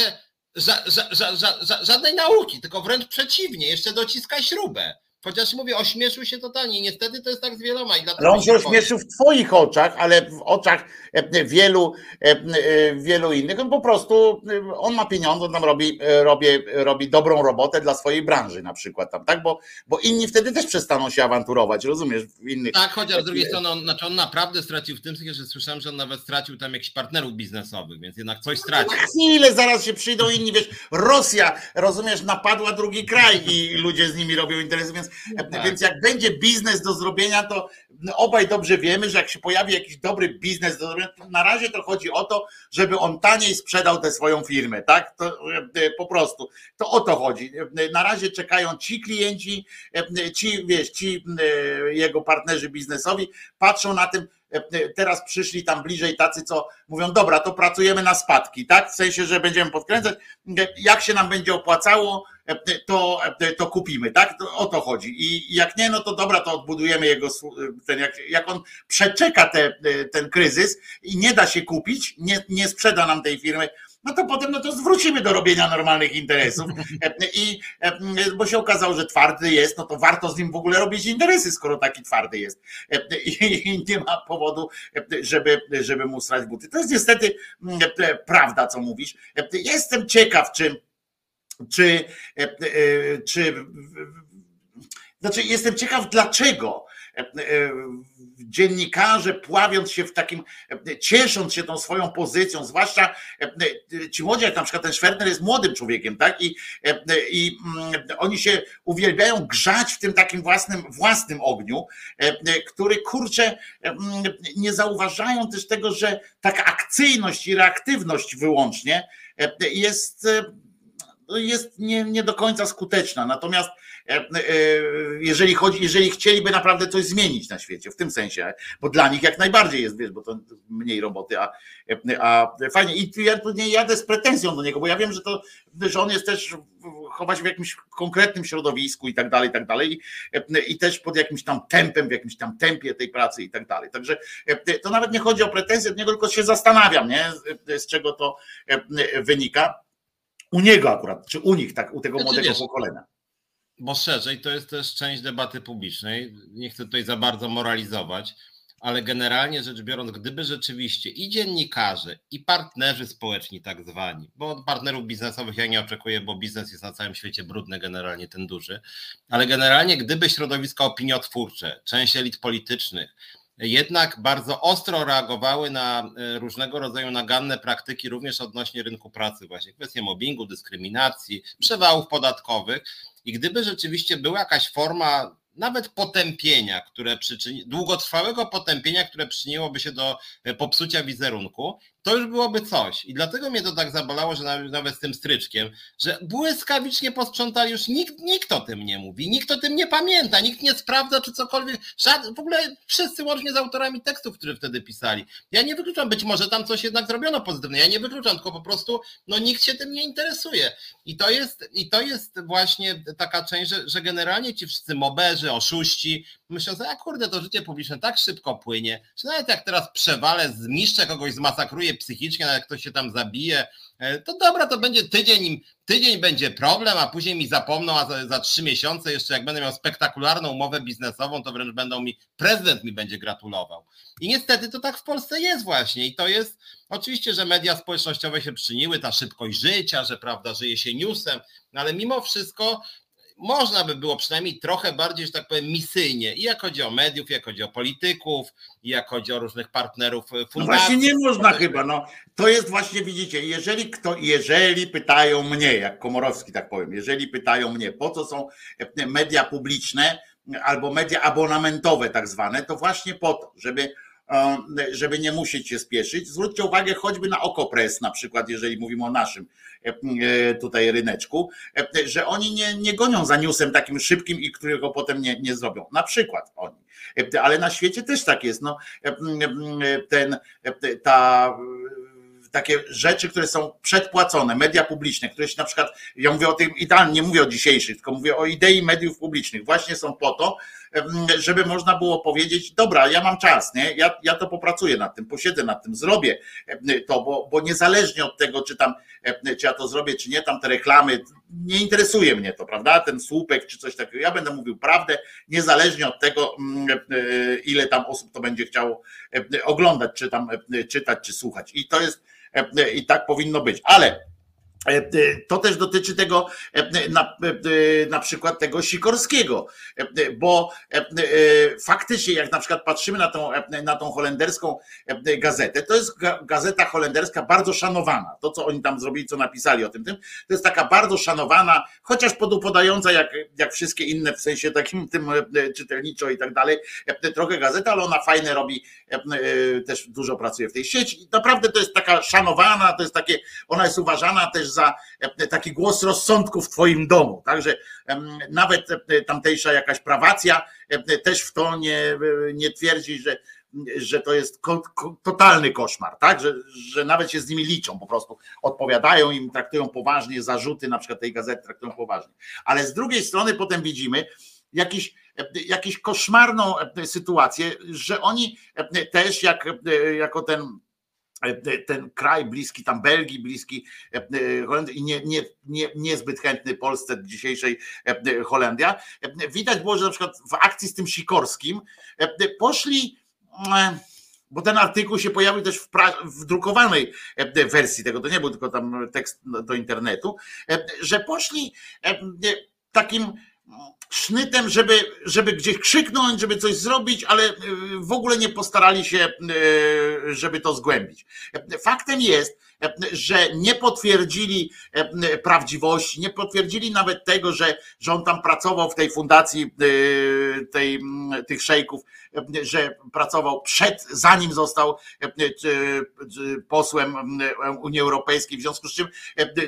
ża, ża, ża, żadnej nauki, tylko wręcz przeciwnie, jeszcze dociska śrubę. Chociaż mówię, ośmieszył się totalnie. Niestety to jest tak z wieloma. I ale on się ośmieszył w twoich oczach, ale w oczach e, wielu, e, e, wielu innych. On po prostu, on ma pieniądze, on tam robi, robi, robi dobrą robotę dla swojej branży na przykład tam, tak? Bo, bo inni wtedy też przestaną się awanturować, rozumiesz? Innych... Tak, chociaż z drugiej strony on, znaczy on naprawdę stracił w tym sensie, że słyszałem, że on nawet stracił tam jakichś partnerów biznesowych, więc jednak coś stracił. No, chwilę, zaraz się przyjdą inni, wiesz, Rosja, rozumiesz, napadła drugi kraj i ludzie z nimi robią interesy, więc no tak. Więc jak będzie biznes do zrobienia, to obaj dobrze wiemy, że jak się pojawi jakiś dobry biznes do zrobienia, to na razie to chodzi o to, żeby on taniej sprzedał tę swoją firmę, tak? To e, po prostu. To o to chodzi. Na razie czekają ci klienci, e, ci, wiesz, ci e, jego partnerzy biznesowi, patrzą na tym, teraz przyszli tam bliżej tacy, co mówią, dobra, to pracujemy na spadki, tak? W sensie, że będziemy podkręcać, jak się nam będzie opłacało, to, to kupimy, tak? O to chodzi. I jak nie, no to dobra, to odbudujemy jego, ten, jak, jak on przeczeka te, ten kryzys i nie da się kupić, nie, nie sprzeda nam tej firmy, no to potem no to zwrócimy do robienia normalnych interesów. I bo się okazało, że twardy jest, no to warto z nim w ogóle robić interesy, skoro taki twardy jest. I nie ma powodu, żeby, żeby mu strać buty. To jest niestety prawda, co mówisz. Jestem ciekaw, czy czy, e, e, czy znaczy jestem ciekaw, dlaczego e, dziennikarze, pławiąc się w takim, ciesząc się tą swoją pozycją, zwłaszcza ci młodzi, jak na przykład ten Schwerner jest młodym człowiekiem, tak? I, i mm, oni się uwielbiają grzać w tym takim własnym, własnym ogniu, który kurczę, mm, nie zauważają też tego, że taka akcyjność i reaktywność wyłącznie jest jest nie, nie do końca skuteczna. Natomiast e, e, jeżeli chodzi, jeżeli chcieliby naprawdę coś zmienić na świecie, w tym sensie, bo dla nich jak najbardziej jest, wiesz, bo to mniej roboty, a, a fajnie. I ja tu nie jadę z pretensją do niego, bo ja wiem, że to, że on jest też chować w jakimś konkretnym środowisku i tak dalej, i tak dalej, i też pod jakimś tam tempem, w jakimś tam tempie tej pracy i tak dalej. Także to nawet nie chodzi o pretensje do niego, tylko się zastanawiam, nie, z czego to wynika u niego akurat, czy u nich, tak, u tego znaczy, młodego wiesz, pokolenia. Bo szerzej to jest też część debaty publicznej. Nie chcę tutaj za bardzo moralizować, ale generalnie rzecz biorąc, gdyby rzeczywiście i dziennikarze, i partnerzy społeczni, tak zwani, bo od partnerów biznesowych ja nie oczekuję, bo biznes jest na całym świecie brudny, generalnie ten duży, ale generalnie gdyby środowiska opiniotwórcze, część elit politycznych, jednak bardzo ostro reagowały na e, różnego rodzaju naganne praktyki, również odnośnie rynku pracy, właśnie kwestie mobbingu, dyskryminacji, przewałów podatkowych. I gdyby rzeczywiście była jakaś forma nawet potępienia, które przyczyni, długotrwałego potępienia, które przyczyniłoby się do e, popsucia wizerunku, to już byłoby coś. I dlatego mnie to tak zabolało, że nawet z tym stryczkiem, że błyskawicznie posprzątali, już nikt, nikt o tym nie mówi, nikt o tym nie pamięta, nikt nie sprawdza, czy cokolwiek, w ogóle wszyscy łącznie z autorami tekstów, które wtedy pisali. Ja nie wykluczam, być może tam coś jednak zrobiono pozytywne, ja nie wykluczam, tylko po prostu no nikt się tym nie interesuje. I to jest, i to jest właśnie taka część, że, że generalnie ci wszyscy moberzy, oszuści, myślą sobie, a kurde, to życie publiczne tak szybko płynie, że nawet jak teraz przewalę, zmiszczę kogoś, zmasakruję fizycznej, psychicznie, jak ktoś się tam zabije, e, to dobra, to będzie tydzień, tydzień będzie problem, a później mi zapomną, a za, za trzy miesiące jeszcze jak będę miał spektakularną umowę biznesową, to wręcz będą mi, prezydent mi będzie gratulował. I niestety to tak w Polsce jest właśnie i to jest, oczywiście, że media społecznościowe się przyniły, ta szybkość życia, że prawda, żyje się newsem, ale mimo wszystko można by było przynajmniej trochę bardziej, że tak powiem, misyjnie. I jak chodzi o mediów, jak chodzi o polityków, jak chodzi o różnych partnerów e, fundacji. No właśnie nie można chyba, no. To jest właśnie, widzicie, jeżeli kto, jeżeli pytają mnie, jak Komorowski tak powiem, jeżeli pytają mnie, po co są e, media publiczne albo media abonamentowe tak zwane, to właśnie po to, żeby żeby nie musieć się spieszyć. Zwróćcie uwagę choćby na Okopres na przykład, jeżeli mówimy o naszym e, tutaj ryneczku, e, że oni nie, nie gonią za newsem takim szybkim i którego potem nie, nie zrobią. Na przykład oni. E, ale na świecie też tak jest. No, ten, ta takie rzeczy, które są przedpłacone, media publiczne, które się na przykład, ja mówię o tym idealnie, nie mówię o dzisiejszych, tylko mówię o idei mediów publicznych, właśnie są po to, żeby można było powiedzieć, dobra, ja mam czas, nie? Ja, ja to popracuję nad tym, posiedzę nad tym, zrobię to, bo, bo niezależnie od tego, czy tam, czy ja to zrobię, czy nie, tam te reklamy, nie interesuje mnie to, prawda? Ten słupek czy coś takiego. Ja będę mówił prawdę, niezależnie od tego, ile tam osób to będzie chciało oglądać, czy tam czytać, czy słuchać. I to jest, i tak powinno być. Ale E, e, to też dotyczy tego, e, na, na przykład tego Sikorskiego, bo faktycznie, jak na przykład patrzymy na tą, na tą holenderską gazetę, to jest gazeta holenderska bardzo szanowana. To, co oni tam zrobili, co napisali o tym, tym to jest taka bardzo szanowana, chociaż podupodająca, jak, jak wszystkie inne, w sensie takim tym czytelniczo i tak dalej, trochę gazeta, ale ona fajne robi, też dużo pracuje w tej sieci. Naprawdę to jest taka szanowana, to jest takie, ona jest uważana też za e, taki głos rozsądku w twoim domu. Także nawet e, tamtejsza jakaś prawacja e, też w to nie, nie twierdzi, że że to jest totalny koszmar, tak? Że, że nawet się z nimi liczą, po prostu odpowiadają im, traktują poważnie, zarzuty na przykład tej gazety traktują poważnie. Ale z drugiej strony potem widzimy jakiś, jakąś koszmarną sytuację, że oni też jak, jako ten ten kraj bliski tam Belgii, bliski e, e, Holandii i nie, nie, nie, niezbyt chętny Polsce dzisiejszej Holandia. Widać było, że na przykład w akcji z tym Sikorskim poszli bo ten artykuł się pojawił też w, w, drukowanej wersji tego, to nie był tylko tam tekst do internetu, że poszli takim sznytem, żeby, żeby gdzieś krzyknąć, żeby coś zrobić, ale y, w ogóle nie postarali się, y, żeby to zgłębić. Faktem jest, że nie potwierdzili e, prawdziwości, nie potwierdzili nawet tego, że, że on tam pracował w tej fundacji e, tej, tych szejków, e, że pracował przed, zanim został posłem Unii Europejskiej, w związku z czym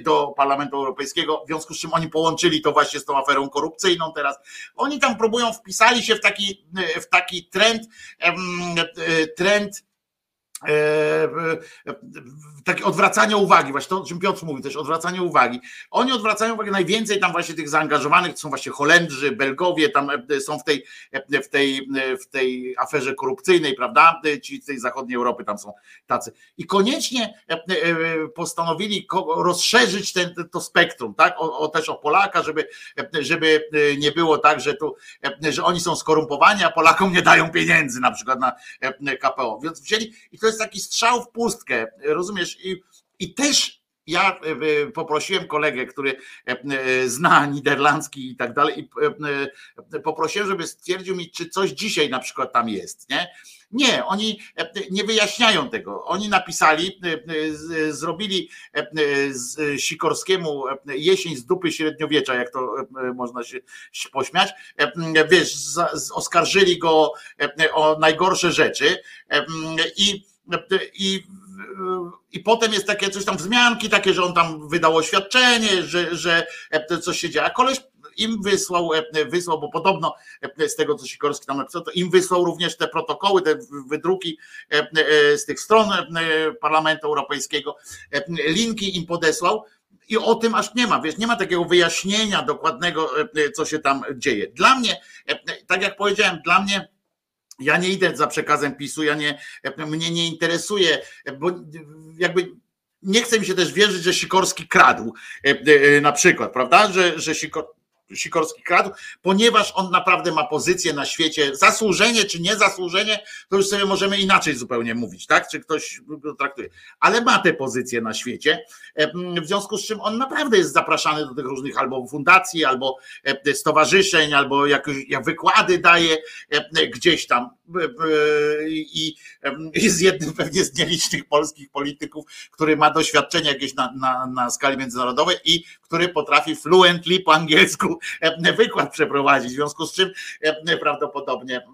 do Parlamentu Europejskiego, w związku z czym oni połączyli to właśnie z tą aferą korupcyjną teraz. Oni tam próbują, wpisali się w taki, w taki trend, trend takie odwracanie uwagi, właśnie to, o czym Piotr mówi też, odwracanie uwagi. Oni odwracają uwagę najwięcej tam właśnie tych zaangażowanych, to są właśnie Holendrzy, Belgowie, tam e, są w tej, e, w tej, w tej aferze korupcyjnej, prawda? Ci z tej zachodniej Europy tam są tacy. I koniecznie postanowili rozszerzyć ten, to spektrum, tak? O, o, też o Polaka, żeby, żeby nie było tak, że tu, że oni są skorumpowani, a Polakom nie dają pieniędzy na przykład na KPO. Więc wzięli i to jest taki strzał w pustkę, rozumiesz? I, i też ja e, poprosiłem kolegę, który e, zna niderlandzki i tak dalej, i e, poprosiłem, żeby stwierdził mi, czy coś dzisiaj na przykład tam jest, nie? Nie, oni nie wyjaśniają tego. Oni napisali, zrobili z Sikorskiemu jesień z dupy średniowiecza, jak to można się pośmiać. Wiesz, oskarżyli go o najgorsze rzeczy i i, i potem jest takie coś tam wzmianki takie, że on tam wydał oświadczenie, że, że coś się dzieje. A koleś im wysłał, wysłał, bo podobno z tego, co Sikorski tam napisał, to im wysłał również te protokoły, te wydruki z tych stron Parlamentu Europejskiego, linki im podesłał. I o tym aż nie ma, wiesz, nie ma takiego wyjaśnienia dokładnego, co się tam dzieje. Dla mnie, tak jak powiedziałem, dla mnie ja nie idę za przekazem PiSu, ja nie, mnie nie interesuje, bo jakby nie chce mi się też wierzyć, że Sikorski kradł na przykład, prawda, że, że Sikorski Sikorski kradł, ponieważ on naprawdę ma pozycję na świecie, zasłużenie czy niezasłużenie, to już sobie możemy inaczej zupełnie mówić, tak? Czy ktoś go traktuje, ale ma tę pozycję na świecie, w związku z czym on naprawdę jest zapraszany do tych różnych albo fundacji, albo stowarzyszeń, albo jakieś jak wykłady daje gdzieś tam i jest jednym *laughs* pewnie z nielicznych polskich polityków, który ma doświadczenie jakieś na, na, na skali międzynarodowej i który potrafi fluently po angielsku wykład przeprowadzić, w związku z czym prawdopodobnie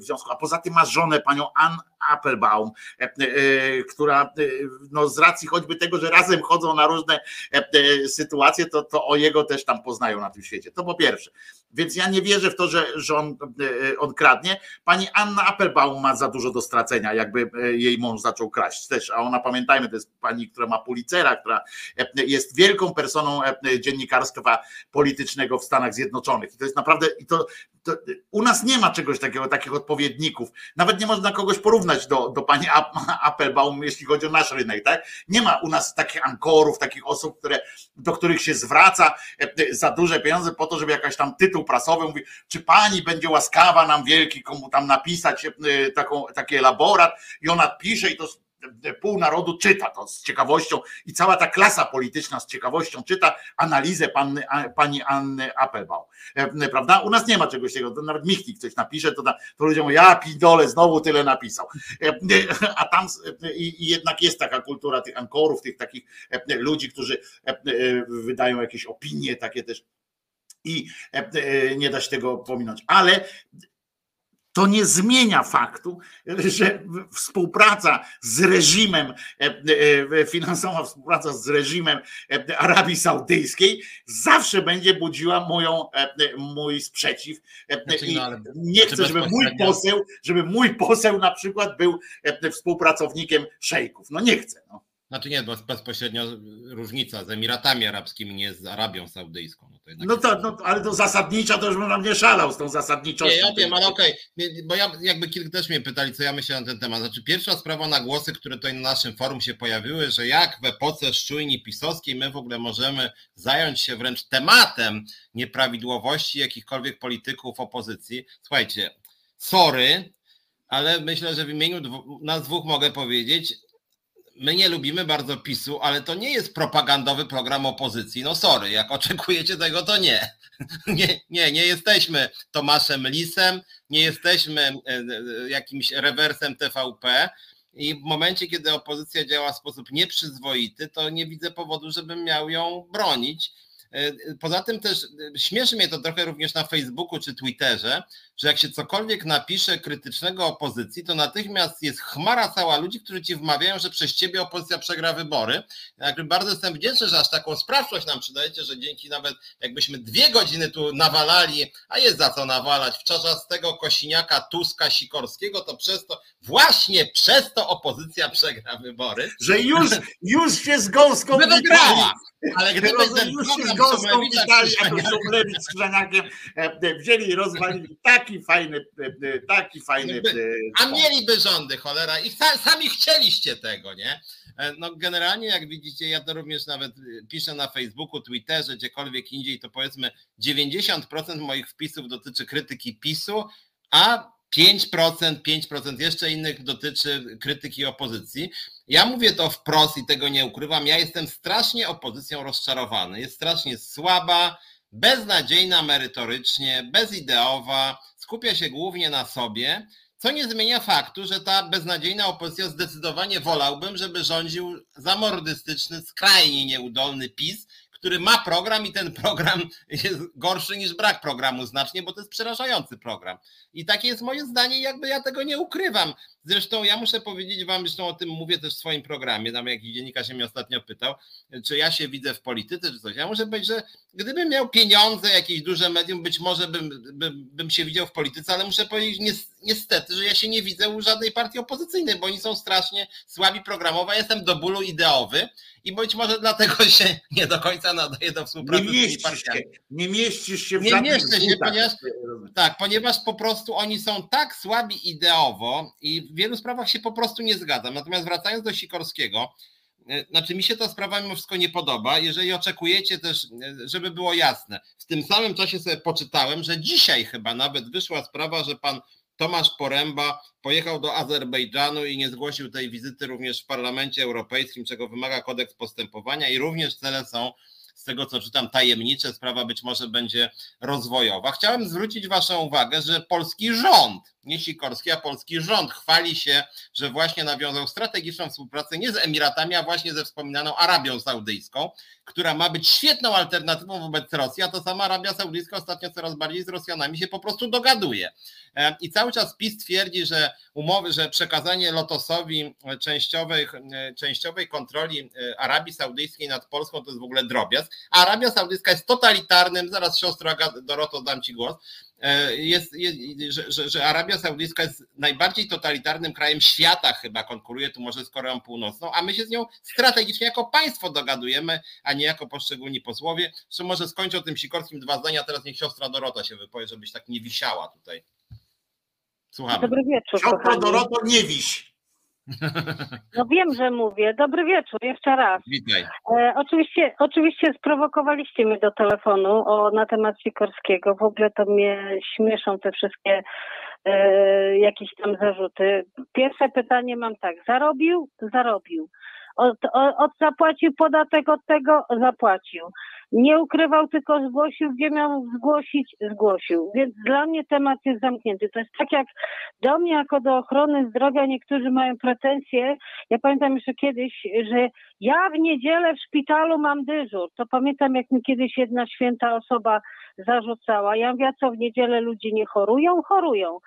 w związku, a poza tym ma żonę panią Ann Applebaum, która no z racji choćby tego, że razem chodzą na różne sytuacje, to, to o jego też tam poznają na tym świecie. To po pierwsze. Więc ja nie wierzę w to, że, że on, on kradnie. Pani Anna Applebaum ma za dużo do stracenia, jakby jej mąż zaczął kraść też, a ona pamiętajmy, to jest pani, która ma policera, która jest wielką personą dziennikarstwa politycznego w Stanach Zjednoczonych. I to jest naprawdę, i to, to u nas nie ma czegoś takiego, takich odpowiedników. Nawet nie można kogoś porównać do, do pani *laughs* Applebaum, jeśli chodzi o nasz rynek, tak? Nie ma u nas takich ankorów, takich osób, które, do których się zwraca za duże pieniądze po to, żeby jakaś tam tytuł prasowy mówi, czy pani będzie łaskawa nam wielki komu tam napisać taką, taki elaborat i ona pisze i to pół narodu czyta to z ciekawością i cała ta klasa polityczna z ciekawością czyta analizę panny, pani Anny Applebaum. Prawda? U nas nie ma czegoś takiego, nawet Michnik coś napisze, to, to ludzie mówią, ja pidole, znowu tyle napisał. A tam i jednak jest taka kultura tych ankorów, tych takich ludzi, którzy wydają jakieś opinie takie też i nie da się tego pominąć. Ale to nie zmienia faktu, że współpraca z reżimem, e, e, finansowa współpraca z reżimem e, Arabii Saudyjskiej zawsze będzie budziła moją, mój sprzeciw. Znaczy, I no, nie chcę, żeby mój poseł, żeby mój poseł na przykład był współpracownikiem szejków. No nie chcę. No. Znaczy nie, bo bezpośrednio różnica z Emiratami Arabskimi, nie z Arabią Saudyjską. No, to no to, no, ale to zasadnicza to już bym nam nie szalał z tą zasadniczością. Nie, ja wiem, ale okej, okay. bo ja jakby kilka też mnie pytali, co ja myślę na ten temat. Znaczy pierwsza sprawa na głosy, które tutaj na naszym forum się pojawiły, że jak w epoce szczujni pisowskiej my w ogóle możemy zająć się wręcz tematem nieprawidłowości jakichkolwiek polityków opozycji. Słuchajcie, sorry, ale myślę, że w imieniu nas dwóch mogę powiedzieć, my nie lubimy bardzo PiSu, ale to nie jest propagandowy program opozycji. No sorry, jak *laughs* oczekujecie tego, to nie. *laughs* Nie, nie, nie jesteśmy Tomaszem Lisem, nie jesteśmy e, e, jakimś rewersem TVP. I w momencie, kiedy opozycja działa w sposób nieprzyzwoity, to nie widzę powodu, żebym miał ją bronić. E, poza tym też śmieszy mnie to trochę również na Facebooku czy Twitterze, że jak się cokolwiek napisze krytycznego opozycji, to natychmiast jest chmara cała ludzi, którzy ci wmawiają, że przez ciebie opozycja przegra wybory. Jakby bardzo jestem wdzięczny, że aż taką sprawczość nam przydajecie, że dzięki nawet jakbyśmy dwie godziny tu nawalali, a jest za co nawalać, w tego Kosiniaka, Tuska, Sikorskiego, to przez to, właśnie przez to opozycja przegra wybory. Że już, już się z Gąską wygrała. Ale gdyby z Gąską witali, a Szumlewicz z Krzyżaniakiem e, wzięli i rozwalili tak taki fajny, e, e, taki fajny. E, a mieliby rządy, cholera, i sami chcieliście tego, nie? No generalnie jak widzicie, ja to również nawet piszę na Facebooku, Twitterze, gdziekolwiek indziej, to powiedzmy 90% moich wpisów dotyczy krytyki PiSu, a 5%, 5% jeszcze innych dotyczy krytyki opozycji. Ja mówię to wprost i tego nie ukrywam. Ja jestem strasznie opozycją rozczarowany. Jest strasznie słaba, beznadziejna merytorycznie, bezideowa, skupia się głównie na sobie, co nie zmienia faktu, że ta beznadziejna opozycja zdecydowanie wolałbym, żeby rządził zamordystyczny, skrajnie nieudolny PiS, który ma program i ten program jest gorszy niż brak programu znacznie, bo to jest przerażający program. I takie jest moje zdanie, jakby ja tego nie ukrywam. Zresztą ja muszę powiedzieć wam, zresztą o tym mówię też w swoim programie, tam jakiś dziennikarz się mnie ostatnio pytał, czy ja się widzę w polityce, czy coś. Ja muszę powiedzieć, że gdybym miał pieniądze, jakieś duże medium, być może bym, bym, bym się widział w polityce, ale muszę powiedzieć, nie, niestety, że ja się nie widzę u żadnej partii opozycyjnej, bo oni są strasznie słabi programowo. Ja jestem do bólu ideowy i być może dlatego *laughs* się nie do końca nadaje do współpracy nie z tymi mieścisz partiami. się, nie mieścisz się w Nie mieszczę się, ponieważ- Tak, ponieważ po prostu oni są tak słabi ideowo i w wielu sprawach się po prostu nie zgadzam. Natomiast wracając do Sikorskiego, e, znaczy mi się ta sprawa mimo wszystko nie podoba. Jeżeli oczekujecie też, e, żeby było jasne, w tym samym czasie sobie poczytałem, że dzisiaj chyba nawet wyszła sprawa, że pan Tomasz Poręba pojechał do Azerbejdżanu i nie zgłosił tej wizyty również w Parlamencie Europejskim, czego wymaga kodeks postępowania i również cele są z tego co czytam tajemnicze, sprawa być może będzie rozwojowa. Chciałem zwrócić Waszą uwagę, że polski rząd, nie Sikorski, a polski rząd chwali się, że właśnie nawiązał strategiczną współpracę nie z Emiratami, a właśnie ze wspominaną Arabią Saudyjską, która ma być świetną alternatywą wobec Rosji, a to sama Arabia Saudyjska ostatnio coraz bardziej z Rosjanami się po prostu dogaduje. E, I cały czas PiS twierdzi, że umowy, że przekazanie Lotosowi częściowej, e, częściowej kontroli e, Arabii Saudyjskiej nad Polską to jest w ogóle drobiazg. Arabia Saudyjska jest totalitarnym, zaraz siostro Agat- Doroto dam Ci głos, jest, jest, że, że, że Arabia Saudyjska jest najbardziej totalitarnym krajem świata chyba, konkuruje tu może z Koreą Północną, a my się z nią strategicznie jako państwo dogadujemy, a nie jako poszczególni posłowie. Zresztą może skończę o tym Sikorskim dwa zdania, teraz niech siostra Dorota się wypowie, żebyś tak nie wisiała tutaj. Słuchamy. Dobry wieczór, Siostro kochani. Doroto, nie wiś. No wiem, że mówię. Dobry wieczór, jeszcze raz. Witaj. E, oczywiście, oczywiście sprowokowaliście mnie do telefonu o, na temat Sikorskiego. W ogóle to mnie śmieszą te wszystkie e, jakieś tam zarzuty. Pierwsze pytanie mam tak. Zarobił? Zarobił. Od, od, zapłacił podatek od tego? Zapłacił. Nie ukrywał, tylko zgłosił, gdzie miał zgłosić, zgłosił. Więc dla mnie temat jest zamknięty. To jest tak jak do mnie jako do ochrony zdrowia niektórzy mają pretensje. Ja pamiętam jeszcze kiedyś, że ja w niedzielę w szpitalu mam dyżur. To pamiętam, jak mi kiedyś jedna święta osoba zarzucała. Ja mówię, co w niedzielę ludzie nie chorują? Chorują.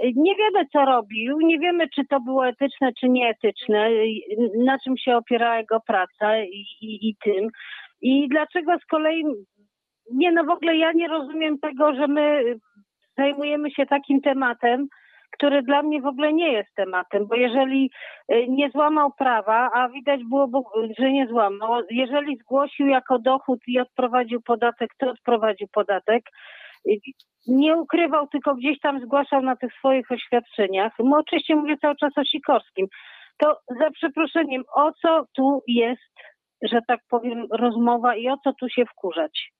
Nie wiemy, co robił, nie wiemy, czy to było etyczne, czy nieetyczne, na czym się opierała jego praca i, i, i tym. I dlaczego z kolei, nie no w ogóle ja nie rozumiem tego, że my zajmujemy się takim tematem, który dla mnie w ogóle nie jest tematem, bo jeżeli y, nie złamał prawa, a widać było, że nie złamał, jeżeli zgłosił jako dochód i odprowadził podatek, to odprowadził podatek, Y, nie ukrywał, tylko gdzieś tam zgłaszał na tych swoich oświadczeniach. No, oczywiście mówię cały czas o Sikorskim. To za przeproszeniem, o co tu jest, że tak powiem, rozmowa i o co tu się wkurzać?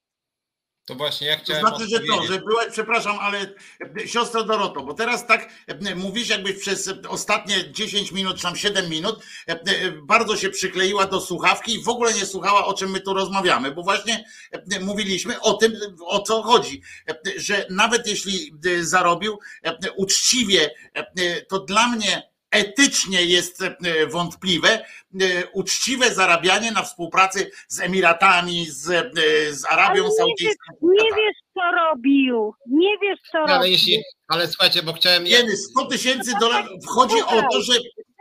To właśnie ja To chciałem znaczy, że to, że byłaś, przepraszam, ale e, siostro Doroto, bo teraz tak e, mówisz, jakbyś przez ostatnie 10 minut, czy tam 7 minut e, e, bardzo się przykleiła do słuchawki i w ogóle nie słuchała, o czym my tu rozmawiamy, bo właśnie e, mówiliśmy o tym, o co chodzi, e, że nawet jeśli e, zarobił e, uczciwie, e, to dla mnie etycznie jest e, wątpliwe, e, uczciwe zarabianie na współpracy z Emiratami, z, e, z Arabią Saudyjską. Nie wiesz, co robił. Nie wiesz, co No, ale, robił. jeśli, ale słuchajcie, bo chciałem. Jeny, 100 tysięcy dolarów. Chodzi o to, że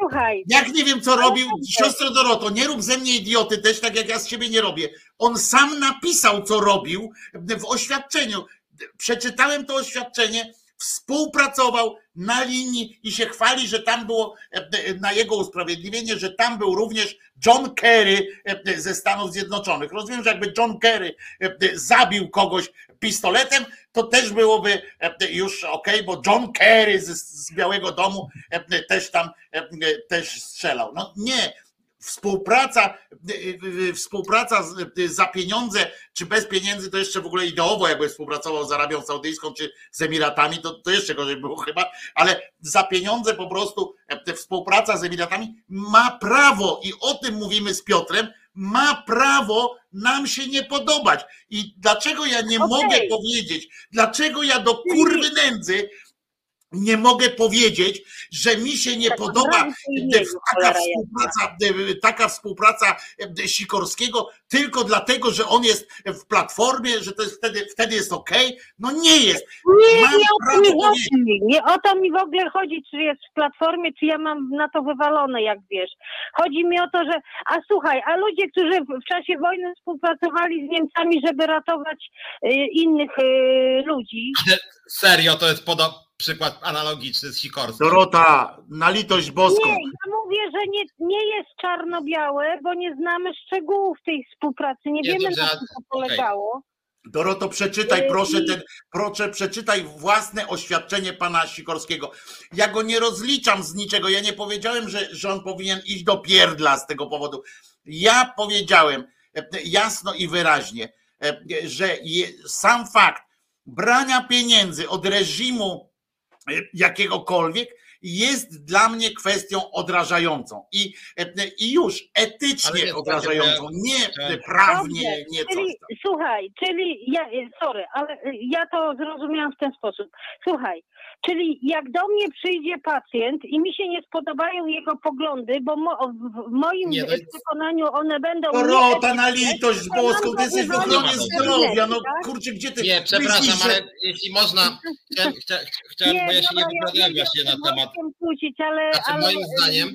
Słuchaj, jak nie wiem, co robił, siostro Doroto, nie rób ze mnie idioty też, tak jak ja z siebie nie robię. On sam napisał, co robił w oświadczeniu. Przeczytałem to oświadczenie, współpracował na linii i się chwali, że tam było e, na jego usprawiedliwienie, że tam był również John Kerry e, ze Stanów Zjednoczonych. Rozumiem, że jakby John Kerry e, zabił kogoś pistoletem, to też byłoby e, już ok, bo John Kerry z, Białego Domu e, też tam e, też strzelał. No nie. Współpraca, e, e, współpraca z- e, za pieniądze, czy bez pieniędzy, to jeszcze w ogóle ideowo, jakby współpracował z Arabią Saudyjską, czy z Emiratami, to, to jeszcze gorzej było chyba, ale za pieniądze po prostu e, współpraca z Emiratami ma prawo, i o tym mówimy z Piotrem, ma prawo nam się nie podobać. I dlaczego ja nie Okej. mogę powiedzieć, dlaczego ja do kurwy nędzy nie mogę powiedzieć, że mi się nie Tak, podoba po imieniu, taka współpraca, taka współpraca e, Sikorskiego tylko dlatego, że on jest w platformie, że to jest wtedy, wtedy jest ok. No nie jest. Nie, Mam nie o to mi. Nie o to mi w ogóle chodzi, czy jest w platformie, czy ja mam na to wywalone, jak wiesz. Chodzi mi o to, że. A słuchaj, a ludzie, którzy w- czasie wojny współpracowali z Niemcami, żeby ratować y, innych y, ludzi. serio, to jest podo- przykład analogiczny z Sikorskim. Dorota, na litość boską. Nie, ja mówię, że nie, nie jest czarno-białe, bo nie znamy szczegółów tej współpracy. Nie, Nie, wiemy, dobrze, na czym to polegało. Doroto, przeczytaj Yy, proszę ten, proszę, przeczytaj własne oświadczenie pana Sikorskiego. Ja go nie rozliczam z niczego. Ja nie powiedziałem, że, że on powinien iść do pierdla z tego powodu. Ja powiedziałem e, jasno i wyraźnie, e, że sam fakt brania pieniędzy od reżimu jakiegokolwiek jest dla mnie kwestią odrażającą i, e, i już etycznie nie, odrażającą, nie tak. prawnie, Dobrze, nie coś tam. słuchaj, czyli ja, sorry, ale ja to zrozumiałam w ten sposób. Słuchaj, czyli jak do mnie przyjdzie pacjent i mi się nie spodobają jego poglądy, bo mo, w- w moim Nie, jest- przekonaniu one będą Dorota, na litość to boską, ty jesteś w ochronie z zdrowia, no tak? kurczę, gdzie ty Nie, przepraszam, myślisz, że- ale jeśli można, chciałem, chcia, chciałem, bo ja się nie wypowiadałem lubię właśnie na temat. Wojtkiem Kłócić, ale, Znaczy, ale, moim zdaniem-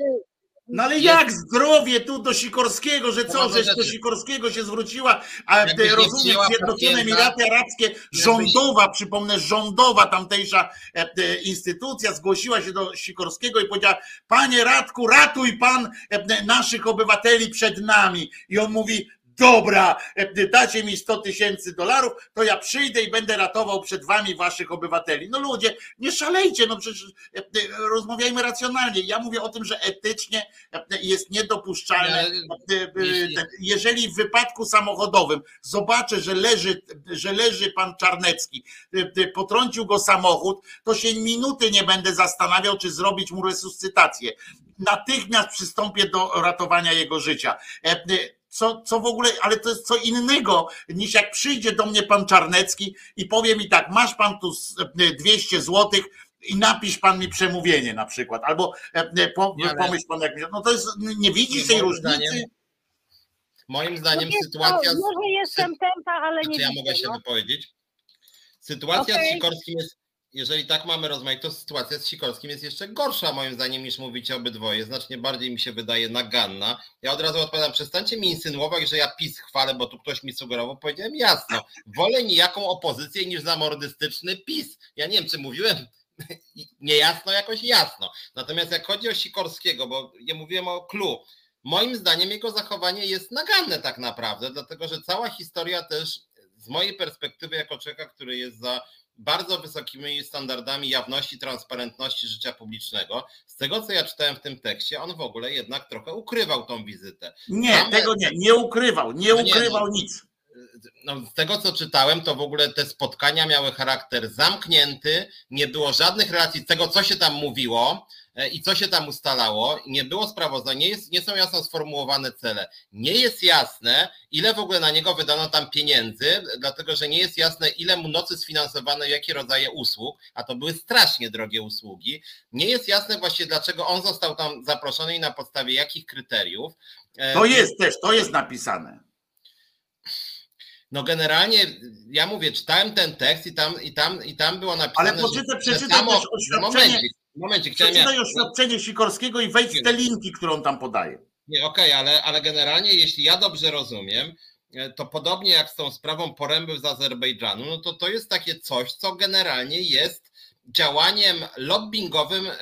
No ale jak zdrowie tu do Sikorskiego, że co, żeś do. Sikorskiego się zwróciła, a rozumiesz, przyjęła Zjednoczone Emiraty Arabskie, rządowa, przypomnę, rządowa tamtejsza e, instytucja zgłosiła się do Sikorskiego i powiedziała, panie Radku, ratuj pan e, naszych obywateli przed nami. I on mówi, dobra, e, dacie mi 100 tysięcy dolarów, to ja przyjdę i będę ratował przed wami waszych obywateli. No ludzie, nie szalejcie, no przecież e, e, rozmawiajmy racjonalnie. Ja mówię o tym, że etycznie jest niedopuszczalne, jeżeli w wypadku samochodowym zobaczę, że leży, że leży pan Czarnecki, potrącił go samochód, to się minuty nie będę zastanawiał, czy zrobić mu resuscytację. Natychmiast przystąpię do ratowania jego życia. Co, co w ogóle, ale to jest co innego niż jak przyjdzie do mnie pan Czarnecki i powie mi tak, masz pan tu s- e, 200 złotych i napisz pan mi przemówienie na przykład, albo e, e, po, pomyśl pan jak mi, no to jest, nie widzisz Nie, tej różnicy? zdaniem Moim zdaniem Wiesz co, sytuacja. z- Może jestem tempa, ale Czy nie ja widzę, mogę się no. wypowiedzieć? Sytuacja z Okej. Sikorskim jest, jeżeli tak mamy rozmawiać, to sytuacja z Sikorskim jest jeszcze gorsza moim zdaniem niż mówicie obydwoje. Znacznie bardziej mi się wydaje naganna. Ja od razu odpowiadam, przestańcie mi insynuować, że ja PiS chwalę, bo tu ktoś mi sugerował. Powiedziałem jasno, wolę nijaką opozycję niż zamordystyczny PiS. Ja nie wiem, czy mówiłem *laughs* niejasno, jakoś jasno. Natomiast jak chodzi o Sikorskiego, bo ja mówiłem o Klu, moim zdaniem jego zachowanie jest naganne tak naprawdę, dlatego że cała historia też z mojej perspektywy jako człowieka, który jest za bardzo wysokimi standardami jawności, transparentności życia publicznego, z tego co ja czytałem w tym tekście, on w ogóle jednak trochę ukrywał tą wizytę. Nie, Mamy- tego nie, nie ukrywał, nie No nie, ukrywał no. nic. no, z tego co czytałem, to w ogóle te spotkania miały charakter zamknięty, nie było żadnych relacji z tego, co się tam mówiło i co się tam ustalało, nie było sprawozdań, nie, jest, nie są jasno sformułowane cele. Nie jest jasne, ile w ogóle na niego wydano tam pieniędzy, dlatego że nie jest jasne, ile mu nocy sfinansowano, jakie rodzaje usług, a to były strasznie drogie usługi. Nie jest jasne właśnie, dlaczego on został tam zaproszony i na podstawie jakich kryteriów. E, To jest też, to jest napisane. No generalnie ja mówię, czytałem ten tekst i tam, i tam, i tam było napisane. Ale poczytaj, że- przeczytaj samo, też oświadczenie. Momencik, momencik, chciałem ja, Przeczytaj oświadczenie Sikorskiego i wejdź w te linki, które on tam podaje. Nie, okej, ale, ale generalnie, jeśli ja dobrze rozumiem, e, to podobnie jak z tą sprawą poręby z Azerbejdżanu, no to to jest takie coś, co generalnie jest działaniem lobbyingowym e,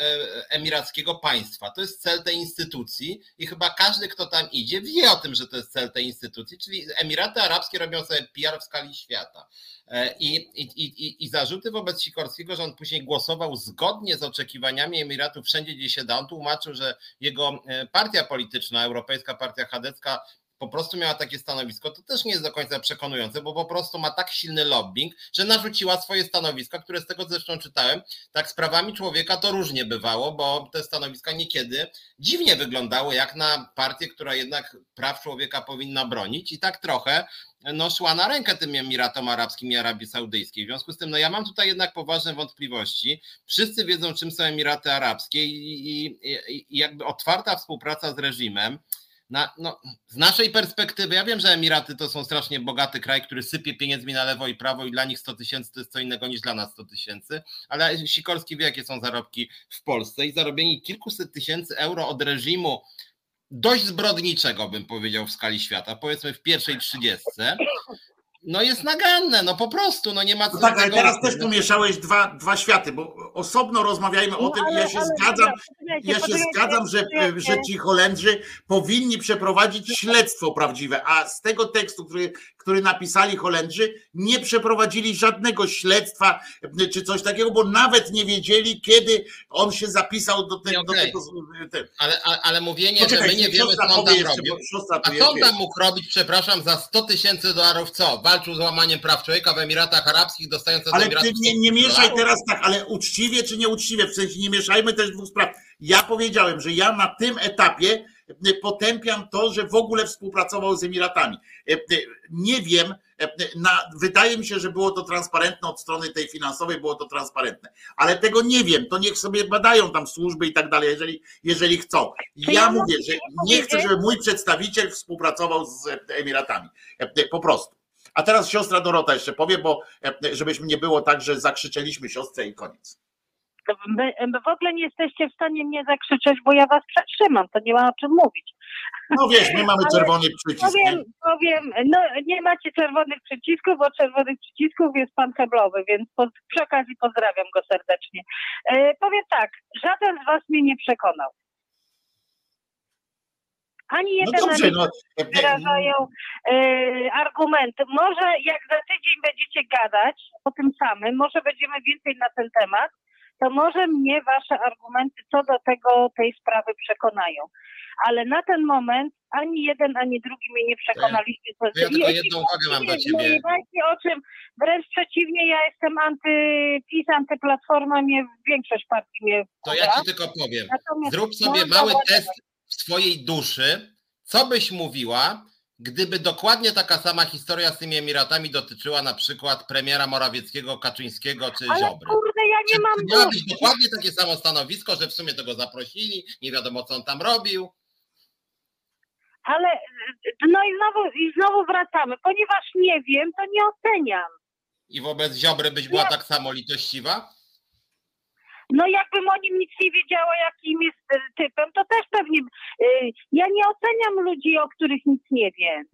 emirackiego państwa. To jest cel tej instytucji i chyba każdy, kto tam idzie, wie o tym, że to jest cel tej instytucji, czyli Emiraty Arabskie robią sobie PR w skali świata. E, I, i, i, I zarzuty wobec Sikorskiego, że on później głosował zgodnie z oczekiwaniami Emiratów wszędzie, gdzie się da. On tłumaczył, że jego e, partia polityczna, Europejska Partia Chadecka, po prostu miała takie stanowisko, to też nie jest do końca przekonujące, bo po prostu ma tak silny lobbying, że narzuciła swoje stanowiska, które z tego zresztą czytałem, tak z prawami człowieka to różnie bywało, bo te stanowiska niekiedy dziwnie wyglądały jak na partię, która jednak praw człowieka powinna bronić i tak trochę no, szła na rękę tym Emiratom Arabskim i Arabii Saudyjskiej. W związku z tym, no ja mam tutaj jednak poważne wątpliwości. Wszyscy wiedzą, czym są Emiraty Arabskie i, i, i jakby otwarta współpraca z reżimem, na, no, z naszej perspektywy, ja wiem, że Emiraty to są strasznie bogaty kraj, który sypie pieniędzmi na lewo i prawo i dla nich 100 tysięcy to jest co innego niż dla nas 100 tysięcy, ale Sikorski wie, jakie są zarobki w Polsce i zarobienie kilkuset tysięcy euro od reżimu dość zbrodniczego, bym powiedział, w skali świata, powiedzmy w pierwszej trzydziestce, no jest naganne, no po prostu, no nie ma co No tak, ale teraz też pomieszałeś dwa, dwa światy, bo osobno rozmawiajmy o No, tym i ale- ja się ale- zgadzam, ja się zgadzam, że, że ci Holendrzy powinni przeprowadzić śledztwo prawdziwe, a z tego tekstu, który, który napisali Holendrzy, nie przeprowadzili żadnego śledztwa e, czy coś takiego, bo nawet nie wiedzieli, kiedy on się zapisał do, te, Nie, do tego. Te. Ale, ale, ale mówienie, Poczekaj, że my nie wiemy, co on tam robił. A co on tam mógł robić, przepraszam, za 100 tysięcy dolarów co? Walczył z łamaniem praw człowieka w Emiratach Arabskich, dostając od Ale ty nie, 100 nie mieszaj dolarów? teraz tak, ale uczciwie czy nieuczciwie, w sensie nie mieszajmy też dwóch spraw. Ja powiedziałem, że ja na tym etapie e, potępiam to, że w ogóle współpracował z Emiratami. E, e, Nie wiem, e, na, wydaje mi się, że było to transparentne od strony tej finansowej, było to transparentne, ale tego nie wiem, to niech sobie badają tam służby i tak dalej, jeżeli, jeżeli chcą. Ja ja mówię, że nie chcę, żeby mój przedstawiciel współpracował z Emiratami. Po prostu. A teraz siostra Dorota jeszcze powie, bo żebyśmy nie było tak, że zakrzyczeliśmy siostrze i koniec. W ogóle nie jesteście w stanie mnie zakrzyczeć, bo ja was przetrzymam, to nie ma o czym mówić. No wiesz, my mamy Ale czerwony przycisk. nie? Powiem, powiem, no nie macie czerwonych przycisków, bo czerwonych przycisków jest pan Heblowy, więc po, przy okazji pozdrawiam go serdecznie. E, powiem tak, żaden z was mnie nie przekonał. Ani No jeden, dobrze, no. e, e, wyrażają e, argumenty. Może jak za tydzień będziecie gadać o tym samym, może będziemy więcej na ten temat, to może mnie wasze argumenty co do tego, tej sprawy przekonają. Ale na ten moment ani jeden, ani drugi mnie nie przekonaliście. to ja tylko jedną uwagę mam nie, ciebie. Nie dajcie o czym, wręcz przeciwnie, ja jestem antypis, antyplatforma, mnie większość partii mnie To ja ci tylko powiem. Natomiast Zrób sobie mały test w swojej duszy, co byś mówiła, gdyby dokładnie taka sama historia z tymi Emiratami dotyczyła na przykład premiera Morawieckiego, Kaczyńskiego czy Ale Ziobry. kurde, ja Czy nie mam miałabyś duszy. dokładnie takie samo stanowisko, że w sumie tego zaprosili, nie wiadomo co on tam robił. Ale no i znowu, i znowu wracamy. Ponieważ nie wiem, to nie oceniam. I wobec Ziobry byś była tak samo litościwa? No jakbym o nim nic nie wiedziała, jakim jest e, typem, to też pewnie. e, Ja nie oceniam ludzi, o których nic nie wiem.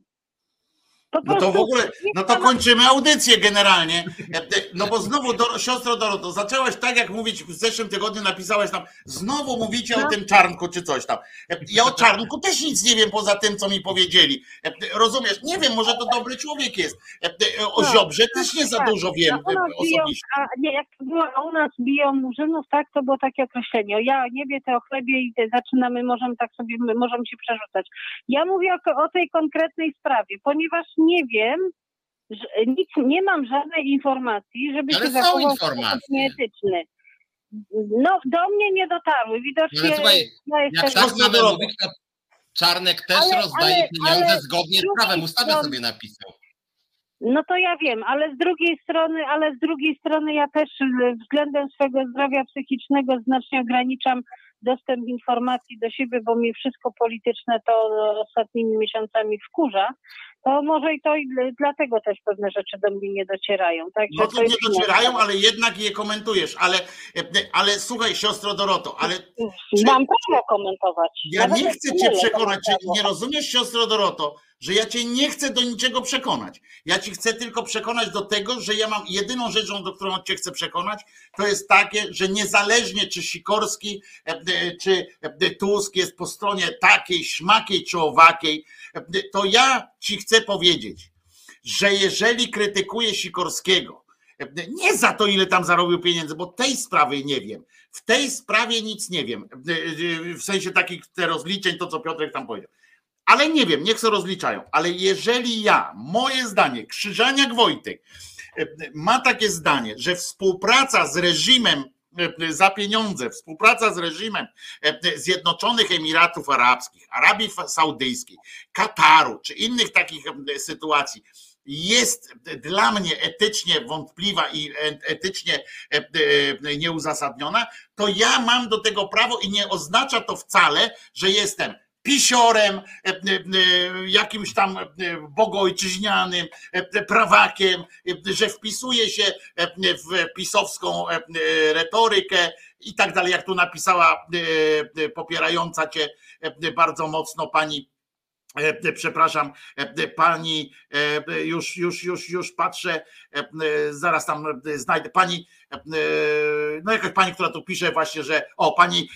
Po No to w ogóle, no to kończymy audycję generalnie. E, e, No bo znowu, Doro, siostro Doroto, zaczęłaś tak jak mówić, w zeszłym tygodniu napisałaś tam, znowu mówicie o No. tym czarnku czy coś tam. E, Ja o czarnku też nic nie wiem poza tym, co mi powiedzieli. Rozumiesz? Nie wiem, może to dobry człowiek jest. O No, Ziobrze też nie za tak. dużo wiem nas e, biją, osobiście. a nie, jak u nas biją murzynów, tak, to było takie określenie. Ja nie wie te o chlebie i te zaczynamy, możemy tak sobie, my możemy się przerzucać. Ja mówię o, o tej konkretnej sprawie, ponieważ nie wiem, nic, nie mam żadnej informacji, żeby Ale się zachował nieetyczny. No, do mnie nie dotarły. Widocznie No słuchaj. Jak tak mamy mówić, to Czarnek też Ale- rozdaje ale- pieniądze ale zgodnie z z prawem. Ustawę sobie napisał. No to ja wiem, ale z drugiej strony, ale z drugiej strony ja też y, względem swego zdrowia psychicznego znacznie ograniczam dostęp informacji do siebie, bo mi wszystko polityczne to ostatnimi miesiącami wkurza. To może i to i dl- dlatego też pewne rzeczy do mnie nie docierają. Także No to nie docierają, ale jednak je komentujesz. Ale, e, ale słuchaj, siostro Doroto, ale Mam prawo komentować. Ja Nawet nie chcę cię przekonać, czy nie rozumiesz, siostro Doroto, że ja cię nie chcę do niczego przekonać. Ja ci chcę tylko przekonać do tego, że ja mam jedyną rzeczą, do którą cię chcę przekonać, to jest takie, że niezależnie czy Sikorski, e, e, czy e, Tusk jest po stronie takiej, śmakiej czy owakiej, to ja ci chcę powiedzieć, że jeżeli krytykuję Sikorskiego, nie za to, ile tam zarobił pieniędzy, bo tej sprawy nie wiem. W tej sprawie nic nie wiem. W sensie takich te rozliczeń, to co Piotrek tam powiedział. Ale nie wiem, niech se rozliczają. Ale jeżeli ja, moje zdanie, Krzyżaniak Wojtek e, ma takie zdanie, że współpraca z reżimem e, za pieniądze, współpraca z reżimem e, Zjednoczonych Emiratów Arabskich, Arabii Saudyjskiej, Kataru czy innych takich sytuacji jest dla mnie etycznie wątpliwa i etycznie nieuzasadniona, to ja mam do tego prawo i nie oznacza to wcale, że jestem pisiorem, e, e, e, jakimś tam e, bogojczyźnianym, e, prawakiem, e, że wpisuję się e, w pisowską e, e, retorykę i tak dalej, jak tu napisała e, e, popierająca cię e, bardzo mocno pani E, przepraszam, e, pani, e, już, już, już, już patrzę, zaraz tam znajdę pani, no jakaś pani, która tu pisze właśnie, że o, pani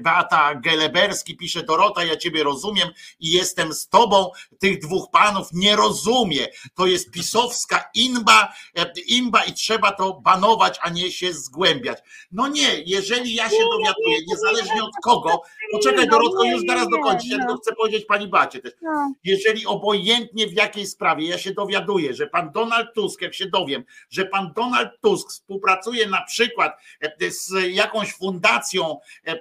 Beata Geleberski pisze, Dorota, ja ciebie rozumiem i jestem z tobą, tych dwóch panów nie rozumie, to jest pisowska imba, imba i trzeba to banować, a nie się zgłębiać. No nie, jeżeli ja się dowiaduję, niezależnie od kogo, poczekaj Dorotko, już zaraz dokończyć, ja tylko chcę powiedzieć pani Bacie też, no. jeżeli obojętnie w jakiej sprawie ja się dowiaduję, że pan Donald Tusk, jak się dowiem, że pan Donald Tusk współpracuje na przykład e, z jakąś fundacją e,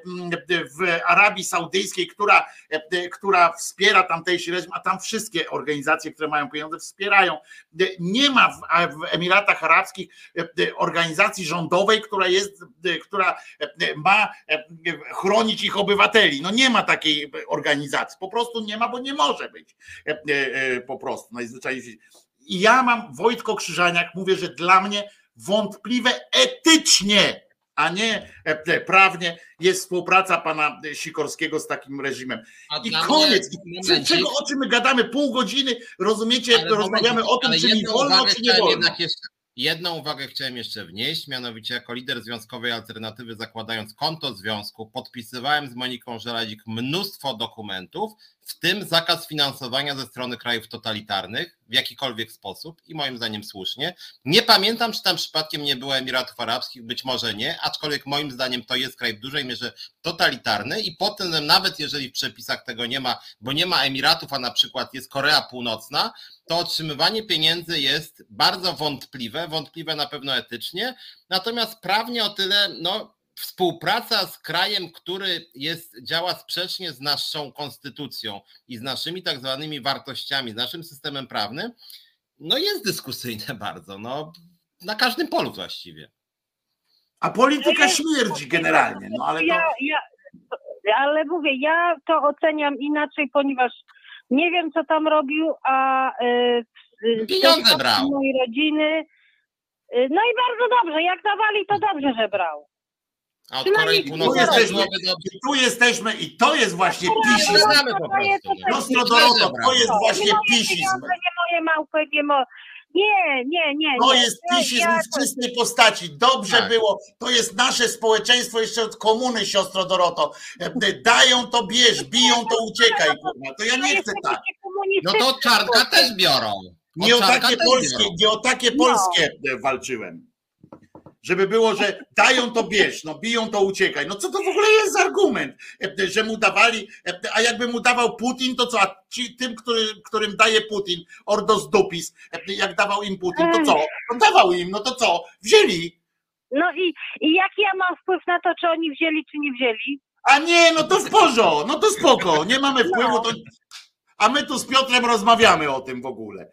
w Arabii Saudyjskiej, która, e, która wspiera tamtejszy reżim, a tam wszystkie organizacje, które mają pieniądze, wspierają. Nie ma w, Emiratach Arabskich organizacji rządowej, która jest, która ma chronić ich obywateli. No nie ma takiej organizacji, po prostu nie ma, bo nie może być po prostu najzwyczajniej. Ja mam Wojtko Krzyżaniak, mówię, że dla mnie wątpliwe etycznie, a nie e, prawnie jest współpraca pana Sikorskiego z takim reżimem. I koniec. Mnie, czego, o czym my gadamy? Pół godziny, rozumiecie, rozmawiamy o tym, czy mi wolno, czy nie wolno. Jedną uwagę chciałem jeszcze wnieść, mianowicie jako lider Związkowej Alternatywy zakładając konto związku, podpisywałem z Moniką Żeladzik mnóstwo dokumentów, w tym zakaz finansowania ze strony krajów totalitarnych w jakikolwiek sposób i moim zdaniem słusznie. Nie pamiętam, czy tam przypadkiem nie było Emiratów Arabskich, być może nie, aczkolwiek moim zdaniem to jest kraj w dużej mierze totalitarny i potem nawet jeżeli w przepisach tego nie ma, bo nie ma Emiratów, a na przykład jest Korea Północna, to otrzymywanie pieniędzy jest bardzo wątpliwe, wątpliwe na pewno etycznie, natomiast prawnie o tyle, no współpraca z krajem, który jest, działa sprzecznie z naszą konstytucją i z naszymi tak zwanymi wartościami, z naszym systemem prawnym, no jest dyskusyjne *laughs* bardzo, no na każdym polu właściwie. A polityka śmierdzi generalnie, no ale to... Ja, ja, ale mówię, ja to oceniam inaczej, ponieważ nie wiem, co tam robił, a yy, pieniądze brał. mojej rodziny. Yy, no i bardzo dobrze, jak dawali, to dobrze, że brał. A od Korei Północnej tu jesteśmy, tu jesteśmy i to jest właśnie pisizm. Nostro Doroto, to jest właśnie pisizm. Nie moje małpy, nie moje... Nie, nie, nie. To jest pisizm w czystej postaci. Dobrze tak. było. To jest nasze społeczeństwo jeszcze od komuny, siostro Doroto. Dają to bierz, biją to uciekaj. To ja nie chcę tak. No to czarka też biorą. Nie o takie polskie, nie o takie polskie walczyłem żeby było, że dają to bierz, no biją to uciekaj. No co to w ogóle jest za argument, że mu dawali, a jakby mu dawał Putin, to co, a ci, tym, który, którym daje Putin, Ordos Dupis, jak dawał im Putin, to co? No dawał im, no to co? Wzięli. No i, i jaki ja mam wpływ na to, czy oni wzięli, czy nie wzięli? A nie, no to w porządku, no to spoko, nie mamy wpływu, to a my tu z Piotrem rozmawiamy o tym w ogóle.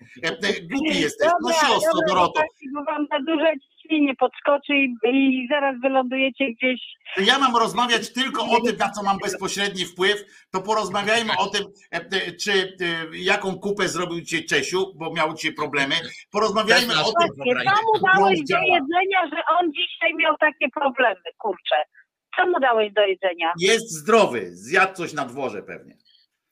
Głupi jesteś. No siostro Doroto. Wam za duże nie podskoczy i, zaraz wylądujecie gdzieś. Ja mam rozmawiać tylko o tym, na co mam bezpośredni wpływ, to porozmawiajmy o tym, e, e, czy e, jaką kupę zrobił dzisiaj Czesiu, bo miał dzisiaj problemy. Porozmawiajmy o tym. Co mu dałeś do jedzenia, że on dzisiaj miał takie problemy, kurczę. Co mu dałeś do jedzenia? Jest zdrowy, zjadł coś na dworze pewnie.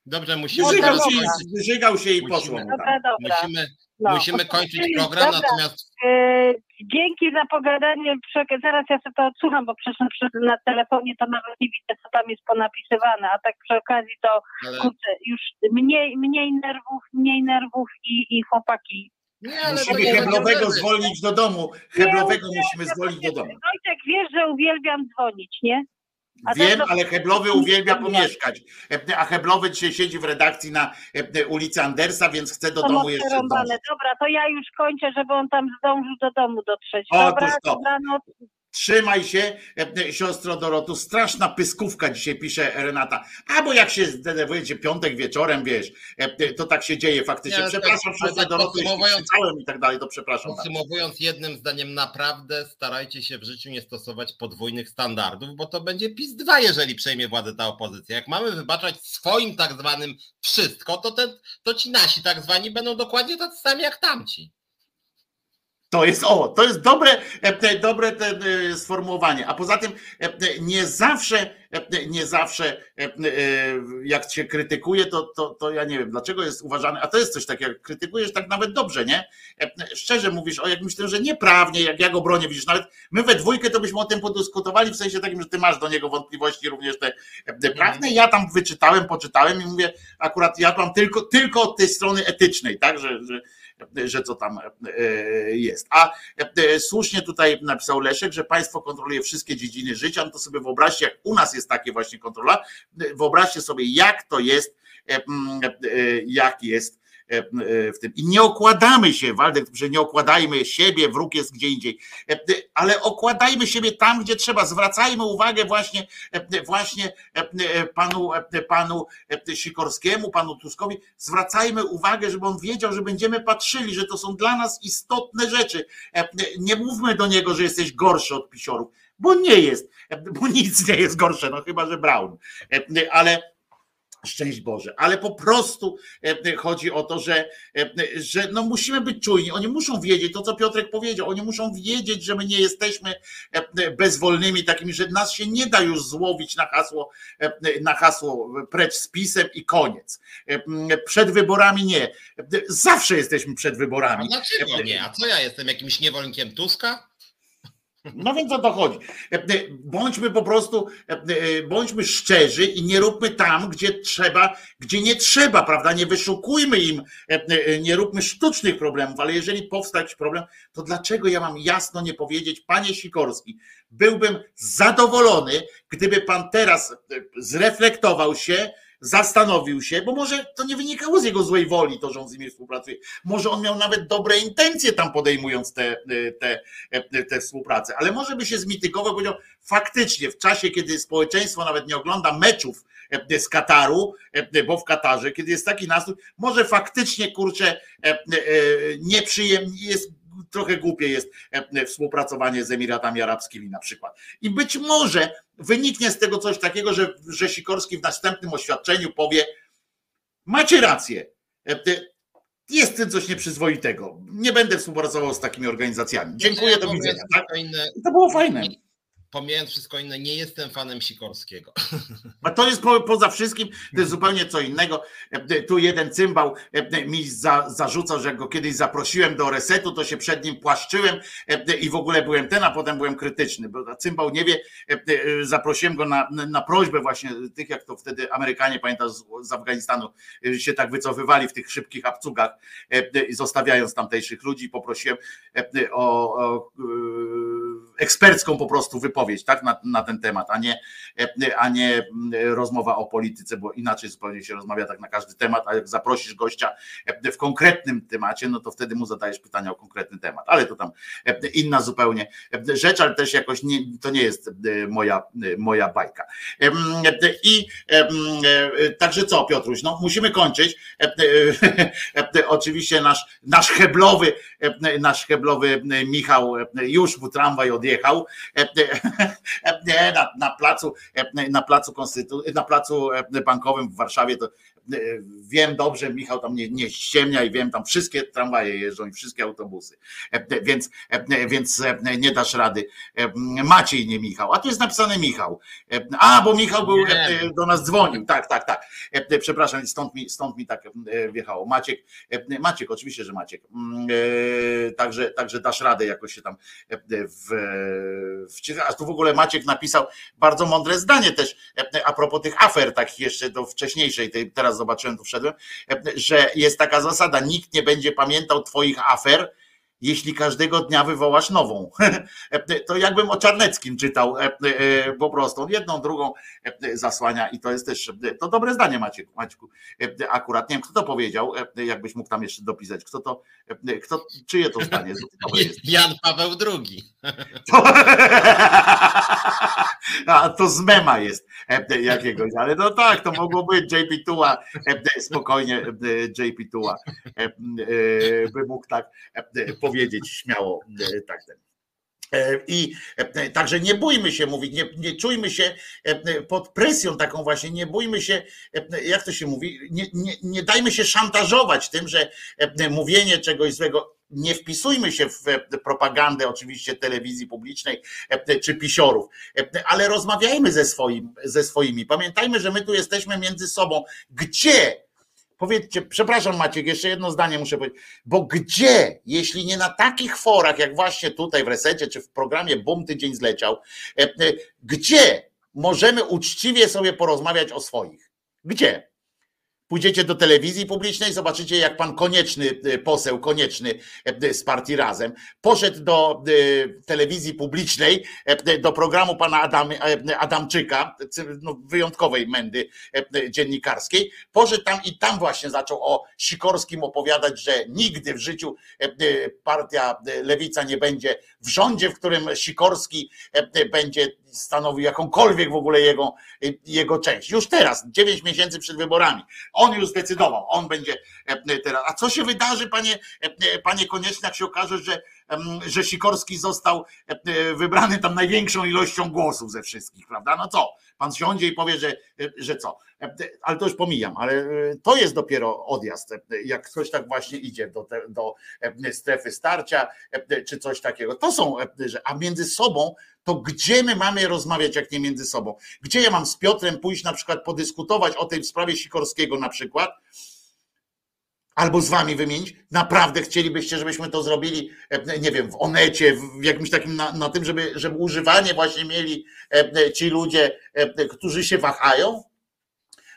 Dobrze, musimy. Wyżygał się, wyżygał się i poszło. Dobra, dobra. Musimy, no. musimy kończyć program, dobra. natomiast. Yy, dzięki za pogadanie. Zaraz ja sobie to odsłucham, bo przecież na telefonie to nawet nie widzę, co tam jest ponapisywane, a tak przy okazji to Ale... kurczę, już mniej, mniej nerwów, mniej nerwów i, i chłopaki nie, musimy Heblowego zwolnić do domu. Heblowego musimy zwolnić do domu. Wojtek, wiesz, że uwielbiam dzwonić, nie? Wiem, ale Heblowy uwielbia pomieszkać. A Heblowy dzisiaj siedzi w redakcji na ulicy Andersa, więc chce do domu jeszcze zdążyć. Dobra, to ja już kończę, żeby on tam zdążył do domu dotrzeć. Dobra, Otóż to. dobranoc. Trzymaj się, siostro Dorotu. Straszna pyskówka dzisiaj pisze Renata. Albo jak się zdenerwujecie piątek wieczorem, wiesz, to tak się dzieje faktycznie. przepraszam, siostro tak Dorotu, jeśli i tak dalej, to przepraszam. Podsumowując jednym zdaniem, naprawdę starajcie się w życiu nie stosować podwójnych standardów, bo to będzie PiS 2, jeżeli przejmie władzę ta opozycja. Jak mamy wybaczać swoim tak zwanym wszystko, to, te, to ci nasi tak zwani będą dokładnie tacy sami jak tamci. To jest o, to jest dobre, dobre te sformułowanie. A poza tym nie zawsze, nie zawsze jak się krytykuje, to, to, to ja nie wiem, dlaczego jest uważane, a to jest coś takiego, jak krytykujesz tak nawet dobrze, nie? Szczerze mówisz o jakimś tym, że nieprawnie, jak ja go bronię, widzisz, nawet my we dwójkę to byśmy o tym podyskutowali, w sensie takim, że ty masz do niego wątpliwości również te prawne. Ja tam wyczytałem, poczytałem i mówię, akurat ja mam tylko, tylko od tej strony etycznej, tak, że, że że co tam e, jest. A e, słusznie tutaj napisał Leszek, że państwo kontroluje wszystkie dziedziny życia, no to sobie wyobraźcie, jak u nas jest takie właśnie kontrola, wyobraźcie sobie, jak to jest, e, jak jest E, e, w tym. I nie okładamy się, Waldek, że nie okładajmy siebie, wróg jest gdzie indziej, e, ale okładajmy siebie tam, gdzie trzeba. Zwracajmy uwagę właśnie, właśnie panu, panu Sikorskiemu, panu Tuskowi, zwracajmy uwagę, żeby on wiedział, że będziemy patrzyli, że to są dla nas istotne rzeczy. Nie mówmy do niego, że jesteś gorszy od pisiorów, bo nie jest, bo nic nie jest gorsze, no chyba, że Brown. Ale Szczęść Boże, ale po prostu e, chodzi o to, że, e, że no musimy być czujni. Oni muszą wiedzieć to, co Piotrek powiedział. Oni muszą wiedzieć, że my nie jesteśmy e, bezwolnymi takimi, że nas się nie da już złowić na hasło, na hasło precz z pisem i koniec. Przed wyborami nie. Zawsze jesteśmy przed wyborami. A dlaczego nie? A co ja jestem jakimś niewolnikiem Tuska? No więc o to chodzi. E, e, bądźmy po prostu, e, bądźmy szczerzy i nie róbmy tam, gdzie trzeba, gdzie nie trzeba, prawda? Nie wyszukujmy im, nie róbmy sztucznych problemów, ale jeżeli powstał jakiś problem, to dlaczego ja mam jasno nie powiedzieć, panie Sikorski, byłbym zadowolony, gdyby pan teraz zreflektował się, zastanowił się, bo może to nie wynikało z jego złej woli, to, że on z nimi współpracuje. Może on miał nawet dobre intencje tam podejmując te, te, te współpracę, ale może by się zmitygował, powiedział, faktycznie w czasie, kiedy społeczeństwo nawet nie ogląda meczów e, z Kataru, e, bo w Katarze, kiedy jest taki nastrój, może faktycznie kurczę e, nieprzyjemnie jest trochę głupie jest współpracowanie z Emiratami Arabskimi na przykład. I być może wyniknie z tego coś takiego, że, że Sikorski w następnym oświadczeniu powie: Macie rację. Jest w tym coś nieprzyzwoitego. Nie będę współpracował z takimi organizacjami. Dziękuję, do widzenia. Tak? To było fajne pomijając wszystko inne, nie jestem fanem Sikorskiego. A to jest po, poza wszystkim, to jest zupełnie co innego. E, tu jeden cymbał e, mi za, zarzucał, że go kiedyś zaprosiłem do resetu, to się przed nim płaszczyłem e, i w ogóle byłem ten, a potem byłem krytyczny. Bo cymbał nie wie, zaprosiłem go na, na prośbę właśnie tych, jak to wtedy Amerykanie, pamiętasz, z Afganistanu się tak wycofywali w tych szybkich abcugach, zostawiając tamtejszych ludzi. Poprosiłem o, o ekspercką po prostu wypowiedź tak, na, na ten temat, a nie, a nie mm, rozmowa o polityce, bo inaczej zupełnie się rozmawia tak na każdy temat, a jak zaprosisz gościa w konkretnym temacie, no to wtedy mu zadajesz pytania o konkretny temat, ale to tam inna zupełnie rzecz, ale też jakoś nie, to nie jest moja, moja bajka. I także co, Piotruś, no musimy kończyć. *laughs* Oczywiście nasz, nasz heblowy, nasz heblowy Michał już mu tramwaj odjechał, jechał e, e, *laughs* na, na placu, e, na placu Konstytu, na placu bankowym w Warszawie, to wiem dobrze, Michał tam nie, nie ściemnia i wiem, tam wszystkie tramwaje jeżdżą i wszystkie autobusy, więc, więc nie dasz rady. Maciej, nie Michał, a tu jest napisane Michał. A, bo Michał był, do nas dzwonił, tak, tak, tak. Przepraszam, stąd mi, stąd mi tak wjechało. Maciek, Maciek, oczywiście, że Maciek. Mm, także, także dasz radę jakoś się tam w, w a tu w ogóle Maciek napisał bardzo mądre zdanie też a propos tych afer, takich jeszcze do wcześniejszej, tej, teraz zobaczyłem, tu wszedłem, że jest taka zasada, nikt nie będzie pamiętał twoich afer, jeśli każdego dnia wywołasz nową. *laughs* To jakbym o Czarneckim czytał e, e, po prostu, jedną, drugą e, zasłania i to jest też, to dobre zdanie Maciek, Maćku, akurat, nie wiem kto to powiedział, jakbyś mógł tam jeszcze dopisać, kto to, kto, czyje to zdanie? *laughs* Jan Paweł II. *laughs* To, a to z mema jest jakiegoś, ale no tak, to mogło być JP Tua, spokojnie JP Tua by mógł tak powiedzieć powiedzieć śmiało e, tak ten. I także nie bójmy się mówić, nie, nie czujmy się pod presją taką właśnie, nie bójmy się, jak to się mówi, nie, nie, nie dajmy się szantażować tym, że mówienie czegoś złego nie wpisujmy się w propagandę oczywiście telewizji publicznej czy pisiorów, ale rozmawiajmy ze, swoim, ze swoimi. Pamiętajmy, że my tu jesteśmy między sobą. Gdzie? Powiedzcie, przepraszam Maciek, jeszcze jedno zdanie muszę powiedzieć, bo gdzie, jeśli nie na takich forach, jak właśnie tutaj w Resecie, czy w programie Bum Tydzień Zleciał, gdzie możemy uczciwie sobie porozmawiać o swoich? Gdzie? Pójdziecie do telewizji publicznej, zobaczycie, jak pan konieczny y, poseł, konieczny y, z partii razem, poszedł do y, telewizji publicznej, do programu pana Adam, Adamczyka, no, wyjątkowej mędy dziennikarskiej, poszedł tam i tam właśnie zaczął o Sikorskim opowiadać, że nigdy w życiu partia Lewica nie będzie w rządzie, w którym Sikorski będzie stanowił jakąkolwiek w ogóle jego, jego część. Już teraz, dziewięć miesięcy przed wyborami. On już zdecydował, on będzie e, teraz. A co się wydarzy, panie, e, panie Konieczny, jak się okaże, że, że Sikorski został e, wybrany tam największą ilością głosów ze wszystkich, prawda? No co? Pan siądzie i powie, że, że co? Ale to już pomijam, ale to jest dopiero odjazd, jak ktoś tak właśnie idzie do, te, do strefy starcia, czy coś takiego. To są, a między sobą to gdzie my mamy rozmawiać, jak nie między sobą? Gdzie ja mam z Piotrem pójść na przykład podyskutować o tej sprawie Sikorskiego na przykład? Albo z wami wymienić? Naprawdę chcielibyście, żebyśmy to zrobili, e, nie wiem, w Onecie, w jakimś takim na, na tym, żeby, żeby używanie właśnie mieli e, ci ludzie, e, którzy się wahają?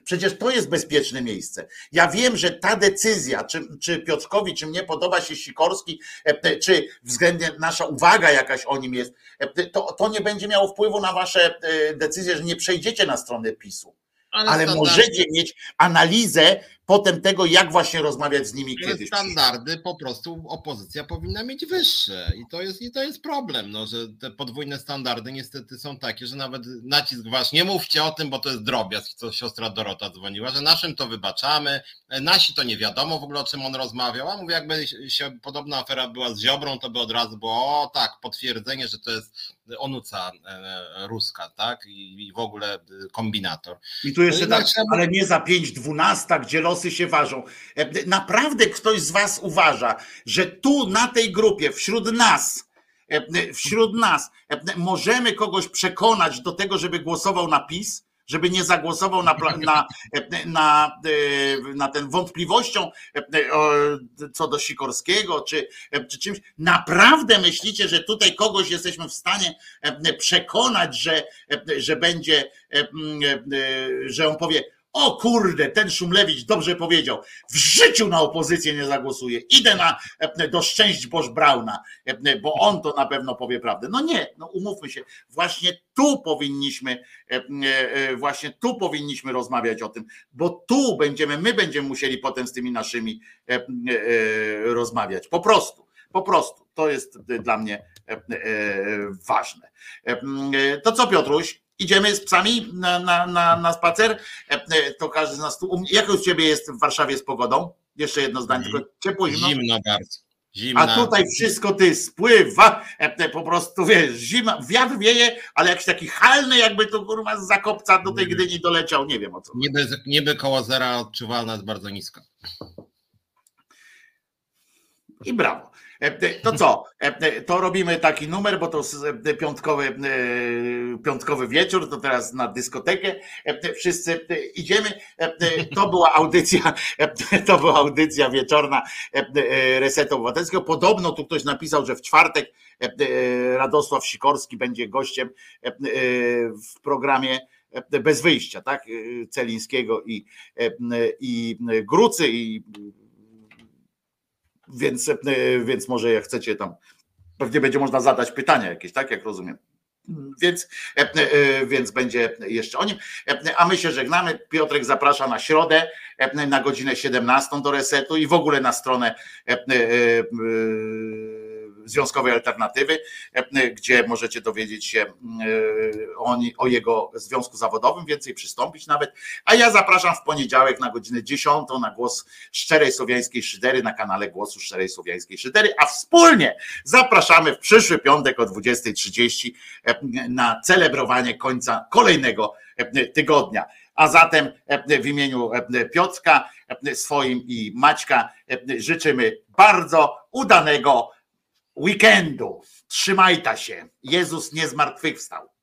Przecież to jest bezpieczne miejsce. Ja wiem, że ta decyzja, czy, czy Piotrkowi, czy mnie podoba się Sikorski, e, czy względnie nasza uwaga jakaś o nim jest, e, to, to nie będzie miało wpływu na wasze e, decyzje, że nie przejdziecie na stronę PiSu. Ale, ale możecie mieć analizę potem tego, jak właśnie rozmawiać z nimi Ale kiedyś. Standardy po prostu opozycja powinna mieć wyższe i to jest, i to jest problem, no, że te podwójne standardy niestety są takie, że nawet nacisk wasz, nie mówcie o tym, bo to jest drobiazg, co siostra Dorota dzwoniła, że naszym to wybaczamy, nasi to nie wiadomo w ogóle o czym on rozmawiał, a mówię jakby się podobna afera była z Ziobrą, to by od razu było, o tak, potwierdzenie, że to jest onuca e, ruska, tak, i, i w ogóle kombinator. I tu jeszcze no tak, ale nie za 5-12, gdzie los losy się ważą. E, naprawdę ktoś z Was uważa, że tu na tej grupie, wśród nas, e, wśród nas możemy kogoś przekonać do tego, żeby głosował na PiS? żeby nie zagłosował na, na, na, e, na ten wątpliwością co do Sikorskiego czy, czy czymś. Naprawdę myślicie, że tutaj kogoś jesteśmy w stanie przekonać, że, że będzie, że on powie, o kurde, ten Szumlewicz dobrze powiedział. W życiu na opozycję nie zagłosuję. Idę na, e, do szczęść Boż Brauna, e, bo on to na pewno powie prawdę. No nie, no umówmy się. Właśnie tu powinniśmy, e, właśnie tu powinniśmy rozmawiać o tym, bo tu będziemy, my będziemy musieli potem z tymi naszymi rozmawiać. Po prostu, po prostu. To jest dla mnie ważne. To co, Piotruś? Idziemy z psami na, na, na, na spacer. E, e, to każdy z nas tu. Jak u ciebie jest w Warszawie z pogodą? Jeszcze jedno zdanie, tylko ciepło, zimno. Zimno bardzo. Zimna. A tutaj wszystko ty spływa, e, po prostu wiesz, zima, wiatr wieje, ale jakiś taki halny, jakby to kurwa z zakopca do tej Gdyni doleciał, nie wiem o co. Niby, niby koło zera odczuwalna jest bardzo nisko. I brawo. E, to co? E, to robimy taki numer, bo to e, piątkowy, piątkowy wieczór, to teraz na dyskotekę wszyscy idziemy. To była audycja, to była audycja wieczorna Resetu Obywatelskiego. Podobno tu ktoś napisał, że w czwartek Radosław Sikorski będzie gościem w programie bez wyjścia, tak? Celińskiego i, i Grucy i więc, e, więc może jak chcecie tam, pewnie będzie można zadać pytania jakieś, tak jak rozumiem. Więc, e, e, więc będzie jeszcze o nim. A my się żegnamy. Piotrek zaprasza na środę na godzinę 17 do resetu i w ogóle na stronę Związkowej Alternatywy, gdzie możecie dowiedzieć się o, o jego związku zawodowym, więcej przystąpić nawet. A ja zapraszam w poniedziałek na godzinę 10 na głos Szczerej Słowiańskiej Szydery na kanale Głosu Szczerej Słowiańskiej Szydery, a wspólnie zapraszamy w przyszły piątek o 20.30 na celebrowanie końca kolejnego tygodnia. A zatem w imieniu Piotrka, swoim i Maćka życzymy bardzo udanego weekendu. Trzymajta się. Jezus nie zmartwychwstał.